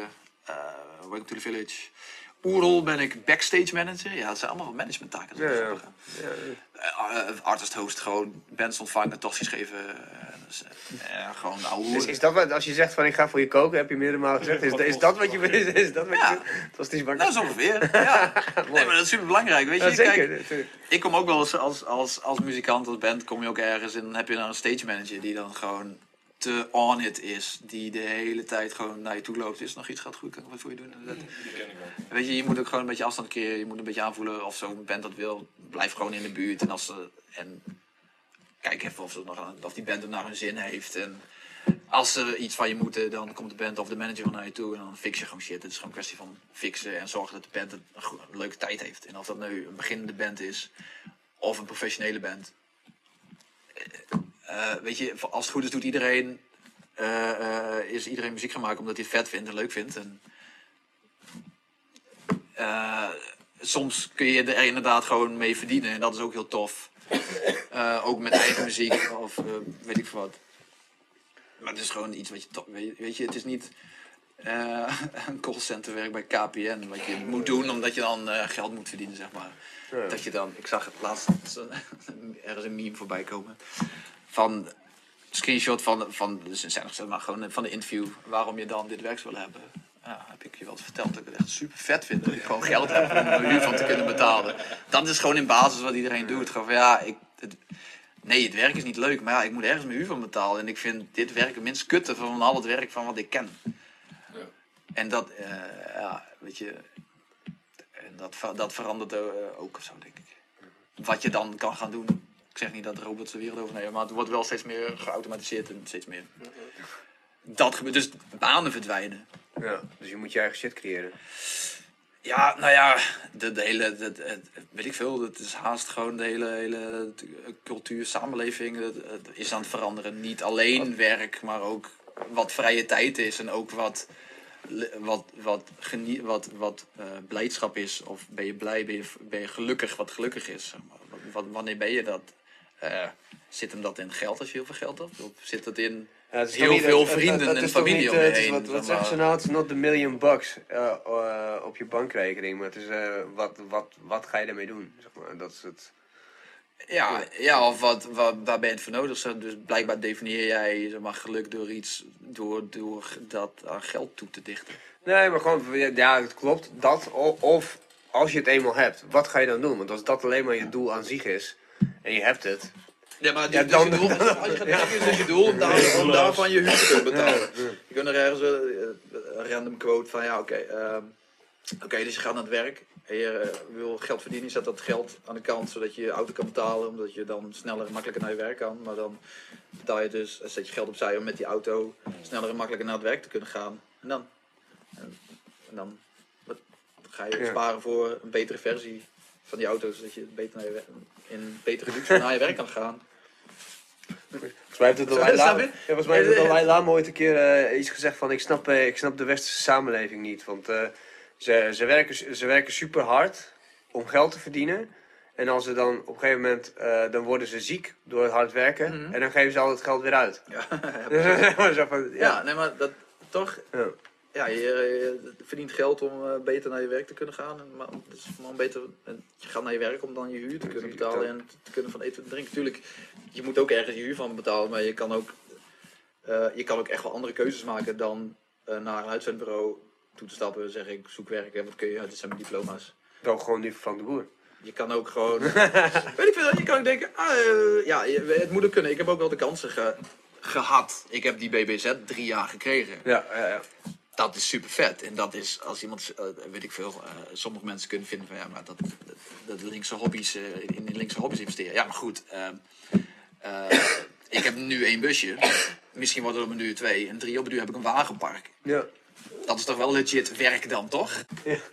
eh Welcome to the Village. Oerol ben ik backstage manager. Ja, dat zijn allemaal management taken. Ja, ja. Uh, artist host, gewoon bands ontvangen, tossies geven, Dus, eh, gewoon ouwe is dat wat, als je zegt van ik ga voor je koken, heb je meerdere malen gezegd, is, is dat wat je is, is dat wat Ja. je Dat is ongeveer, ja. Nee, maar dat is super belangrijk, weet je. Kijk, ik kom ook wel eens als, als, als muzikant, als band, kom je ook ergens en dan heb je dan een stage manager die dan gewoon te on it is. Die de hele tijd gewoon naar je toe loopt. Is er nog iets gaat goed? Wat voor je doen? Dat- Weet je, je moet ook gewoon een beetje afstand creëren. Je moet een beetje aanvoelen of zo'n band dat wil. Blijf gewoon in de buurt. En, als ze, en kijk even of, ze nog, aan- of die band het naar hun zin heeft. En als ze iets van je moeten, dan komt de band of de manager naar je toe. En dan fix je gewoon shit. Het is gewoon een kwestie van fixen en zorgen dat de band een, leuke tijd heeft. En of dat nu een beginnende band is of een professionele band. Eh, weet je, als het goed is doet iedereen, eh, eh, is iedereen muziek gaan maken omdat hij het vet vindt en leuk vindt. En, soms kun je er inderdaad gewoon mee verdienen en dat is ook heel tof. Ook met eigen muziek of weet ik veel wat. Maar het is gewoon iets wat je tof... Weet, je- weet je, het is niet een callcenter werk bij KPN wat je moet doen omdat je dan geld moet verdienen, zeg maar. Dat je dan, ik zag het laatst ergens een meme voorbij komen van screenshot van, van dus zijn nog zeg maar gewoon van de interview waarom je dan dit werk zou willen hebben. Ja, heb ik je wel verteld dat ik het echt super vet vind dat ik gewoon geld heb om er huur van te kunnen betalen. Dat is gewoon in basis wat iedereen doet. Gewoon van ja, ik, het, nee, het werk is niet leuk, maar ja, ik moet ergens mijn huur van betalen. En ik vind dit werk het minst kutte van al het werk van wat ik ken. En dat, eh, ja, weet je, en dat, dat verandert eh, ook of zo, denk ik. Wat je dan kan gaan doen. Ik zeg niet dat robots de wereld overnemen, maar het wordt wel steeds meer geautomatiseerd en steeds meer. Dat gebeurt, dus banen verdwijnen. Ja, dus je moet je eigen shit creëren. Ja, nou ja, de, de hele, de, de- weet ik veel, het is haast gewoon de hele, hele cultuur, samenleving is aan het veranderen. Niet alleen werk, maar ook wat vrije tijd is en ook wat, wat, wat, genie, wat, wat eh, blijdschap is. Of ben je blij, ben je, ben je gelukkig, wat gelukkig is. zeg maar. Wat, wat- wanneer ben je dat? Eh, zit hem dat in geld als je heel veel geld hebt? Of zit het in Ja, het heel veel het- vrienden het en familie niet, om eh, is? Wat, wat zeg zeggen ze nou? Het is not the million bucks eh, op je bankrekening, maar het is wat, wat, wat ga je daarmee doen? Zeg maar. Dat is het. Ja, ja of wat, wat, waar ben je het voor nodig? Dus blijkbaar definieer jij zeg maar, geluk door iets, door, door dat aan geld toe te dichten. Nee, maar gewoon, ja, het klopt. Dat, of als je het eenmaal hebt, wat ga je dan doen? Want als dat alleen maar je doel aan zich is, en je hebt het. Ja, maar Ja, dan- als je gaat werken, is dus je doel om, daar, om daarvan je huur te kunnen betalen. Je kunt er ergens wel, eh, een random quote van, ja, oké, ehm, oké, dus je gaat naar het werk en je eh, wil geld verdienen, je zet dat geld aan de kant zodat je je auto kan betalen, omdat je dan sneller en makkelijker naar je werk kan. Maar dan betaal je dus, zet je geld opzij om met die auto sneller en makkelijker naar het werk te kunnen gaan. En dan, en, en dan wat, ga je Ja. sparen voor een betere versie van die auto, zodat je beter naar je, wer- in betere luxe naar je werk kan gaan. Volgens mij heeft het Dalai Lama, je? ja, volgens mij heeft het Dalai Lama ooit een keer eh, iets gezegd van ik snap, eh, ik snap de westerse samenleving niet. Want eh, ze, ze, werken, ze werken super hard om geld te verdienen. En als ze dan op een gegeven moment, dan worden ze ziek door het hard werken. Mhm. En dan geven ze al het geld weer uit. Ja, Zo van, ja, ja. nee, maar dat toch. Ja. Je, je verdient geld om eh, beter naar je werk te kunnen gaan. En, maar, maar om beter, en je gaat naar je werk om dan je huur te kunnen betalen en te kunnen van eten en drinken. Tuurlijk, je moet ook ergens je huur van betalen, maar je kan ook, eh, je kan ook echt wel andere keuzes maken dan eh, naar een uitzendbureau toe te stappen. Zeg ik, zoek werk en wat kun je? Dit zijn mijn diploma's. Dan gewoon die van de Boer. Je kan ook gewoon. weet ik veel, je kan ook denken, ah, ja, het moet ook kunnen. Ik heb ook wel de kansen ge- gehad. Ik heb die BBZ drie jaar gekregen. Ja, ja, ja. Dat is super vet. En dat is als iemand, eh, weet ik veel, eh, sommige mensen kunnen vinden van ja, maar dat, dat, dat linkse hobby's, eh, in, in linkse hobby's investeren. Ja, maar goed. ehm, eh, ik heb nu één busje. Misschien worden er op een duur twee. En drie op een duur heb ik een wagenpark. ja. Dat is toch wel legit werk dan, toch?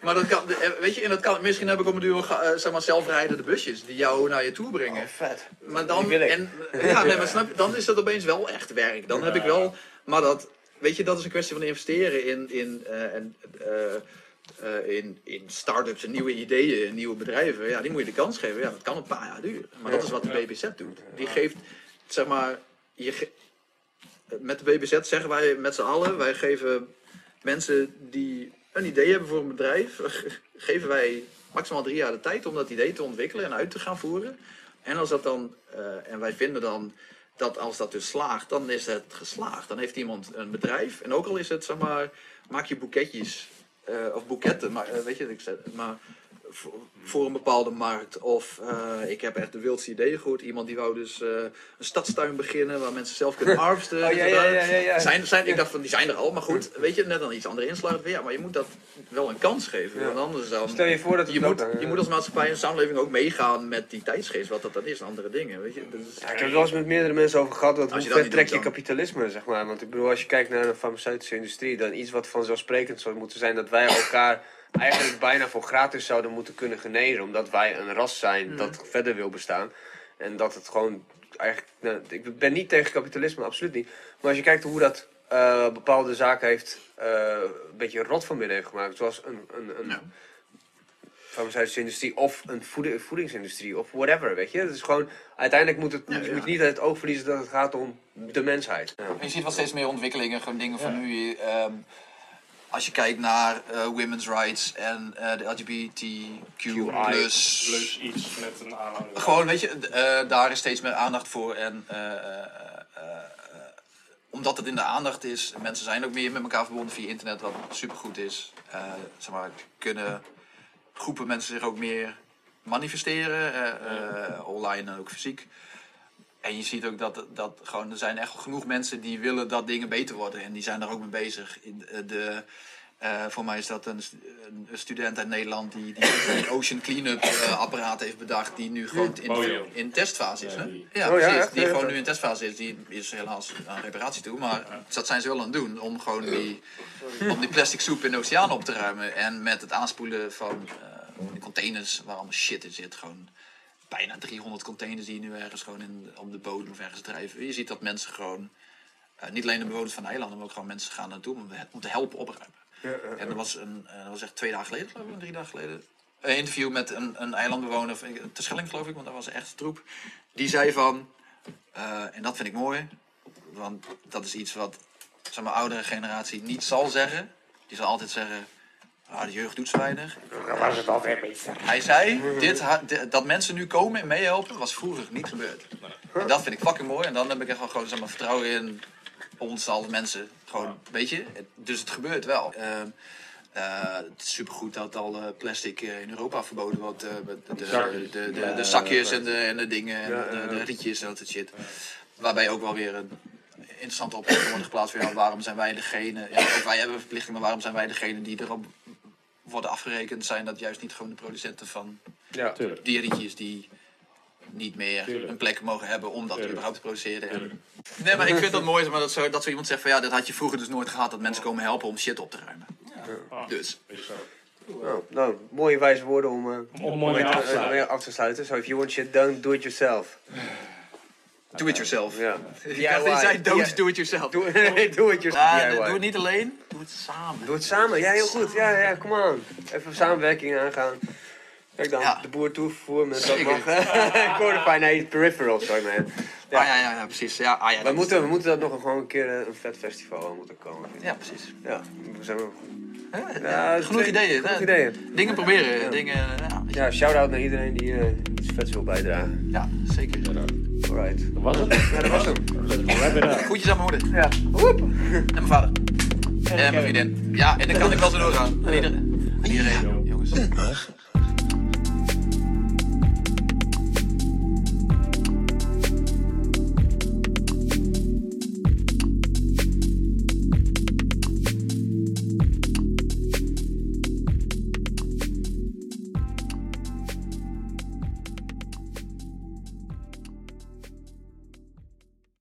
Maar dat kan, weet je, en dat kan, misschien heb ik op een duur zeg maar zelfrijdende busjes die jou naar je toe brengen. Oh, vet. Maar dan, en, ja, nee, maar snap dan is dat opeens wel echt werk. Dan heb ik wel, maar dat, weet je, dat is een kwestie van investeren in, in, eh, en, eh, eh, in, in start-ups en nieuwe ideeën en nieuwe bedrijven. Ja, die moet je de kans geven. Ja, dat kan een paar jaar duren. Maar dat is wat de BBZ doet. Die geeft, zeg maar, je ge- met de BBZ zeggen wij met z'n allen, wij geven mensen die een idee hebben voor een bedrijf, geven wij maximaal drie jaar de tijd om dat idee te ontwikkelen en uit te gaan voeren. En als dat dan, en wij vinden dan dat als dat dus slaagt, dan is het geslaagd. Dan heeft iemand een bedrijf. En ook al is het, zeg maar, maak je boeketjes eh, of boeketten, maar eh, weet je, ik zeg, maar voor, voor een bepaalde markt. Of eh, ik heb echt de wildste ideeën gehoord. Iemand die wou dus eh, een stadstuin beginnen waar mensen zelf kunnen harvesten. Oh, ja, ja, ja, ja. Zijn, zijn, ik dacht van, die zijn er al, maar goed, weet je, net dan iets andere inslag. Ja, maar je moet dat wel een kans geven. Want anders dan... Stel je voor dat je, moet, dan- je moet als maatschappij en samenleving ook meegaan met die tijdsgeest, wat dat dan is, andere dingen. Weet je? Ik heb het wel eens met meerdere mensen over gehad. Dat hoe ver trek je kapitalisme, zeg maar. Want ik bedoel, als je kijkt naar de farmaceutische industrie, dan iets wat vanzelfsprekend zou moeten zijn dat wij elkaar eigenlijk bijna voor gratis zouden moeten kunnen genezen. Omdat wij een ras zijn Mm. dat verder wil bestaan. En dat het gewoon eigenlijk. Nou, ik ben niet tegen kapitalisme, absoluut niet. Maar als je kijkt hoe dat eh, bepaalde zaken heeft. eh, een beetje rot van binnen heeft gemaakt. Zoals een. een, een Ja. farmaceutische industrie of een voedi- voedingsindustrie of whatever, weet je. Het is gewoon, uiteindelijk moet, het, Ja, moet ja. niet uit het oog verliezen dat het gaat om de mensheid. Ja. Je ziet wel steeds meer ontwikkelingen, gewoon dingen van nu. ehm, als je kijkt naar eh, women's rights en eh, de LGBTQ+. Plus iets met een aanhanger. Gewoon, weet je, eh, daar is steeds meer aandacht voor. En omdat het in de aandacht is, mensen zijn ook meer met elkaar verbonden via internet, wat supergoed is. Zeg maar, kunnen groepen mensen zich ook meer manifesteren, online en ook fysiek. En je ziet ook dat, dat gewoon, er zijn echt genoeg mensen die willen dat dingen beter worden. En die zijn daar ook mee bezig. In de, de, eh, voor mij is dat een, stu- een student uit Nederland die, die een Ocean Cleanup eh, apparaat heeft bedacht. Die nu gewoon in, in testfase is. Ja, Hè? die- Ja, Oh, ja, precies. Die gewoon nu in testfase is. Die is helaas aan reparatie toe. Maar dat zijn ze wel aan het doen. Om gewoon die, om die plastic soep in de oceaan op te ruimen. En met het aanspoelen van eh, containers waar allemaal shit in zit. Gewoon bijna 300 containers die nu ergens gewoon in, op de bodem of ergens drijven. Je ziet dat mensen gewoon, eh, niet alleen de bewoners van de eilanden, maar ook gewoon mensen gaan naartoe om, om te helpen opruimen. En er was, een, eh, dat was echt twee dagen geleden, geloof ik, drie dagen geleden. Een interview met een, een eilandbewoner, van- te Schelling geloof ik, want dat was echt troep. Die zei van, eh, en dat vind ik mooi, want dat is iets wat zeg maar, oudere generatie niet zal zeggen. Die zal altijd zeggen, ah, de jeugd doet zo weinig. Hij zei, dit, dat mensen nu komen en meehelpen, was vroeger niet gebeurd. En dat vind ik fucking mooi. En dan heb ik echt wel gewoon zeg maar, vertrouwen in ons als mensen. Gewoon, weet je, het- dus het gebeurt wel. Ehm, eh, het is supergoed dat al eh, plastic eh, in Europa verboden wordt. eh, de, de, de, de, zakjes en de, en de dingen, en de, rietjes en dat soort shit. Waarbij ook wel weer een interessante opmerking wordt geplaatst. Van, ja, waarom zijn wij degene, ja, wij hebben verplichtingen, maar waarom zijn wij degene die erop worden afgerekend? Zijn dat juist niet gewoon de producenten van Ja. Tuurlijk. die niet meer Tuurlijk. een plek mogen hebben om dat Tuurlijk. überhaupt te produceren. Tuurlijk. Nee, maar ik vind dat mooi maar dat zo, dat zo iemand zegt van ja, dat had je vroeger dus nooit gehad, dat mensen komen helpen om shit op te ruimen. Ah, Dus. zo. Nou, nou, mooie wijze woorden om, eh, Om om mooi af te eh, af te sluiten. So if you want shit done, do it yourself. Do it yourself. Ja. Die zei don't do it yourself. Doe it yourself. Ah, doe het niet alleen, het samen. Doe het samen. Ja, heel goed. Ja, ja, kom aan. Even samenwerking aangaan. Kijk dan, Ja. de boer toevervoer met dat mag. Codify, nee, peripheral, sorry man. Ja. Ah, ja, ja, ja, precies. Ja, ah, ja, We moeten, we moeten dat nog gewoon een keer eh, een vet festival aan moeten komen. Ja, precies. Ja, we zijn wel... Ja, Ja, genoeg twee- ideeën. genoeg ideeën. Dingen proberen, Ja. dingen... Ja, je. Ja, shout-out naar iedereen die eh, iets vets wil bijdragen. ja zeker. Alright. Dat was het. Ja, dat was hem. Wrap it up. Groetjes aan mijn moeder. Ja. Woep. En mijn vader. En mijn vriendin. Ja, en dan kan ik wel zo doorgaan. Aan iedereen. Aan iedereen, jongens.